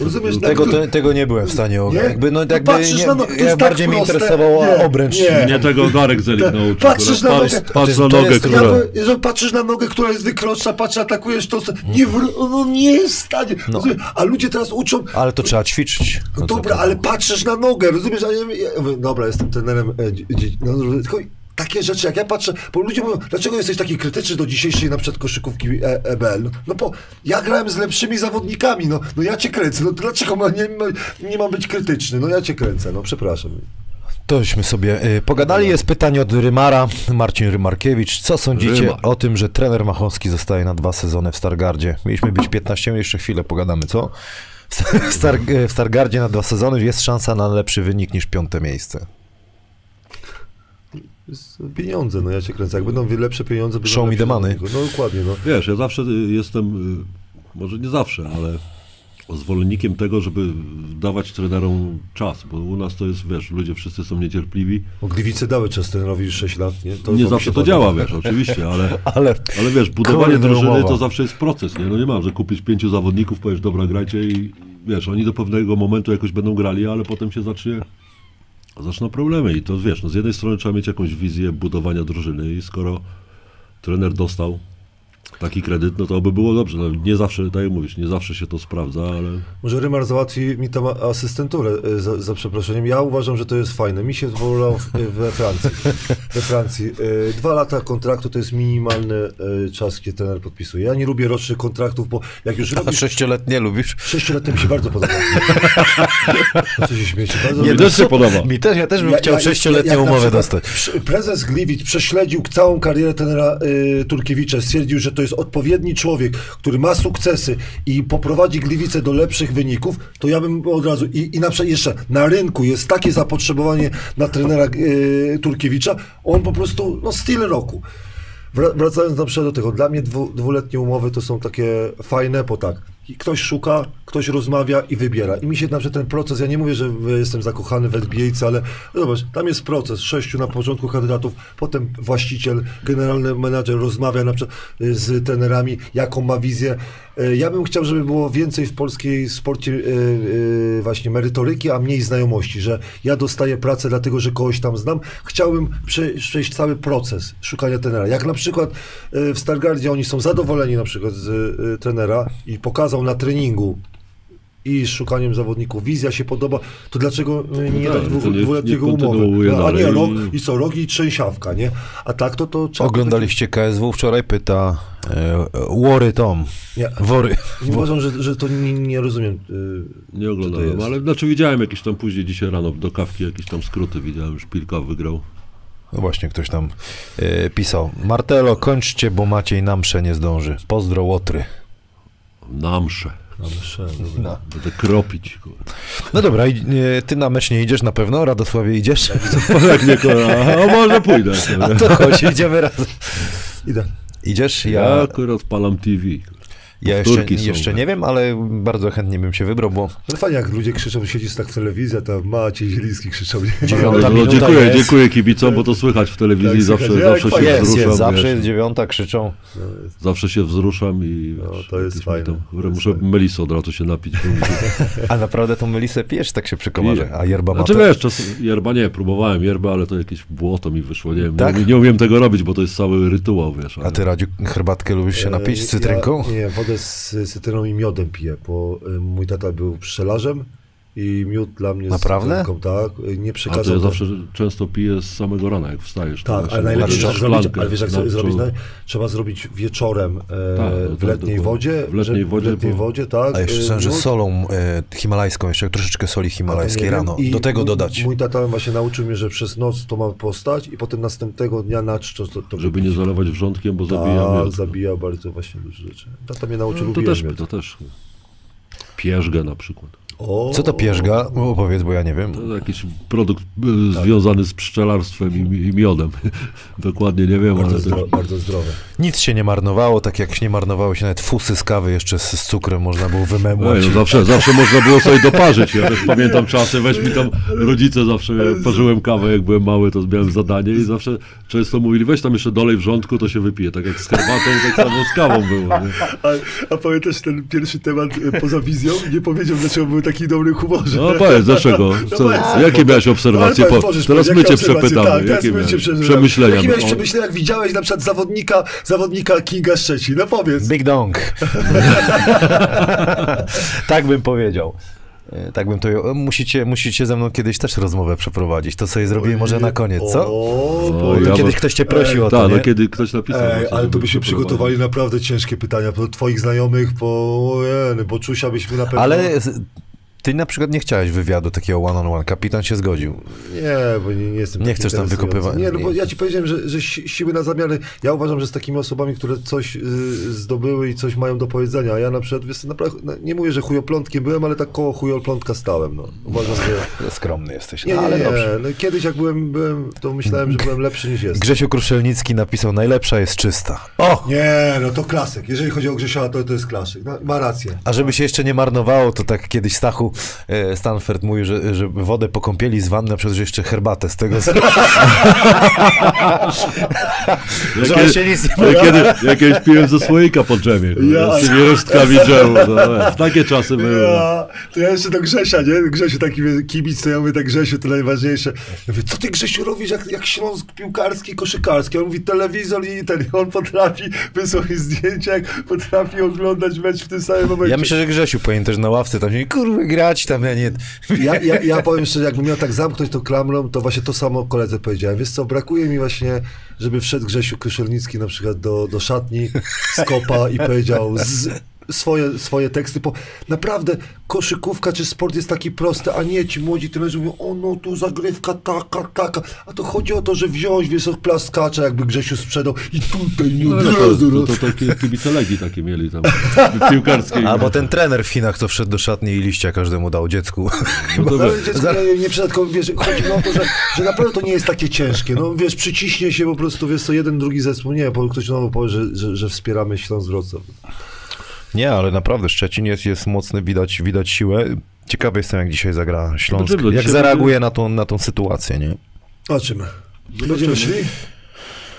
Rozumiesz? na Tego, to, tego nie byłem w stanie ogarnąć. Nie? Jakby, no, No jakby patrzysz nie, na no- to ja tak bardziej mnie proste. interesowała Nie, obręcz. nie. Nie tego Darek Zelik Tak. nauczył. Patrzysz na patrz, nogę- patrz jest- na nogę, jest- która... jeżeli patrzysz na nogę, która jest wykroczna, patrz, atakujesz to, nie no nie jest w stanie. Rozumiesz? A ludzie teraz uczą, Ale to trzeba ćwiczyć. no No dobra, ale patrzysz na nogę, rozumiesz? A ja, ja dobra, jestem trenerem e, no, no, tylko takie rzeczy, jak ja patrzę, bo ludzie mówią, dlaczego jesteś taki krytyczny do dzisiejszej na przykład koszykówki e, EBL? No, no bo ja grałem z lepszymi zawodnikami, no, no ja cię kręcę, no to dlaczego ma, nie, ma- nie mam być krytyczny? No ja cię kręcę, no przepraszam. Tośmy sobie y, pogadali. Jest pytanie od Rymara, Marcin Rymarkiewicz. Co sądzicie Rymar. o tym, że trener Machowski zostaje na dwa sezony w Stargardzie? Mieliśmy być 15, jeszcze chwilę pogadamy, co? W, Star, w Stargardzie na dwa sezony jest szansa na lepszy wynik niż piąte miejsce. Jest pieniądze, no ja cię kręcę. Jak będą lepsze pieniądze... będą Show me lepsze the money. No dokładnie, no. Wiesz, ja zawsze y, jestem, y, może nie zawsze, ale zwolennikiem tego, żeby dawać trenerom czas, bo u nas to jest, wiesz, ludzie wszyscy są niecierpliwi. Bo Gliwice dały czas trenerowi już 6 lat, nie? To nie zawsze się to działa, wiesz, oczywiście, ale, Ale ale wiesz, budowanie drużyny umowa. to zawsze jest proces, nie? No nie mam, że kupisz pięciu zawodników, powiesz, dobra, grajcie i wiesz, oni do pewnego momentu jakoś będą grali, ale potem się zacznie, zaczną problemy i to wiesz, no z jednej strony trzeba mieć jakąś wizję budowania drużyny i skoro trener dostał taki kredyt, no to by było dobrze. No, nie zawsze, tak jak mówisz, nie zawsze się to sprawdza, ale Może Rymar załatwi mi tam asystenturę, y, za, za przeproszeniem. Ja uważam, że to jest fajne. Mi się wolał w, we Francji. We Francji. Y, Dwa lata kontraktu to jest minimalny czas, kiedy trener podpisuje. Ja nie lubię rocznych kontraktów, bo jak już A sześcioletnie lubisz? Sześcioletnie mi się bardzo podoba. Co się śmiecie? Bardzo Nie, też się podoba. Mi też, ja też bym Ja- chciał ja- sześcioletnią na umowę dostać. Prezes Gliwic prześledził całą karierę trenera y, Turkiewicza. Stwierdził, że to jest odpowiedni człowiek, który ma sukcesy i poprowadzi Gliwice do lepszych wyników, to ja bym od razu... I, i na przykład jeszcze na rynku jest takie zapotrzebowanie na trenera y, Turkiewicza, on po prostu, no styl roku. Wra- Wracając na przykład do tego, dla mnie dwu, dwuletnie umowy to są takie fajne, bo tak, i ktoś szuka, ktoś rozmawia i wybiera. I mi się na ten proces, ja nie mówię, że jestem zakochany w NBA, ale zobacz, tam jest proces, sześciu na początku kandydatów, potem właściciel, generalny menadżer rozmawia na przykład y, z trenerami, jaką ma wizję. Y, Ja bym chciał, żeby było więcej w polskiej sporcie y, właśnie merytoryki, a mniej znajomości, że ja dostaję pracę dlatego, że kogoś tam znam. Chciałbym prze, przejść cały proces szukania trenera. Jak na przykład w Stargardzie oni są zadowoleni na przykład z trenera i pokazał na treningu i z szukaniem zawodników wizja się podoba, to dlaczego y, nie tak, dać dwu, nie- dwuletniego nie umowy? No, a nie, rok i- co, rok i trzęsiawka, nie? A tak to to trzeba... Oglądaliście KSW wczoraj? Pyta e, Łory Tom. Nie. Wory. Nie uważam, że, że to nie, nie rozumiem. y, nie oglądałem. Ale znaczy widziałem jakieś tam później dzisiaj rano do kawki jakieś tam skróty widziałem, Szpilka wygrał. No właśnie, ktoś tam e, pisał. Martelo, kończcie, bo Maciej Namsze nie zdąży. Pozdro Łotry. Na mszę. No, myślę, dobra. No. Będę kropić. kurwa. no dobra, i, ty na mecz nie idziesz na pewno? Radosławie idziesz? Jak nie kurwa, a może pójdę. A to chodź, idziemy razem. Idę. Idziesz? Ja Ja, akurat odpalam TV. Ja jeszcze, jeszcze tak. nie wiem, ale bardzo chętnie bym się wybrał, bo No fajnie, jak ludzie krzyczą, siedzisz tak w telewizji, a tam Maciej Zieliński krzyczał. Nie? Dziewiąta No, dziękuję, jest. dziękuję kibicom, bo to słychać w telewizji, Tak, zawsze, słychać. Zawsze się jest, wzruszam. jest, zawsze jest dziewiąta, krzyczą. Zawsze się wzruszam i No, to jest fajne. Tam, To jest muszę fajne. melisy od razu się napić. A naprawdę tą melisę pijesz, tak się Piję. a yerba Znaczy mate? wiesz, czas, yerba nie, próbowałem yerba, ale to jakieś błoto mi wyszło, nie wiem, Tak? nie, nie umiem tego robić, bo to jest cały rytuał, wiesz. A ty, Radziu, herbatkę lubisz się napić z E, cytrynką? Nie, wodę z cytryną i miodem piję, bo y, mój tata był pszczelarzem i miód dla mnie Naprawdę? z cytrynką, tak. Nie A to przekazał. ja zawsze często piję z samego rana, jak wstajesz. to Tak, właśnie ale najlepiej wodę, trzeba zrobić, ale wiesz jak na zrobić? No, trzeba zrobić wieczorem e, Tak, w tak, letniej wodzie. W letniej wodzie, W letniej bo- wodzie, tak. A jeszcze e, słyszałem, że miód. solą e, himalajską, jeszcze troszeczkę soli to himalajskiej rano, I do tego mój- dodać. Mój tata właśnie nauczył mnie, że przez noc to ma postać i potem następnego dnia na czczo to, to Żeby nie zalewać wrzątkiem, bo zabija Tak, miód. zabija bardzo właśnie dużo rzeczy. Tata mnie nauczył, No, to, też, miód. to też. Pierzgę na przykład. O, Co to pierzga? Opowiedz, bo ja nie wiem. To jakiś produkt y, związany z pszczelarstwem i, i miodem. Dokładnie nie wiem, Bardzo, ale zdro, to, bardzo zdrowe. Nic się nie marnowało, tak jak nie marnowały się nawet fusy z kawy jeszcze z, z cukrem, można było wymemłać. Ej, no zawsze, zawsze można było sobie doparzyć. Ja też pamiętam czasy, weź mi tam rodzice zawsze, parzyłem kawę, jak byłem mały, to miałem zadanie i zawsze często mówili, weź tam jeszcze dolej wrzątku, to się wypije. Tak jak z herbatą, tak samo z kawą było. Nie? A, a pamiętasz ten pierwszy temat e, poza wizją? Nie powiedział, dlaczego był taki dobry humorze. No powiedz, dlaczego? Co, powiedz, jakie bo- miałeś obserwacje? Ale Po, teraz powiedzieć, my cię przepytamy. Tak, jakie my cię miałeś przemyślenia? Jakie miałeś przemyślenia, jak widziałeś na przykład zawodnika, zawodnika Kinga Szczecin? No powiedz. Big Dong. tak bym powiedział. E, Tak bym to. Musicie, musicie ze mną kiedyś też rozmowę przeprowadzić. To sobie zrobimy może na koniec, co? O, No, bo ja To bym- kiedyś ktoś cię prosił o to, Tak, no kiedy ktoś napisał. Ej, właśnie, ale to byśmy przygotowali naprawdę ciężkie pytania, po twoich znajomych, po ojej, bo Czusia byśmy na pewno... Ale ty na przykład nie chciałeś wywiadu takiego one-on-one. Kapitan się zgodził. Nie, bo nie, nie jestem Nie chcesz tam wykopywać- Nie, no bo ja ci powiedziałem, że, że si- siły na zamiary. Ja uważam, że z takimi osobami, które coś y, zdobyły i coś mają do powiedzenia, a ja na przykład, wiesz, naprawdę, no, nie mówię, że chujoplątkiem byłem, ale tak koło chujoplątka stałem, no. Uważam, że... Skromny jesteś. Nie, nie, ale nie. dobrze. No, kiedyś jak byłem, byłem, to myślałem, że byłem lepszy niż jestem. Grzesiu Kruszelnicki napisał, najlepsza jest czysta. O! Nie, no to klasyk. Jeżeli chodzi o Grzesia, to, to jest klasyk. No, ma rację. A żeby się jeszcze nie marnowało, to tak kiedyś Stachu e, Stanford mówił, że, że wodę po kąpieli z wanny, a przez jeszcze herbatę z tego. że on się nic nie Ja kiedy, ja kiedyś piłem ze słoika po dżemie, Ja- z tymi resztkami dżemu. No, takie czasy były. Ja, to ja jeszcze do Grzesia, nie? Grzesiu taki kibic, to ja mówię tak Grzesiu, to najważniejsze. Ja mówię, co ty Grzesiu robisz jak, jak Śląsk piłkarski, koszykarski? On mówi telewizor i ten, on potrafi, wysłał mi zdjęcia, jak potrafi oglądać mecz w tym samym momencie. Ja myślę, że Grzesiu powinien też na ławce tam się, kurwa, grać tam, ja nie... Ja, ja, ja powiem szczerze, jakbym miał tak zamknąć tą klamrą, to właśnie to samo koledze powiedziałem. Wiesz co, brakuje mi właśnie, żeby wszedł Grzesiu Kruszelnicki na przykład do, do szatni z kopa i powiedział z, swoje, swoje teksty. Po, naprawdę koszykówka czy sport jest taki prosty, a nie ci młodzi trenerzy mówią, o no tu zagrywka taka, taka. A to chodzi o to, że wziąć, wiesz, od plaskacza, jakby Grzesiu sprzedał i tutaj nie No, od to, razu. to, no. to, takie kibice Legii takie mieli tam, piłkarskie. Albo ten trener w Chinach, co wszedł do szatni i liścia każdemu dał dziecku. No to No, dziecko, nie, nie przydatkowo, wiesz, chodzi o to, że, że naprawdę to nie jest takie ciężkie. No wiesz, przyciśnie się po prostu, wiesz, to jeden, drugi zespół. Nie, bo ktoś znowu powie, że, że, że wspieramy Śląsk Wrocław. Nie, ale naprawdę Szczecin jest, jest mocny, widać, widać siłę. Ciekawy jestem, jak dzisiaj zagra Śląsk. Zobaczymy, Jak dzisiaj zareaguje na tą, na tą sytuację, nie? Zobaczymy. Będziemy szli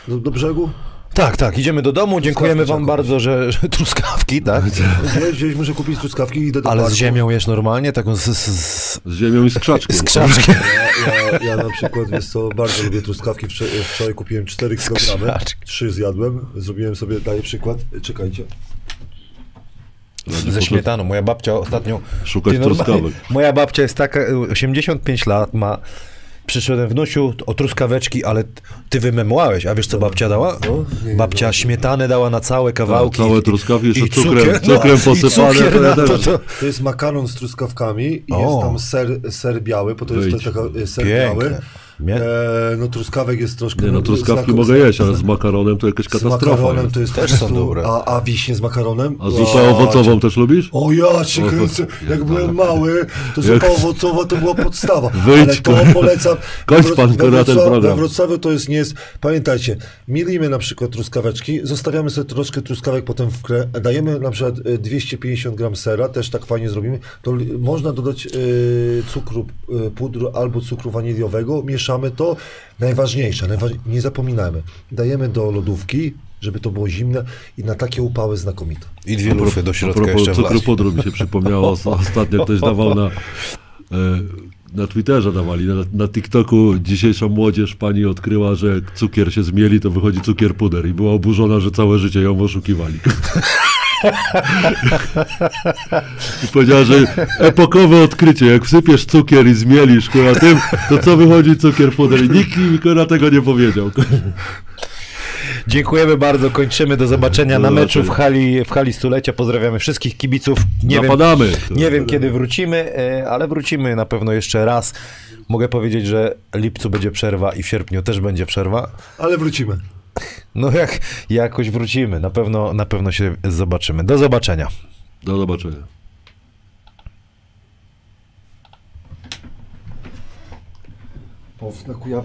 do, do brzegu? Tak, tak, idziemy do domu. Dziękujemy trzeba wam bardzo, że, że truskawki, tak? Gdzieś, gdzieś muszę kupić truskawki i idę do Ale z parku. ziemią jesz normalnie, taką z, z, z, Z ziemią i z krzaczkiem. z krzaczkiem. Ja, ja, ja na przykład, wiesz co, bardzo lubię truskawki. Wczoraj, wczoraj kupiłem 4 kg, krzaczkiem. 3 zjadłem. Zrobiłem sobie, daję przykład. Czekajcie. Ze śmietaną. Moja babcia ostatnio... Szukać normalnie- truskawek. Moja babcia jest taka, y, 85 lat ma. Przyszedłem wnusiu o truskaweczki, ale ty wymemłałeś, a wiesz co babcia dała? No, nie, babcia no. śmietanę dała na całe kawałki. całe i- truskawki, jeszcze i cukrem- cukier- cukrem i posypane, cukier to to, też. to, To jest makaron z truskawkami i O. jest tam ser, ser biały, bo to jest Wyjdź. to taka e, ser Piękne. biały. E, no truskawek jest troszkę... Nie no, truskawki mogę jeść, ale z makaronem to jakaś Z katastrofa makaronem jest. to jest Też są dobre. A, a wiśnie z makaronem? A zupę owocową też lubisz? O ja cię kręcę, jak ja- byłem mały, to zupa Jak- owocowa to była podstawa. Wyjdź, Ale to polecam. Wro- pan, we kurwa, ten program. We Wrocławiu to jest nie jest... Pamiętajcie, mielimy na przykład truskaweczki, zostawiamy sobie troszkę truskawek, potem w krę, dajemy na przykład e, 250 gram sera, też tak fajnie zrobimy, to można dodać e, cukru, e, pudru albo cukru waniliowego, mieszamy to. Najważniejsze, najważ... nie zapominajmy, dajemy do lodówki, żeby to było zimne i na takie upały znakomite. I dwie lufy do A środka propos jeszcze cukru pudru mi się przypomniało, os- ostatnio ktoś dawał na, e, na Twitterze dawali, na, na TikToku dzisiejsza młodzież pani odkryła, że jak cukier się zmieli, to wychodzi cukier puder i była oburzona, że całe życie ją oszukiwali. I powiedziała, że epokowe odkrycie, jak wsypiesz cukier i zmielisz kurwa tym, to co wychodzi cukier puder i nikt mi kurwa tego nie powiedział. Dziękujemy bardzo, kończymy. Do zobaczenia Do na meczu w hali, w hali stulecia. Pozdrawiamy wszystkich kibiców. Nie wiem, Napadamy. nie wiem kiedy wrócimy, e, ale wrócimy na pewno jeszcze raz. Mogę powiedzieć, że w lipcu będzie przerwa i w sierpniu też będzie przerwa. Ale wrócimy. No jak jakoś wrócimy, na pewno, na pewno się zobaczymy. Do zobaczenia. Do zobaczenia. Po znaku ja